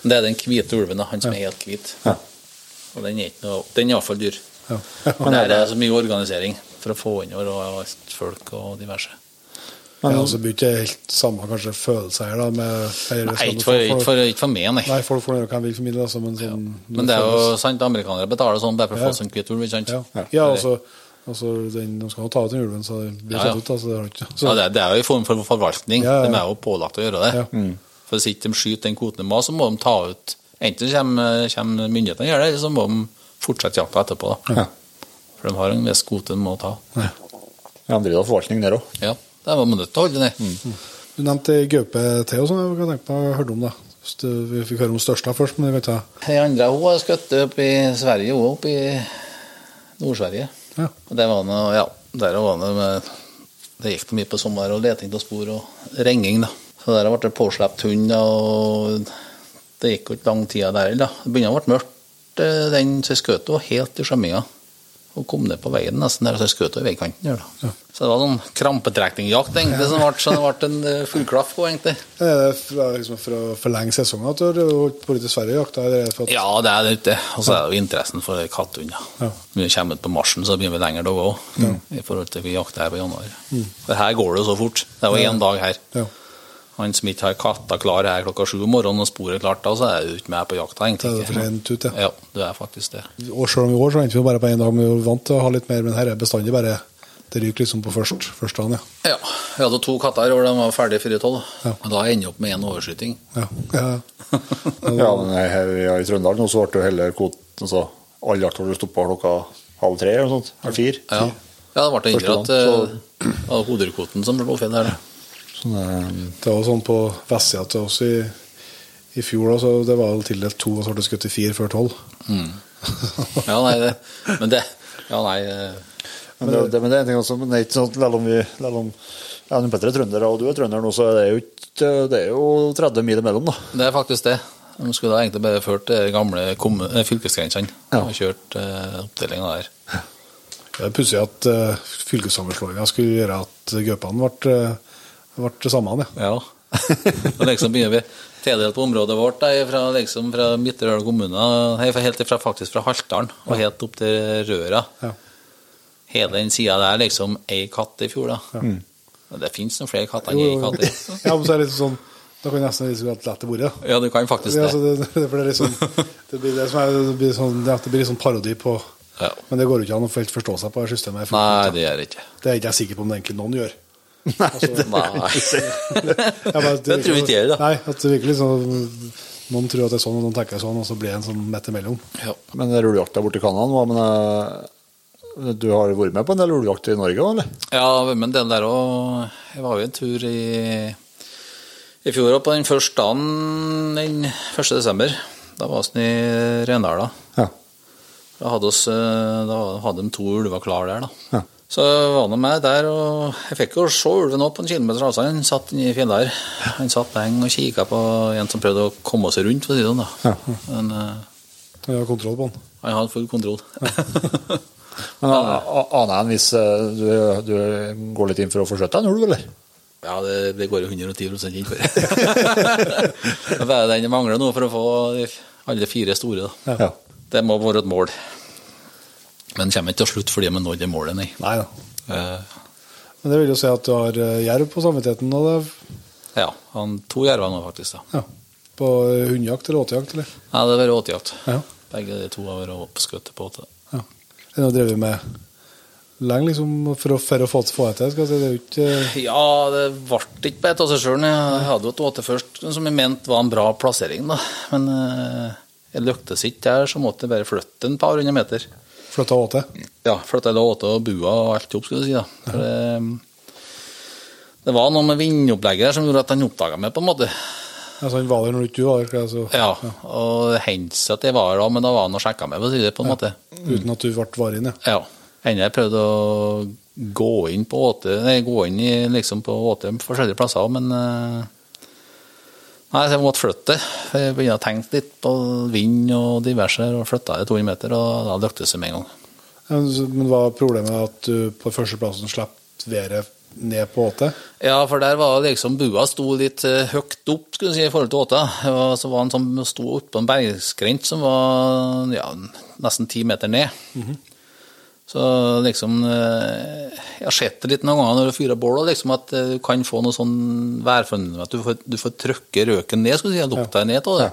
Men det er den hvite ulven, da, han som er helt hvit.
Ja.
Og den er ikke noe Den er iallfall dyr.
Ja.
Men det er så mye organisering for å få innover og alt folk og diverse.
Men altså, det blir ikke helt samme kanskje følelse her, da. Med,
Nei, ikke for, ikke for, ikke for meg, nei.
Nei, folk får de vil formidle, altså, men sånn
Men det er jo sant, amerikanere betaler sånn bare for å
Ja.
få seg en hvit ulv, ikke sant?
Ja, ja altså, altså den, de skal jo ta ut den ulven, så det blir
Ja, ja.
satt ut. Altså, det så,
Ja, det, det er jo en form for forvaltning.
Ja, ja.
De er jo pålagt å gjøre det.
Ja.
For hvis ikke de skyter den kvoten de må, så må de ta ut Enten kommer, kommer myndighetene og gjør det, eller så må de fortsette jakta etterpå. Da.
Ja.
For de har en viss kvote de må ta.
Ja, de driver forvaltning der òg.
Ja, det var man nødt til å holde ned.
Du nevnte gaupe til, sånn. Jeg kan tenke meg å høre om det. Vi fikk høre om størsta først, men vi kan ta
Den andre hun har skutt opp i Sverige, hun oppe i Nord-Sverige.
Ja.
Det var noe, ja, der var det med Det gikk mye på sommer og leting av spor og renging, da. Så der ble det påslept hund, og det gikk jo ikke lang tid der heller. Det begynte å bli mørkt, eh, den så jeg skjøt helt i skjemminga. Og kom ned på veien nesten der, så jeg skjøt henne i veikanten der, da. Så det var sånn krampetrekningjakt, egentlig, som ble, så det ble en eh, full klaff på, egentlig.
Er det fra, liksom, for å forlenge sesongen at du har holdt på litt i Sverige? Jakta, eller er det at,
Ja, det er det ute. Og så er det jo interessen for katthunder. Ja.
Ja.
Når vi kommer ut på marsjen, så begynner vi lenger da òg, i forhold til vi jakter her på januar. For her går det jo så fort. Det er jo én dag her.
Ja.
Han som ikke har katta klar her klokka sju om morgenen og sporet klart da, så er du ikke med på jakta, egentlig.
er for sent ut, ja.
Ja, det er faktisk det.
Og selv om i år så endte vi bare på én dag, men vi er vant til å ha litt mer. Men her er bestandig bare Det ryker liksom på først, første dagen, ja.
Ja, vi hadde to katter hvor de var ferdige før tolv.
Ja.
Og da ender jeg opp med én overskyting.
Ja, ja.
Ja, men her ja, i Trøndelag nå så ble jo hele kvoten altså, All jakt ble stoppa klokka halv tre eller noe sånt. Eller fire.
Ja, ja det ble
det
inndratt
dagen,
eh, det var hoderkvoten som ble feil her. da.
Sånn, eh,
Det var sånn på vestsida til oss i, i fjor, da, så det var tildelt to, og så ble det skutt i fire før tolv.
Ja, nei, det, men det Ja, nei eh,
men, det, det, men det er en ting også, men det er ikke sånn selv om vi selv om ja, Petter er trønder, og du er trønder nå, så er det jo ikke Det er jo 30 mil imellom, da.
Det er faktisk det. De skulle da egentlig bare ført de gamle eh, fylkesgrensene
Ja.
og kjørt uh, oppdelinga der.
Det er pussig at uh, fylkessammenslåinga skulle gjøre at gaupene ble, uh, ble det samme, Ja.
Ja. og liksom begynner vi tildelt på området vårt da, fra, liksom, fra Midtørdal kommune, helt fra, faktisk fra Haltdalen og helt opp til Røra.
Ja.
Hele den sida der liksom ei katt i fjor, da. Ja. det fins noen flere katter enn ei katt. i.
ja, men så er det litt sånn Da kan nesten liksom la det vært. Ja.
Ja, du kan faktisk det.
Ja, det, det, for det, er liksom, det blir det som er det blir sånn, det, det blir sånn parodi på
Ja.
Men det går jo ikke an å helt forstå seg på det systemet.
Nei, det gjør det ikke.
Det er ikke jeg sikker på om det egentlig noen gjør.
Nei.
Men
Det tror vi ikke jeg, da.
Nei, at det virker liksom Noen tror at det er sånn, og noen tenker sånn, og så blir det en sånn midt imellom.
Ja.
Men ulvejakta borti Canada nå, men eh, du har vært med på en del ulvejakt i Norge òg, eller?
Ja, men den der òg Jeg var jo en tur i i fjor på den første dagen, den 1. desember. Da var vi i Rendala.
Ja.
Da hadde, oss, eh, da hadde de to ulver klar der, da.
Ja.
Så var nå med der, og jeg fikk jo se ulven opp på en kilometer avstand. Han satt i fjellet her. Han satt lenge og kikka på en som prøvde å komme seg rundt, for å si det sånn. da. Men uh,
Jeg har kontroll på han?
han hadde full kontroll.
Men a- a- aner jeg hvis eh, du, du går litt inn for å få skjøtt deg en ulv, eller?
Ja, det, det går jo 110 inn for. det er den mangler nå for å få alle fire store. da.
Ja.
Det må være et mål. Men kommer ikke til slutt fordi vi nådde målet, nei.
Nei da.
Eh,
Men det vil jo si at du har eh, jerv på samvittigheten. nå? det,
ja, han to jerver nå, faktisk. da.
ja. På eh, hundejakt eller åtejakt, eller?
Nei, det har vært åtejakt.
Ja.
Begge de to har vært oppskutt på åte.
ja. Den har drevet med lenge liksom, for å, for å få, det til. Skal jeg si. Det er jo ikke eh,
Ja, det ble ikke bare av seg sjøl. Jeg hadde jo et åte først som jeg mente var en bra plassering, da. Men eh, jeg lyktes ikke der, så måtte jeg bare flytte en par hundre meter.
Flytta åte.
Ja, flytta åte og bua og alt opp, skal du si. da. For det, det var noe med vindopplegget der som gjorde at han oppdaga meg, på en måte.
Altså, han var der når du var der. Altså. Ja.
Ja, og det hendte seg at jeg var der da, men da var han og sjekka meg, det på en måte.
Uten at du ble varig inn, ja.
Ja. Enda jeg prøvde å gå inn på åte, nei, gå inn i, liksom på åte forskjellige plasser, men eh, Nei, så jeg måtte flytte. Jeg begynte å tenke litt på vind og diverse, og flytta det 200 meter, og da lyktes det med en gang.
Men var problemet at du på førsteplassen slapp været ned på åte?
Ja, for der var liksom bua sto litt eh, høyt opp skulle si, i forhold til åta. Og så var den som sto oppå en bergskrent som var ja, nesten ti meter ned. Så liksom eh, Jeg har sett det litt noen ganger når du fyrer bål, liksom, at eh, du kan få noe sånn værfenomen at du får, du får trykke røken ned, skulle du si, lukta ned av det.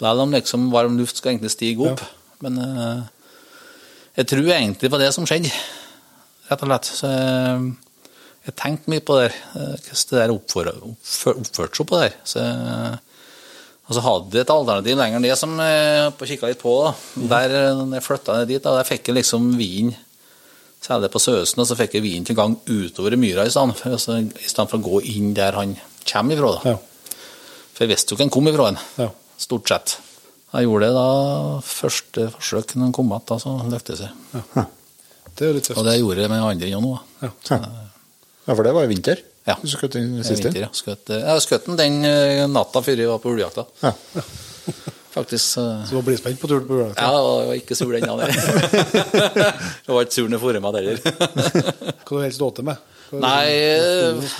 Selv om liksom varm luft skal egentlig stige opp. Men eh, jeg tror egentlig på det som skjedde, rett og slett. Så jeg, jeg tenkte mye på det der, hvordan det der oppfør, oppfør, oppførte seg på det der. Så, jeg- og så hadde jeg et alternativ lenger ned som jeg kikka litt på. Da. Der eh, jeg flytta ned dit, da, der fikk jeg liksom vin særlig på Søsen, og så fikk jeg vin til gang utover i myra i stedet for, altså, i stedet for å gå inn der han kommer ifra. Da.
Ja.
For jeg visste jo ikke han kom ifra, han,
Ja.
stort sett. Jeg gjorde det da første forsøk når han kom igjen, da, så lyktes det.
Det er litt
Og det gjorde jeg med andre igjen nå. da.
Ja.
Ja, for det var i vinter?
Ja.
Du skjøt den
sist? ja. Skjøt, jeg skjøt den den eh, natta før jeg var på ulvejakta.
Ja.
Faktisk. eh,
Så du var blidspent på tur på ulvejakta?
Ja, jeg var ikke sur den dagen. Jeg var ikke sur når jeg fôret meg heller.
Hva du helst åte med? Hva er
Nei,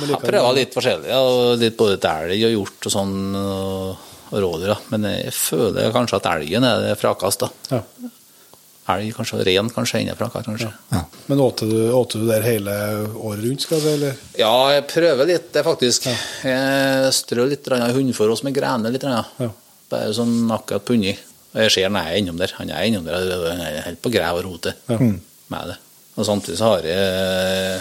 jeg prøver litt forskjellig. Ja, litt både til elg og hjort og sånn, og, og rådyr. Men jeg føler kanskje at elgen er det frakast. da.
Ja.
Elg kanskje, og ren kanskje enda Ja. kanskje.
Men åter du, åte du der hele året rundt, skal jeg? Eller?
Ja, jeg prøver litt, det faktisk. Jeg strør litt hundefòr med grener litt.
Ja.
Bare sånn akkurat punni. Og jeg ser han er innom der. Han er innom der, han er helt på grev og rote
Ja.
med det. Og samtidig så har jeg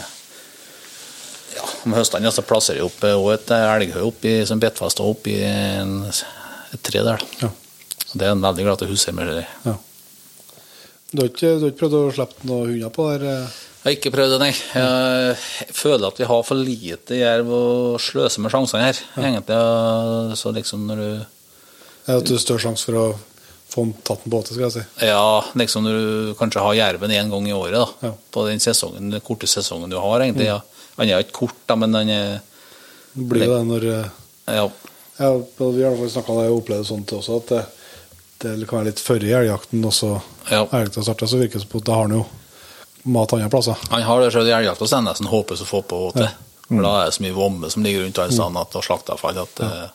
ja, Om høstene så plasserer jeg opp også et elghøy oppi, som better fast oppi et tre der. da.
Ja.
Så det er en veldig glad til å huske med det.
ja. Du har ikke, du har ikke prøvd å slippe noen hunder på der? eh?
Jeg har ikke prøvd det, nei. Jeg føler at vi har for lite jerv å sløse med sjansene her. Egentlig, så liksom når du
Er har større sjanse for å få tatt den på åte, skal jeg si?
Ja, liksom når du kanskje har jerven én gang i året, da.
Ja.
På den sesongen, den korte sesongen du har, egentlig. Ja. Han er ikke kort, da, men han er
Det blir jo det når eh,
Ja.
ja, Vi har snakka om det og opplevd sånt også, at det, det kan være litt før i elgjakten, og så
Ja.
elgjakta starter, så virker det som at da har han jo mat andre plasser.
Han har det selv i elgjakta, så er det nesten håpløst å få på til. For da er det så mye vomme som ligger rundt alle steder, at- slakteavfall at ja.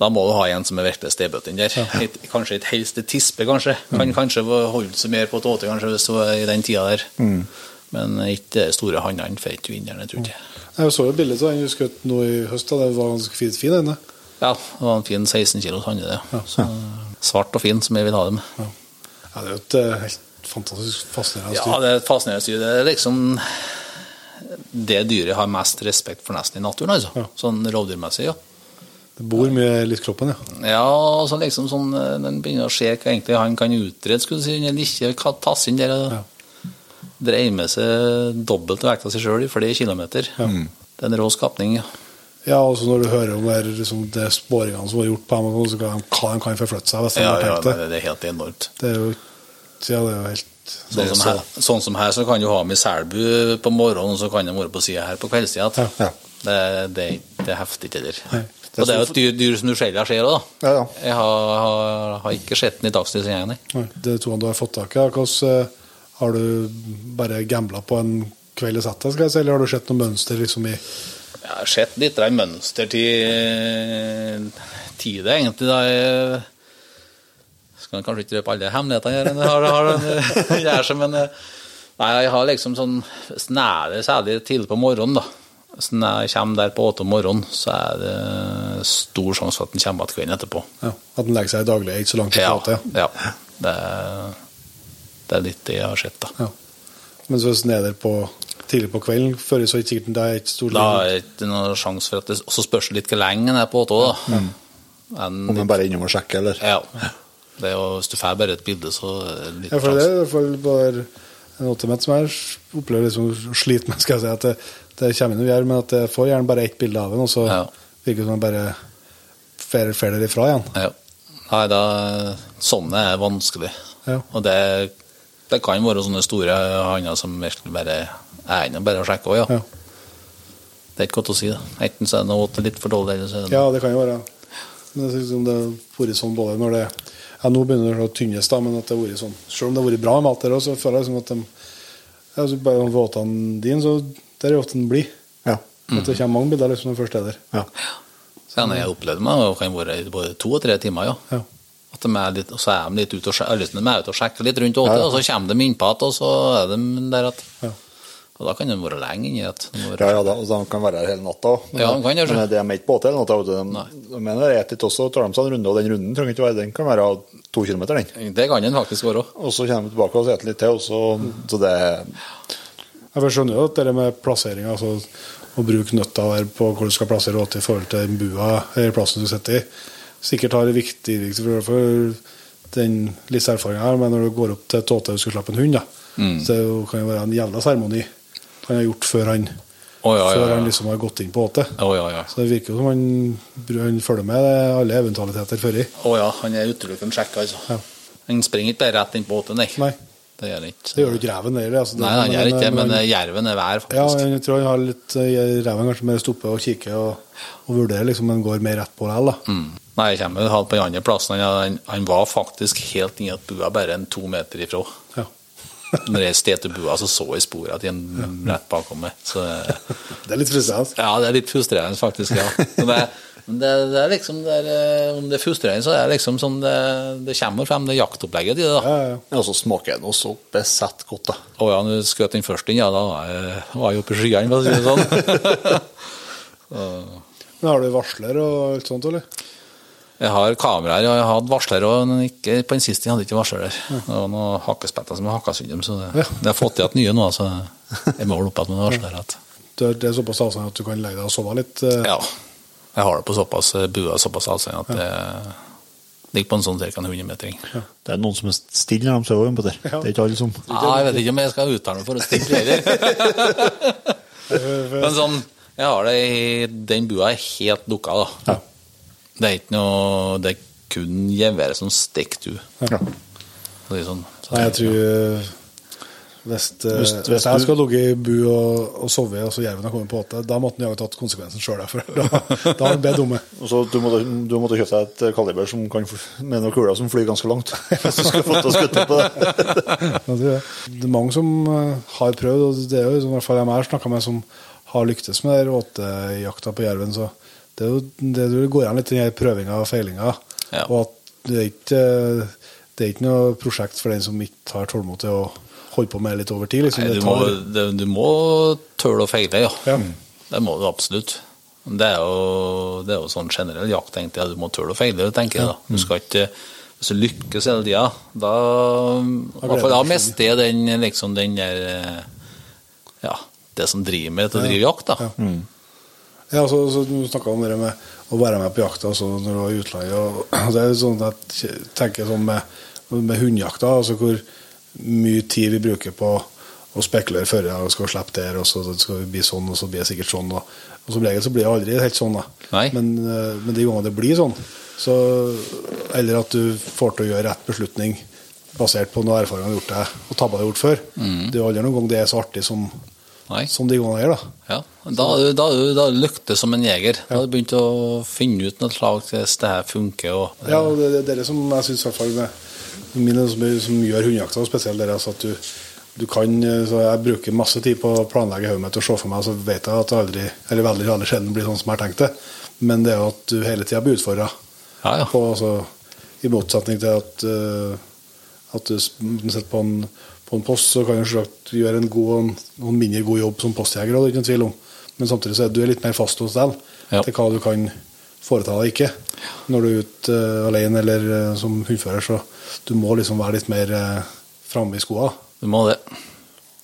Da må du ha en som er virkelig stebøtt inn der. Et, kanskje et helst et tispe, kanskje. Kan kanskje holde seg mer på et åte, kanskje, hvis du er i den tida der. Men ikke de store hannene får ikke jeg tror ikke.
Jeg så jo bildet av den du skjøt nå i høst, da. det var ganske fint fin ennå.
Ja, det var en fin 16 kilos i det. Så, svart og fin, som jeg vil ha dem.
Ja. ja, det er jo et eh, helt fantastisk fascinerende
Ja, det er et fascinerende dyr. Det er liksom det dyret har mest respekt for nesten i naturen, altså.
Ja.
Sånn rovdyrmessig, ja.
Det bor mye i livskroppen, ja.
Ja, altså liksom sånn Den begynner å se hva egentlig han kan utrede, skulle du si, eller ikke kan tas inn der og
Ja.
dreie med seg dobbelt vekta seg sjøl i flere kilometer. Det er en rå skapning, ja.
Ja, altså Når du hører om det, liksom, det sporingene som var gjort på dem, og så kan- hva de kan forflytte seg hvis de
Ja,
har
ja,
tenkt det.
det, det er helt enormt.
Det er jo ja, det er jo helt
Sånn som, her, sånn som her, så kan du ha med Selbu på morgenen, og så kan de være på sida her på kveldstida.
Ja.
Ja.
Det, det, er det er heftig, det der.
Nei.
Og det er jo et dyr, dyr som du sjelden ser òg, da.
Ja, ja.
Jeg har, har, har ikke sett den i Dagsnytt, engang, nei.
Nei, Det er to du har fått tak i. Hvordan eh, Har du bare gambla på en kveld i settet, skal jeg si, eller har du sett noe mønster liksom i
Jeg har sett litt av mønster til tid, egentlig. Da jeg skal kanskje ikke røpe alle hemmelighetene jeg har, har gjør seg, men Nei, jeg har liksom sånn Snære, særlig tidlig på morgenen, da. Hvis jeg kommer der på åtte om morgenen, så er det stor sjanse for at den kommer tilbake kvelden etterpå.
ja, At den legger seg i daglig, ikke så langt
Ja,
ifra til?
ja. Det, Det er litt det jeg har sett, da.
Ja. Men hvis den er der på, tidlig på kvelden, før så er det sikkert det er ikke stor
Da er det ikke noen sjanse for at det Og så spørs det litt hvor lenge den er på åtte òg, da. En,
Om en bare er innom og sjekker, eller?
ja. Det er jo, hvis du får bare et bilde, så er det litt
Ja, for det er i hvert fall bare en åttemett som jeg opplever liksom sliter med, skal jeg si. At det, det kommer inn noe gjær, men at jeg får gjerne bare ett bilde av den, og så
Ja.
virker det som jeg bare det ifra igjen.
Ja. Nei, da Sånne er vanskelig.
Ja.
Og det, det kan være sånne store hanner som virkelig bare er inne og bare sjekker òg, ja.
Ja.
Det er ikke godt å si, det. Enten så er det noe litt for dårlig, eller så er det
Ja, det kan jo være. Men det, er liksom, det har vært sånn både når det ja, Nå begynner det å tynnes, da, men at det har vært sånn Selv om det har vært bra mat der òg, så føler jeg liksom at de ja, så Bare de våtene dine, så der er ofte den blid.
Ja.
At det kommer mange bilder liksom, når den først er der.
ja.
Så jeg har opplevd meg, og kan være i både to og tre timer, ja.
Ja.
At de er litt, og så er de litt ute og, sje- de er ute og sjekker litt rundt åtte,
Ja, ja.
og så kommer de innpå igjen, og så er de der at
Ja.
Og da kan de være lenge inni at
Ja, ja, da, og de kan være her hele natta òg.
Ja, de kan gjøre det.
Men det er ikke båt hele natta. De, de mener det er litt også, tar de seg en runde, og den runden trenger ikke være Den kan være to kilometer, den.
Det kan den faktisk være òg.
Og så kommer de tilbake og spiser litt til, og så, så det
Jeg skjønner jo at det med plassering, altså å bruke nøtta der på hvor du skal plassere åtte i forhold til den bua eller plassen du sitter i, sikkert har det viktig, viktig for, den litt erfaringa her, men når du går opp til Tåte og skal slappe en hund, da, så det kan det være en jævla seremoni han har gjort før han,
oh, ja, ja,
før
ja.
han liksom har gått inn på åtet.
Oh, ja, ja.
Så det virker som han, han følger med alle eventualiteter før i.
Å ja, han er utelukkende sjekka, altså.
Ja.
Han springer ikke bare rett inn på åtet, nei.
Nei,
Det gjør han ikke.
det gjør du ikke reven heller. Altså,
Nei, han gjør ikke det, men
han-
eh, jerven er vær, faktisk.
Ja, jeg tror han har litt eh, Reven kanskje mer stopper og kikker og, og vurderer, liksom, men går mer rett på likevel. da.
Mm. Nei, jeg kommer jo på den andre plassen. Han, han var faktisk helt inni at bua bare en to meter ifra.
Ja.
Når jeg sted til bua, så så jeg sporene til en rett bakom meg. Så
Det er litt frustrerende.
ja, det er litt frustrerende, faktisk. ja. Men det, det, det er liksom det er, eh, Om det er frustrerende, så er det liksom sånn det, det kommer frem, det jaktopplegget i det. da.
Ja, ja, ja.
Og så smaker den også besett godt, da.
Å ja, når du skjøt den først inn, ja, da var jeg, var jeg oppe i skyene, for å si det sånn.
Men har du varsler og alt sånt, eller?
Jeg har kameraer, og jeg har hatt varsler, og ikke, på den siste hadde jeg ikke varsler der. Det var noen hakkespetter som hakka seg så det,
Ja.
har fått til at nye nå, så jeg må vel opp igjen med varsler. At,
Det er såpass avstand at du kan legge deg og sove litt? eh,
ja, jeg har det på såpass bua såpass avstand at det ligger på en sånn ca. 100 meter.
Det er noen som er stille når de sover på der. Det er ikke alle som
Ja, jeg vet ikke om jeg skal uttale meg for å stille heller. Men sånn, jeg har det i Den bua er helt dukka, da.
Ja.
Det er ikke noe Det er kun geværet som stikker du.
Ja.
Det er sånn, så
Nei, jeg tror eh, hvis, eh,
Hvis-
hvis,
hvis
jeg
skulle
skal ligge i bu og, og sove, og så jerven har kommet på åte, da måtte han ha tatt konsekvensen sjøl. Da, da har han bedt om det.
Og så du måtte, du måtte kjøpe deg et kaliber som kan, med noen kuler som flyr ganske langt. Hvis du skulle fått skutt på det.
Det. det er mange som eh, har prøvd, og det er jo i hvert fall jeg har snakka med, som har lyktes med åtejakta på jerven. Så det, er jo, det, du går an litt i prøvinga og feilinga.
Ja.
Og at det er ikke det er ikke noe prosjekt for den som ikke har tålmod til å holde på med litt over tid. Liksom.
Nei, du, må, det, du må tøle å feile, ja.
Ja.
Det må du absolutt. Det er jo, det er jo sånn generell jakt, egentlig. jeg. Du må tøle å feile, tenker jeg. da. Du skal ikke, Hvis du lykkes hele tida, da, da mister jeg den, liksom, den der eh, Ja, det som driver meg til å drive jakt, da.
Ja, så, så Du snakka om det med å være med på jakta altså, når du var i utlandet. Og, det er sånn at jeg tenker sånn med, med hundejakta, altså hvor mye tid vi bruker på å spekulere før jeg skal slippe der, og så skal vi bli sånn, og så blir det sikkert sånn. Og, og som regel så blir det aldri helt sånn, da. Men, eh, men de gangene det blir sånn, så, eller at du får til å gjøre rett beslutning basert på noen erfaringer du har gjort deg, og tabber du har gjort før, det er aldri noen gang det er så artig som,
Nei.
som de gangene gjør. da.
Ja, da da da lyktes som en jeger. Da har du begynt å finne ut noe slag hvis det her funker. Og,
Ja, og det, det, det er det som jeg syns i hvert fall mine som, som gjør hundejakta, spesielt det er altså at du, du kan så Jeg bruker masse tid på å planlegge hodet mitt og se for meg, så vet jeg at det aldri, eller veldig veldig sjelden blir sånn som jeg har tenkt det. Men det er jo at du hele tida blir utfordra.
Ja, ja.
Altså, I motsetning til at, uh, at du sitter på en, på en post, så kan du selvsagt gjøre en god og en, og en mindre god jobb som postjeger, det er ikke noen tvil om. Men samtidig så er du litt mer fast hos deg
Ja.
til hva du kan foreta deg ikke. Når du er ute uh, alene eller uh, som hundfører, så du må liksom være litt mer uh, framme i skoa.
Du må det.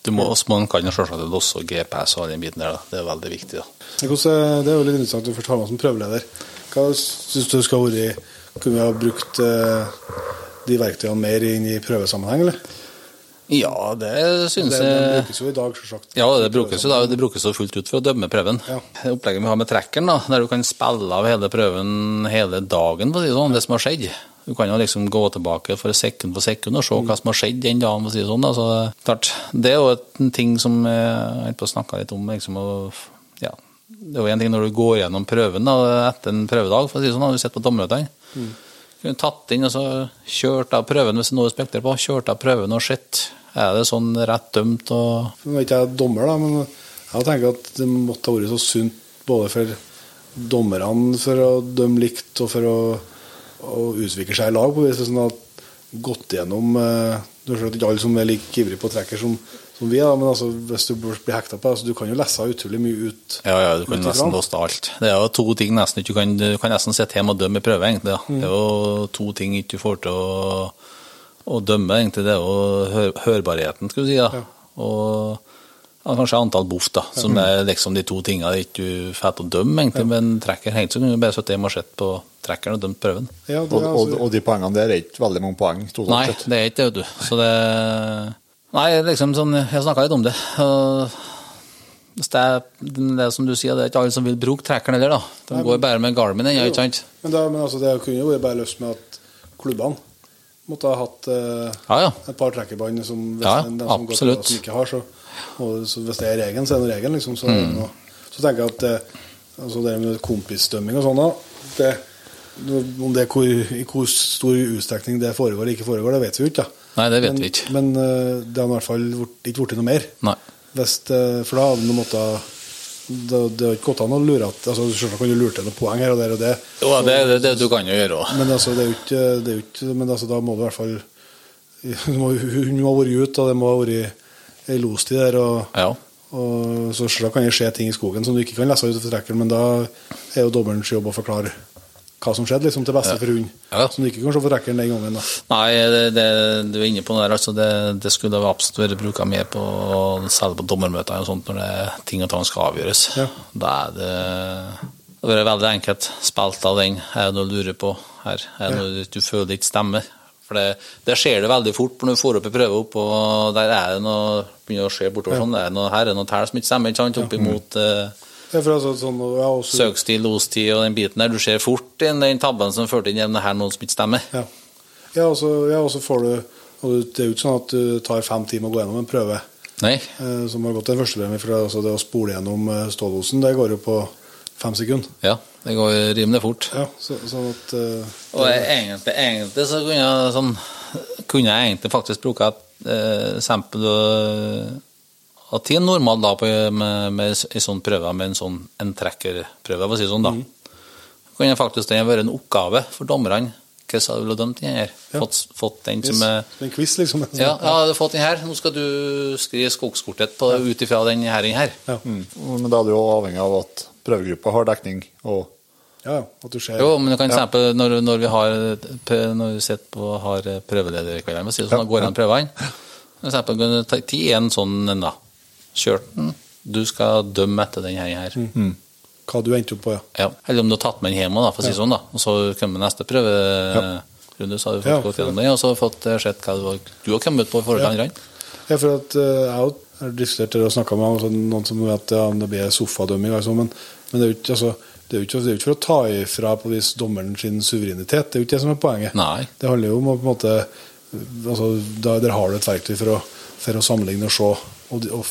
Du må, man kan jo selvsagt også GPS og all den biten der. Da. Det er veldig viktig. da.
Det er jo litt interessant at du først har med som prøveleder. Hva syns du skal være Kunne vi ha brukt de verktøyene mer inn i prøvesammenheng, eller?
Ja, det
Det, de
jeg
brukes jo i dag, selvsagt.
Ja, det brukes jo da, det brukes jo fullt ut for å dømme prøven.
Ja.
Det Opplegget vi har med trekkeren, da, der du kan spille av hele prøven hele dagen, for å si det sånn, det som har skjedd. Du kan jo liksom gå tilbake for sekund for sekund og se hva som har skjedd den dagen. for å si Det sånn. Da. Så, klart, det er jo en ting som jeg å snakke litt om. Liksom, og, ja. Det er jo en ting når du går gjennom prøven da, etter en prøvedag, for å si det sånn, da, du sitter på dommermøtene.
Mm.
Kunne tatt inn og så kjørt av prøven hvis det er noe du spekter på. Kjørt av prøven og sett. Er det sånn rett dømt og
Nå er ikke jeg dommer, da, men jeg tenker at det måtte ha vært så sunt både for dommerne for å dømme likt og for å, å utvikle seg i lag. på vis sånn at gått gjennom eh, Du ser ikke alle som er like ivrige på trekker som, som vi, da, men altså, hvis du blir hekta på det, altså, du kan jo lese utrolig mye ut.
Ja, ja, du kan nesten låse alt. Det er jo to ting nesten ikke du kan Du kan nesten sitte hjemme og dømme i prøve, egentlig. Ja.
Mm.
Det er jo to ting ikke du får til å, å dømme, egentlig. Det er jo hør, hørbarheten, skal du si. da. Og ja, kanskje antall boff, da. Som er liksom de to tingene det ikke du får til å dømme, egentlig. Men trekker helt så kan du bare sitte hjemme og sett på trekkeren og dømme prøven.
Ja, det,
Og, og,
altså,
og de poengene der er ikke veldig mange poeng
Nei, det er ikke det, vet du. Så det Nei, liksom sånn Jeg snakka litt om det. Det er det er som du sier, det er ikke alle som vil bruke trekkeren heller, da. De går bare med Garmin ennå, ikke sant?
men, da, men altså, det kunne jo vært bare løst med at klubbene måtte ha hatt eh,
Ja, ja.
et par trekkerbånd som hvis
Ja,
den, den som går som ikke har, så, og, så hvis det er regelen, så er det regelen, liksom. Så,
Mm.
og, så tenker jeg at eh, altså det med kompisdømming og sånn det, om det hvor, i hvor stor utstrekning det foregår eller ikke foregår, det vet vi jo ikke. da.
Nei, det vet
men,
vi ikke.
Men eh, det har i hvert fall ikke blitt noe mer.
Nei.
Hvis, det- for da hadde han måttet det, det har ikke gått an å lure at altså, Selvsagt kan du lure til noen poeng her og der og det,
Jo, det er det, det du kan jo gjøre òg.
men altså, det er jo ikke, det er ikke Men altså, da må du i hvert fall Hun må ha vært ute, og det må ha vært ei lostid der. Og,
Ja.
og så selvsagt kan det skje ting i skogen som du ikke kan lese ut fra trekkeren, men da er jo dommerens jobb å forklare hva som skjedde, liksom til beste for hunden.
Ja.
Som du ikke kan se på trekkeren den gangen. da.
Nei, det, det, du er inne på noe der. Altså det, det skulle absolutt vært bruka mer på særlig på dommermøter og sånt når det er ting og tang skal avgjøres.
Ja.
Da er det det har vært veldig enkelt. Spilt av den. Er det noe du lurer på her? Er det noe du føler ikke stemmer? For det, det skjer det veldig fort når du får opp en prøve opp, og der er det noe begynner å skje bortover sånn. Det er noe, her er det noe tall som ikke stemmer, ikke sant? Opp imot
ja. Er for altså, sånn, og jeg også,
søkstid, lostid og den biten der. Du ser fort inn den tabben som førte inn det her noen som ikke stemmer.
ja. Ja, og så ja, og får du og Det er jo ikke sånn at du tar fem timer å gå gjennom en prøve.
Nei.
eh, som har gått en førstepremie. For altså, det å spole gjennom eh, stålosen, det går jo på fem sekunder.
Ja, det går rimelig fort.
Ja, så, sånn at eh,
Og egentlig, egentlig så kunne jeg, sånn, kunne jeg egentlig faktisk bruke et eh, øh, av til en normal da på, med, med en sånn prøve, med en sånn en trekkerprøve, for å si det sånn da. Kunne faktisk det være en oppgave for dommerne. Hva ville du dømt den her?
Ja.
Fått, fått den som er
En quiz, liksom.
ja, ja, du har fått den her. Nå skal du skrive skogskortet på, ut ifra den her. Den her.
Ja.
Mm. Men da er du jo avhengig av at prøvegruppa har dekning. og
ja, at du ser
Jo, men du kan eksempel når, når vi har Når vi sitter på har prøvelederkveldene, si det sånn, da går an prøvene. For eksempel kan du en sånn en, da. Kjørt den. Du skal dømme etter den her.
Mm. hva du endte opp på, ja.
Ja. Eller om du har tatt med den hjem, da, for å si ja. sånn, da. Og så kommer neste prøverunde, så har du fått
Ja,
gått gjennom den, og så har du fått eh, sett hva du, har- du har kommet ut på i forhold til andre.
Ja, for at eh, jeg har- diskutert det og snakka med noen som vet ja, det blir sofadømming, altså, men, men det er jo ikke altså, det er ikke, det er jo ikke for å ta ifra på vis dommeren sin suverenitet, det er jo ikke det som er poenget.
Nei.
Det handler jo om å på en måte altså, Der har du et verktøy for å, for å sammenligne og se, og, de- og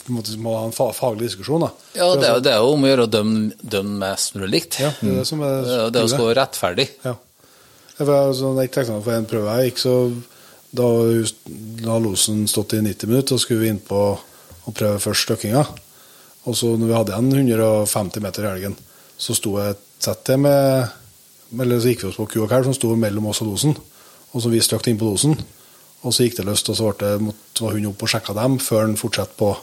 må ha en fa faglig diskusjon. Da.
Ja, det er,
altså,
det er jo om å gjøre å dømme, dømme mest mulig likt.
ja, det er det som er
Det er å stå rettferdig.
Ja. Jeg, sånn, jeg tenkte for en prøve jeg gikk, så da, har losen stått i 90 minutter, og skulle vi inn på å prøve først støkkinga. Og så når vi hadde igjen 150 meter i helgen, så sto jeg et sett til med Eller så gikk vi oss på ku og kalv som sto mellom oss og losen, og så vi støkte inn på losen. Og så gikk det løst, og så det, måtte, var hun opp og sjekka dem før han fortsatte på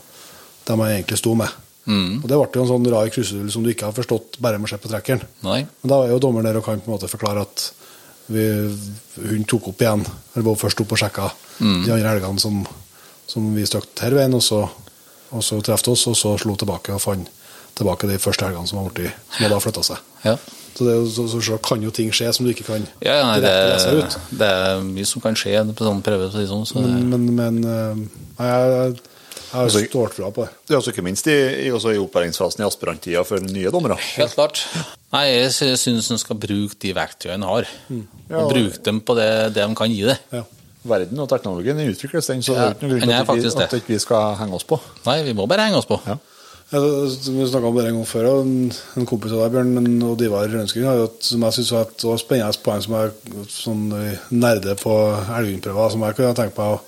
dem jeg egentlig sto med.
Mm.
Og Det ble jo en sånn rar kruseduell som du ikke har forstått bare med å se på trekkeren.
Nei.
Men da er jo dommeren der og kan på en måte forklare at vi, hun tok opp igjen, eller var først opp og sjekka de andre helgene som som vi støkte her veien, og så, og så traff oss, og så slo tilbake og fant tilbake de første helgene som, har som hadde flytta seg.
Ja.
Så det så, så, så kan jo ting skje som du ikke kan
Ja, ja, nei, det,
lese ut.
det er mye som kan skje på sånn prøve. det Sånn, så det,
Men, men, men eh, nei, jeg, jeg, jeg har
stålt
ståltrua på det.
Det er også ikke minst i, i, i opplæringsfasen i aspiranttida for nye dommere.
Helt klart. Nei, jeg sy- syns en skal bruke de verktøyene en har.
Ja,
Og bruke dem på det, det de kan gi det.
Ja.
Verden og teknologien utvikles, den, så
Ja,
det er ikke noe grunn til at, vi, at ikke vi skal henge oss på.
Nei, vi må bare henge oss på.
Ja.
Vi snakka om det en gang før, en, en kompis av deg, Bjørn, men, og Divar var jo et- som jeg syns var et spennende poeng som er sånn eh, nerde på elghundprøver, som jeg kunne tenkt meg å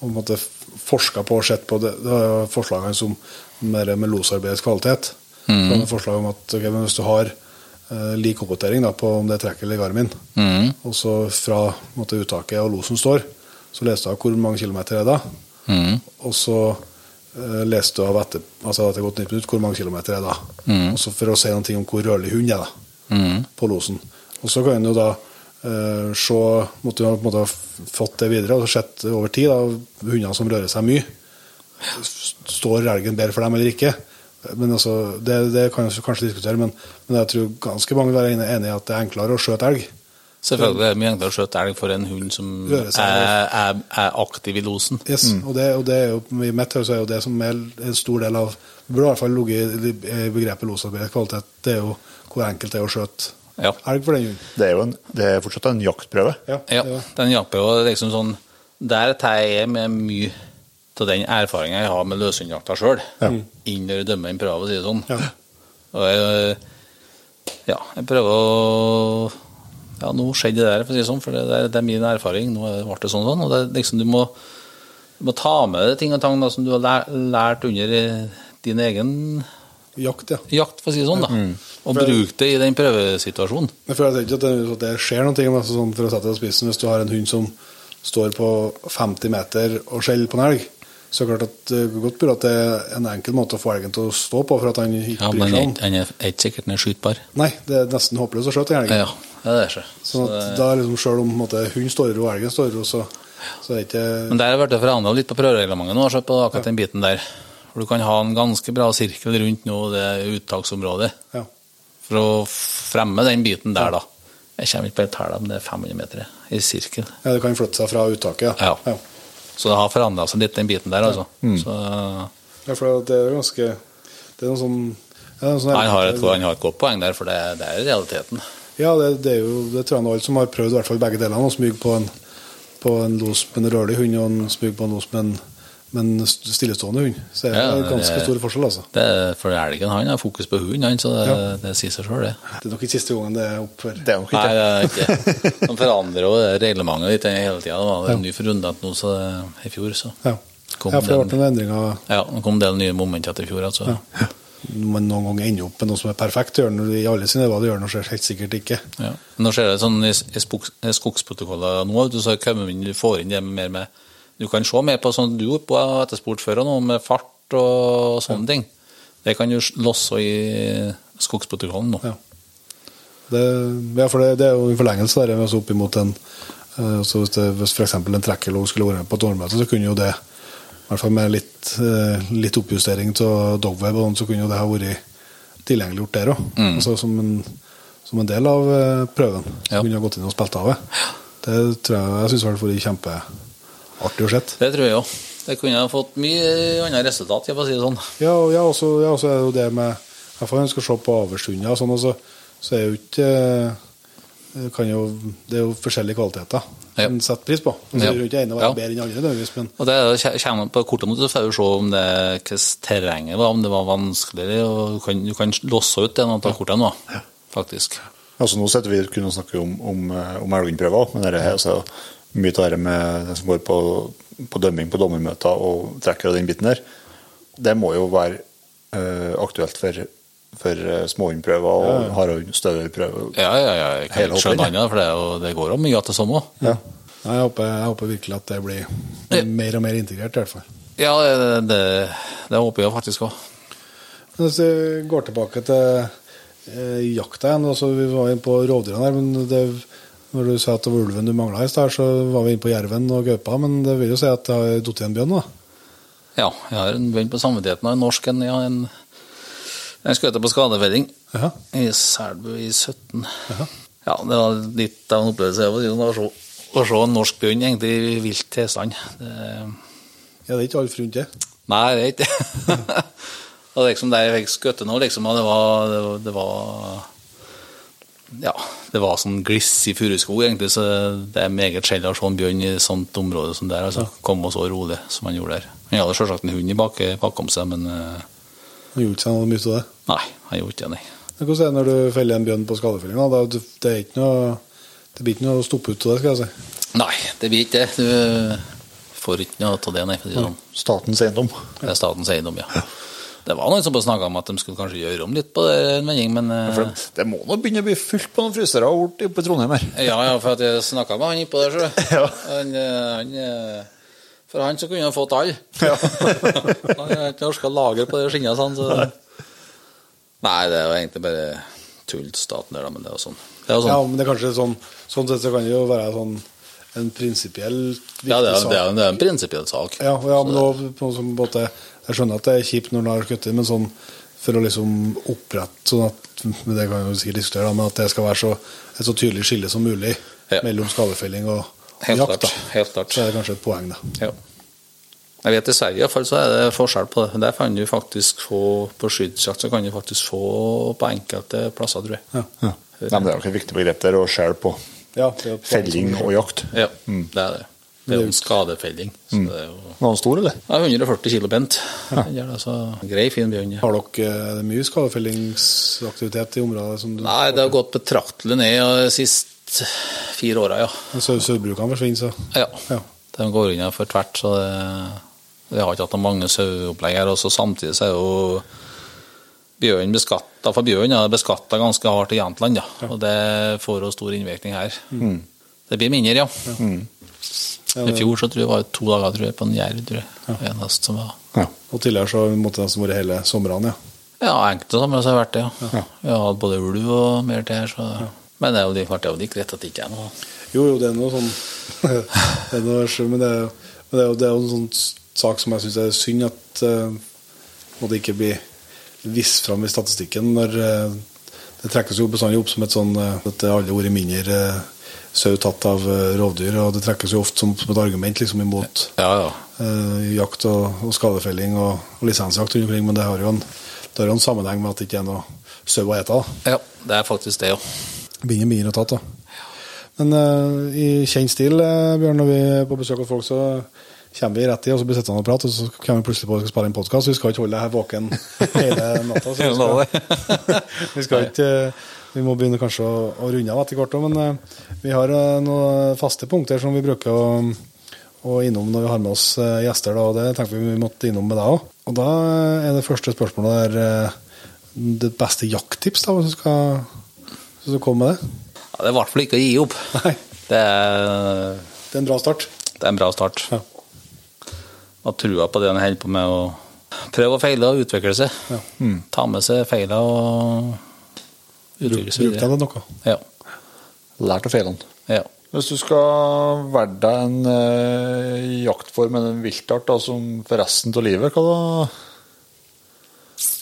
på en måte forska på og sett på. Det, det forslagene som med, med losarbeidets kvalitet. Så var forslag om at okay, hvis du har eh, lik oppdatering da, på om det er trekk eller Garmin,
mm.
og så fra måte, uttaket og losen står, så leste du av hvor mange kilometer er da.
mm.
Og så leste du av etter, altså har gått 90 minutter, hvor mange kilometer er det da.
Mm.
Også for å si noe om hvor rørlig hund er da,
mm.
på losen. Og så kan en jo da eh, se Måtte du på en måte ha fått det videre og sett over tid, da, hunder som rører seg mye. Står elgen bedre for dem eller ikke? Men altså, det, det kan vi kanskje diskutere, men, men jeg tror ganske mange vil være enig i at det er enklere å skjøte elg.
Selvfølgelig er det mye enklere å skjøte elg for en hund som er, er, er aktiv i losen.
Yes, og, det, og det er jo, i mitt hode er jo det som er en stor del av Det burde i hvert fall ligget i begrepet losarbeid kvalitet. Det er jo hvor enkelt det er å skjøte
Ja.
elg for den hunden.
Det er jo en, det er fortsatt en jaktprøve.
Ja,
det er
en jaktprøve. liksom sånn Der tar jeg med mye av den erfaringen jeg har med løshundjakta sjøl, inn når jeg dømmer en prøve, for å si det sånn.
Ja.
Og jeg, ja, jeg prøver å Ja, nå skjedde det der, for å si det sånn, for det, er- det er min erfaring. Nå ble det sånn, sånn. Og det, liksom, du, må, du må ta med deg ting og tang da, som du har lært, lært under eh, din egen
Jakt, ja.
jakt, for å si det sånn. da. Og bruke det i den prøvesituasjonen.
Jeg føler ikke at det, at det skjer noe, men altså sånn, for å sette deg på spissen, hvis du har en hund som står på 50 meter og skjeller på en elg, så klart at det kan godt burde at det er en enkel måte å få elgen til å stå på for at han ikke
Ja,
bryr seg om.
han er ikke sikkert den er skytbar.
Nei, det er nesten håpløst å skyte en elg.
Ja, ja det er det.
Sånn
Så det-
da liksom selv om måte, hund står ro og elgen står ro, så, så er det ikke
Men der har det forandra litt på prøvereglementet nå, på akkurat den biten der. For du kan ha en ganske bra sirkel rundt nå det uttaksområdet
ja.
for å fremme den biten der, da. Jeg kommer ikke på et tall, men det er 500 meter i sirkel.
ja, det kan flytte seg fra uttaket.
Ja.
ja.
Så det har forandra seg litt, den biten der, altså. Så
Ja, for det er jo ganske Det er noe sånn noe sånn-
han har, et, han har et godt poeng der, for det, det er realiteten.
Ja, det, det er jo Det tror jeg alle som har prøvd i hvert fall begge delene, å smyge på en, på en los med en rørlig hund og en smyge på en los med en, med en stillestående hund. Så er det
Ja,
ganske
det-
stor forskjell, altså.
Det er, for elgen han har fokus på hunden, han, så det,
Ja.
det sier seg sjøl, det.
Det er nok ikke siste gangen det er opp for
Det er nok
Nei, det er ikke. De forandrer jo reglementet litt hele tida. Det var en ny runde nå så i fjor, så
Ja,
kom,
ja for det ble noen endringer.
ja, det kom en del nye momenter etter i fjor. Altså.
Man noen ganger ender opp med noe som er perfekt, gjør den i alle sine øyne, det gjør den helt sikkert ikke.
Ja. Nå ser det sånn i, i skogsprotokoller nå, du, så kommer inn, du får inn det mer med Du kan se mer på sånn du gjorde på ettersport før, noe med fart og sånne ting. Det kan du losse i skogsprotokollen nå.
Ja. Det, ja, for det, det er jo en forlengelse der, altså opp imot en eh, så Hvis, det, hvis f.eks. en trekkelog skulle vært med på et årmøte, så kunne jo det, i hvert fall med litt, eh, litt oppjustering av dogweb, og sånn, så kunne jo det ha vært tilgjengeliggjort der òg. Altså som, en, som en del av eh, prøven. Så
Ja.
kunne ha gått inn og spilt av det. Det tror jeg jeg syns det hadde vært kjempeartig å se.
Det tror jeg òg. Det kunne ha fått mye annet resultat, jeg får si det sånn.
Ja, og ja, også, ja, også er det jo det med Jeg får ønske å se på og sånn, og så, så er jo ikke eh, kan jo, Det er jo forskjellige kvaliteter
Ja.
en setter pris på. Altså, så
Ja.
er jo ikke ene å
Ja.
bedre enn andre, nødvendigvis, men
Og det er kommer på kortet så får du se om det hvordan terrenget var, om det var vanskeligere. og Du kan, du kan låse ut det av kortene nå, faktisk.
Altså Nå sitter vi kun og snakker om, om, eh, om elgprøver, men det er altså, mye av det med det som går på, på dømming på dommermøter og trekker og den biten der, det må jo være uh, aktuelt for, for eh, småhundprøver og hardhund, prøver.
Ja, ja, ja. Jeg
Hele
kan skjønne annet, for det, jo- det går jo mye til det òg.
Ja.
Nei, jeg, håper, jeg håper virkelig at det blir mer og mer integrert, i hvert fall.
Ja, det, det, det håper jeg faktisk òg.
Men Hvis vi går tilbake til eh, jakta igjen, altså vi var inne på rovdyrene her, men det, når du sa at det var ulven du mangla i stad, så var vi inne på jerven og gaupa, men det vil jo si at det har datt igjen bjørn da?
Ja, jeg har en bjørn på samvittigheten en norsk en. Ja, en, en skjøt på skadefelling
Ja.
i Selbu i 17. Ja, det var litt av en opplevelse å å se, å se en norsk bjørn egentlig i vilt tilstand. Det,
Ja, det er ikke alle forunt det.
nei, det er ikke det. og liksom der jeg fikk skutt nå, liksom, og det var, det var, det var ja, det var sånn gliss i furuskog, egentlig, så det er meget sjelden å se en bjørn i et sånt område som der. altså. Komme så rolig som han gjorde der. Han hadde selvsagt en hund i bak, bakom seg, men uh,
Han gjorde ikke seg noe mye av det.
nei, han gjorde ikke det, nei.
Men Hvordan er det når du feller en bjørn på skadefellinga? Det, det, er ikke noe, det blir ikke noe å stoppe ut av det, skal jeg si.
Nei, det blir ikke det. Du får ikke noe av det, nei. Sånn.
Statens eiendom.
Det er statens eiendom, ja. Det var noen som snakka om at de skulle kanskje gjøre om litt på det, en vending, men eh,
For det, må nå begynne å bli fullt på noen frysere oppe på Trondheim her.
Ja, ja, for at jeg snakka med han innpå der, så.
Ja.
Han, eh, han, eh, for han så kunne han fått alle.
Ja.
han har ikke norska lager på det skinnet. sånn, så Nei, det er egentlig bare tull til staten der, da, men det er jo sånn. Er
Ja,
sånn.
men det er kanskje sånn Sånn sett så kan det jo være sånn en prinsipiell viktig
Ja, det er,
sak.
det er, det er en prinsipiell sak.
Ja, ja men også på en sånn måte Jeg skjønner at det er kjipt når du har skutt men sånn for å liksom opprette sånn at men Det kan jeg jo sikkert diskutere, da, men at det skal være så, et så tydelig skille som mulig
Ja.
mellom skadefelling og,
Helt
jakt.
klart,
da.
helt klart.
Så er det kanskje et poeng, da.
Ja. Jeg vet I Sverige i hvert fall så er det forskjell på det. Der kan du faktisk få på skyddsjakt så kan du faktisk få på enkelte plasser, tror jeg.
Ja.
Ja. Nei, men det er jo ikke et viktig begrep der å skjelle på
Ja, er
felling og jakt.
Ja, det er det. Det er jo en skadefelling. Mm. det er jo
Var den stor, eller?
ja, 140 kilo bent. Ja. gjør det, så grei, fin bjørn. ja.
Har dere er det mye skadefellingsaktivitet i området? som du...
Nei, det har gått betraktelig ned de siste fire åra, ja.
Sau- Sauebrukene forsvinner, så
ja.
Ja.
De går unna for tvert, så det, vi har ikke hatt noen mange saueopplegg her. Og så samtidig så er jo bjørn beskatta, for bjørn er beskatta ganske hardt i Jämtland, ja. og det får jo stor innvirkning her. Det blir mindre, ja.
Ja,
I fjor så tror jeg det to dager tror jeg, på en jerv, tror jeg. Eneste som var
Ja.
Og tidligere så måtte det nesten vært hele somrene? ja.
Ja, enkelte somre så har det vært det, ja. Vi har hatt både ulv og mer til her, så Men det er jo de- klart det er jo like greit at det ikke er noe
Jo, jo, det er noe sånn det er noe, Men det er, men det er, jo, det er jo en sånn sak som jeg syns er synd at uh, måtte ikke bli vist fram i statistikken når eh, Det trekkes jo bestandig opp som et sånn eh, at alle har vært mindre uh, sau tatt av eh, rovdyr, og det trekkes jo ofte som, som et argument liksom imot
Ja, ja.
eh, jakt og, og skadefelling og, og lisensjakt rundt omkring, men det har jo en, det har jo en sammenheng med at det ikke er noe sau å ete.
Ja, det er faktisk det,
jo. Binder mindre tatt, da. Men eh, i kjent stil, eh, Bjørn, når vi er på besøk hos folk, så kommer vi rett i, og så blir vi sittende og prate, og så kommer vi plutselig på at vi skal spille en podkast. Vi skal ikke holde deg her våken hele natta. Så vi, skal, vi, skal ikke, eh, vi må begynne kanskje å, å runde av etter hvert òg, men eh, vi har eh, noen faste punkter som vi bruker å, å innom når vi har med oss gjester, da, og det tenker vi vi måtte innom med deg òg. Og da er det første spørsmålet der det beste jakttips, da, hvis du skal, hvis du komme med det?
ja. Det er i hvert fall ikke å gi opp.
Nei.
Det er,
Det er en bra start.
det er en bra start.
Ja.
Ha trua på det en holder på med, og prøve og feile og utvikle seg.
Ja.
Ta med seg feilene og utvikle seg
bruk deg noe.
Ja.
Lært av feilene.
ja.
Hvis du skal være deg en eh, jaktform eller en viltart da, som for resten av livet, hva da?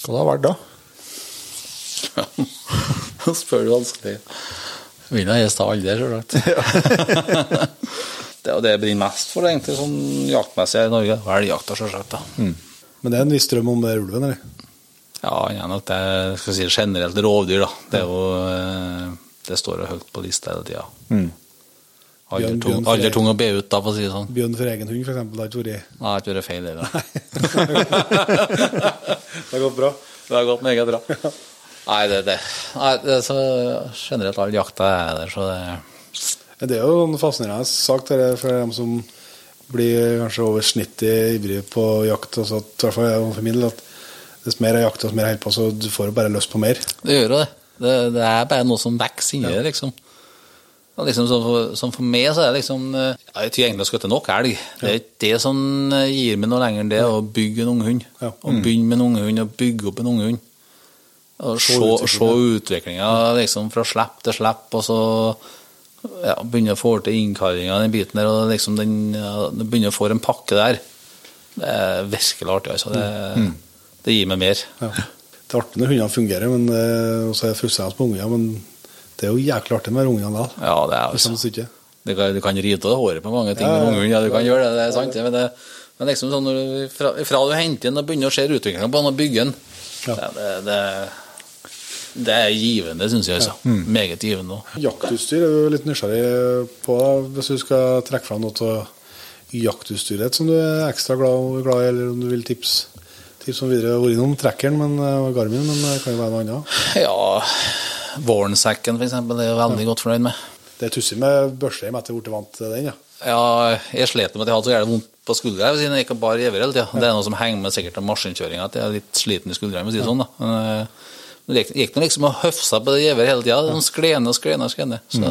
Hva da vært da?
Nå spør du vanskelig. Vil jeg helst ha alle, sjølsagt. det er det jeg brenner mest for, egentlig, sånn jaktmessig i Norge. Elgjakta, sjølsagt. Mm.
Men det er en viss drøm om det er ulven, eller?
Ja, han er nok det skal si, generelt rovdyr, da. Det er jo eh, Det står jo høyt på lista hele tida. Tung, aldri tung å be ut, da, for å si det sånn.
Bjørn for egen hund, eksempel, det har ikke vært
Nei, det er feil, det.
Det har gått bra.
Det har gått meget bra. Nei, det, det. Nei, det er så generelt all jakta er der, så det
Men Det er jo en fascinerende sak det er for dem som blir kanskje over snittet ivrige på jakt. Altså at, I hvert fall for min del at dess mer jeg jakter, dess mer jeg holder på, så du får jo bare lyst på mer.
Det gjør jo det. det. Det er bare noe som vokser inni det, liksom. Og liksom som, for, som for meg så er det liksom eh, ja, Jeg tror egentlig jeg har skutt nok elg. Det er ikke det som eh, gir meg noe lenger enn det å bygge en unghund.
Ja.
Å begynne med en unghund og bygge opp en unghund. Og se, se utviklinga liksom, fra slipp til slipp, og så ja, begynner å få til innkallinga den biten der, og liksom den, ja, du begynner å få en pakke der. Det er virkelig artig, altså. Det, det gir meg mer.
Ja. Det er artig når hundene fungerer, men også og så er det frustrerende med ungene. Men det er jo jæklig artig med ungene da.
Ja, det er altså. Du kan, du kan rite av håret på mange ting
Ja,
med
unge
mange hunder, ja, du kan gjøre det, det er sant. Men, det, men liksom sånn du, fra, fra du henter den og begynner å se utviklinga på den og bygger den,
Ja.
det, det, det, det er givende, syns jeg. Altså. Meget givende. også.
Jaktutstyr er du litt nysgjerrig på, da, hvis du skal trekke fram noe av jaktutstyret som du er ekstra glad, glad i, eller om du vil tipse tips om videre. Jeg har vært innom trekkeren men, eh, og Garmin, men det kan jo være noe annet.
Ja, eksempel, det er jeg veldig godt fornøyd med.
Det er tussig med børsteim etter at jeg ble vant til den. ja.
Ja, jeg slet med at jeg hadde så jævlig vondt på skuldra siden jeg gikk bare gjever hele tida. Det er noe som henger med sikkert av maskinkjøringa, at jeg er litt sliten i skuldra, for å si det sånn. da. Men, det gikk, nå liksom og høfsa på det gjever hele tida. Sånn sklene og sklene og sklene. Så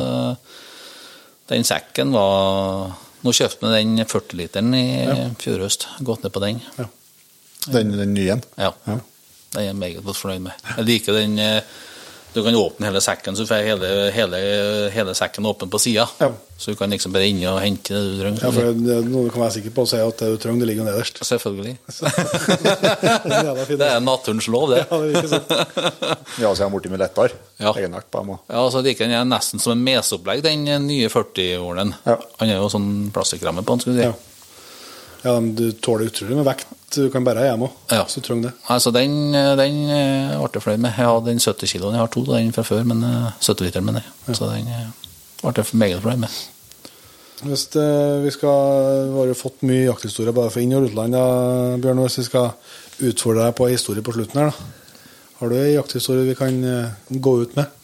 den sekken var Nå kjøpte vi den 40-literen i fjor høst. Gått ned på den.
Den, den nye.
Ja. Den er jeg meget godt fornøyd med. Jeg liker den eh, Du kan åpne hele sekken, så du får hele, hele, hele sekken åpen på sida.
Ja.
Så du kan liksom bare inn og hente det du trenger.
Ja, for det er noe du kan være sikker på å si at det du trenger, det ligger jo nederst.
Selvfølgelig.
Er.
Det er naturens lov, det.
Ja, det.
Ja, så er den blitt mye lettere.
Ja.
Egenart på dem òg.
Ja, så liker den nesten som en mesopplegg, den nye 40-åren.
Ja.
Han er jo sånn plastikkramme på den, skulle du si.
Ja. Ja, du tåler utrolig med vekt. Du kan bære hjem òg,
Ja.
hvis du trenger det.
Altså, den, den eh, ble jeg fornøyd med. Jeg hadde den 70 kiloen. Jeg har to av den fra før, men eh, 70 liter, mener jeg. Så den eh, ble jeg meget fornøyd med.
Hvis det, vi skal, vi har jo fått mye jakthistorie bare fra inn- og utland, da, Bjørn. Hvis vi skal utfordre deg på en historie på slutten her, da. Har du en jakthistorie vi kan eh, gå ut med?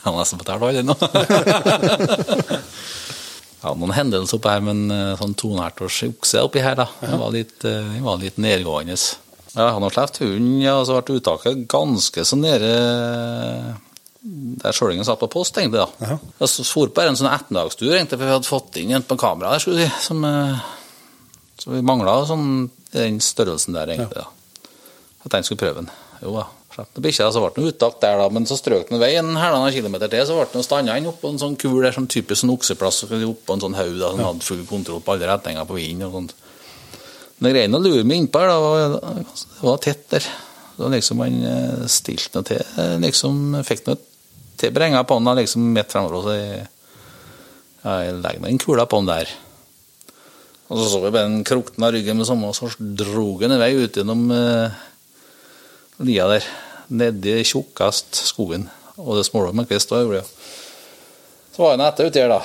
Jeg har nesten fortalt alle nå. ja, noen hendelser oppe her, men eh, sånn tonært års okse oppi her, da. Den var litt, eh, den var litt nedgående. Ja, jeg har sluppet hunden, ja, og så ble uttaket ganske så nede der sjølingen satt på post, egentlig. da.
Jaha.
Jeg for på en sånn ettermiddagstur, egentlig, for vi hadde fått inn en på kamera der, skulle vi si, som eh, Så vi mangla sånn den størrelsen der, egentlig. da. At den skulle prøve den. Jo da. Slapp bikkja, så ble den uttak der, da, men så strøk den veien halvannen kilometer til, så ble den standa inn oppå en sånn kul der, som typisk en okseplass, oppå en sånn haug da, som hadde full kontroll på alle retninger på vinden og sånt. Men greien å lure meg innpå her, da, det var tett der. Da liksom Han eh, stilte noe til, eh, liksom fikk noe til brenga på han da, liksom midt fremover, så jeg, jeg legger meg en kula på han der. Og så så vi bare den krukten av ryggen med samme, og så dro den en vei ut gjennom eh, lia der, nedi tjukkast skogen. Og det smålet med kvist. Så var hun etter uti her, da.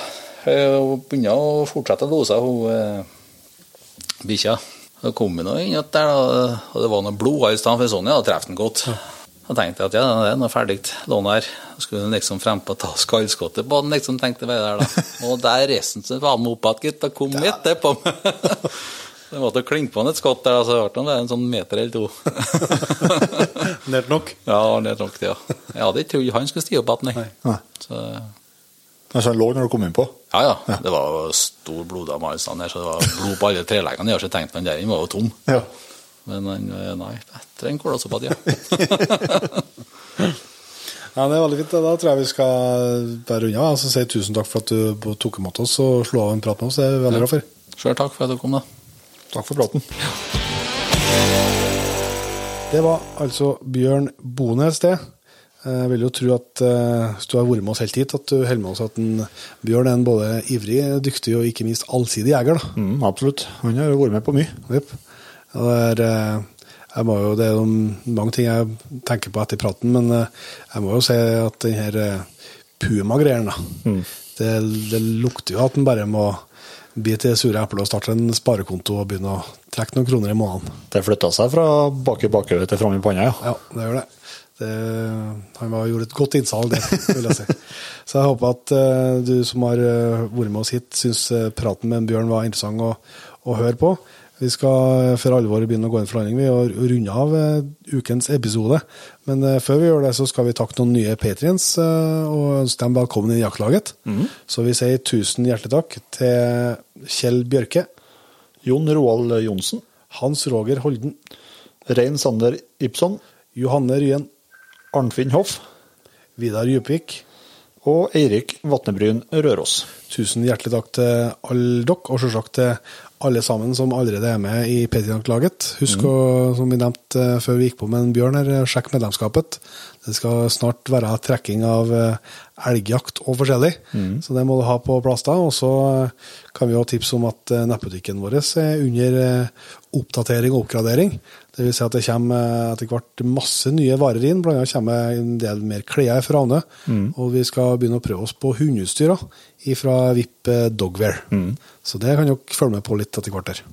Hun begynte å fortsette å lose, hun eh, bikkja. Så kom hun inn der, da, og det var noe blod i stedet for sånn, ja, da traff den godt. Da tenkte jeg at ja, det er noe ferdig lån her. Skulle hun liksom frempå ta skallskottet på den, liksom, tenkte jeg der, da. Og der så var den opp igjen, gitt, og kom etterpå. Det måtte klinke på han et skott der, så hørte han det en sånn meter eller to.
Nært nok.
ja, er nok det, ja. Jeg hadde ikke trodd han skulle stige opp igjen, nei.
Nei.
Så,
så han lå når du kom inn på.
ja, ja. Det var stor bloddam alle steder, så det var blod på alle treleggene. Jeg har ikke tenkt på der, inne var jo tom.
Ja.
Men han, eh, nei, etter en det, ja.
Ja, det er veldig fint. Da tror jeg vi skal bære unna. Altså, si tusen takk for at du tok imot oss og slo av en prat med oss. Det er vi veldig glad for.
Sjøl takk for at du kom, da.
Takk for praten.
Det var altså Bjørn Bones, det. Jeg vil jo tro at eh, hvis du har vært med oss helt hit, at du holder med oss at en, Bjørn er en både ivrig, dyktig og ikke minst allsidig jeger. da.
Mm, absolutt. Han har jo vært med på mye.
Yep. Det er, eh, jeg må jo, det er mange ting jeg tenker på etter praten, men eh, jeg må jo si at denne eh, Puma-greien, da, det, det lukter jo at en bare må bite i sure eplet og starte en sparekonto og begynne å trekke noen kroner i måneden.
Det flytta seg fra bak i bakhodet til fram i panna, ja.
Ja, det gjør det. det han var, gjorde et godt innsalg det, vil jeg si. Så jeg håper at eh, du som har eh, vært med oss hit, syns eh, praten med en Bjørn var interessant å, å høre på. Vi skal for alvor begynne å gå inn for landing vi, og runde av ukens episode. Men uh, før vi gjør det, så skal vi takke noen nye patriens uh, og ønske dem velkommen i jaktlaget. Så vi sier tusen hjertelig takk til Kjell Bjørke,
Jon Roald Johnsen.
Hans Roger Holden,
Rein Sander Ibson.
Johanne Ryen,
Arnfinn Hoff.
Vidar Djupvik.
Og Eirik Vatnebryn Røros.
tusen hjertelig takk til alle dere, og selvsagt til alle sammen som allerede er med i Patrion-laget. Husk å, som vi nevnte eh, før vi gikk på med en Bjørn her, eh, sjekk medlemskapet. Det skal snart være trekking av eh, elgjakt og forskjellig, så det må du ha på plass da. Og så kan vi jo tipse om at nettbutikken vår er under oppdatering og oppgradering. Det vil si at det kommer eh, etter hvert masse nye varer inn, annet kommer en del mer klær fra Ane. Og vi skal begynne å prøve oss på hundeutstyr fra VIP eh, Dogwear. Så det kan dere følge med på litt etter hvert der.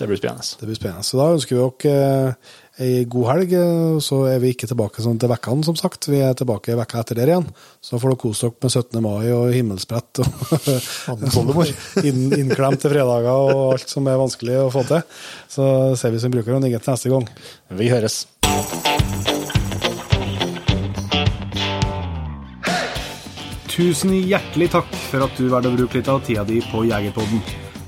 Det blir spennende.
Det blir spennende. Så da ønsker vi dere eh, ei god helg. eh, Så er vi ikke tilbake sånn til vekkene, som sagt. Vi er tilbake vekka etter der igjen. Så får dere kose dere med 17. mai og himmelsbrett og inn, innklemt til fredager og alt som er vanskelig å få til. Så ser vi som bruker og nigger til neste gang.
Vi høres.
Tusen hjertelig takk for at du valgte å bruke litt av tida di på Jegerpodden.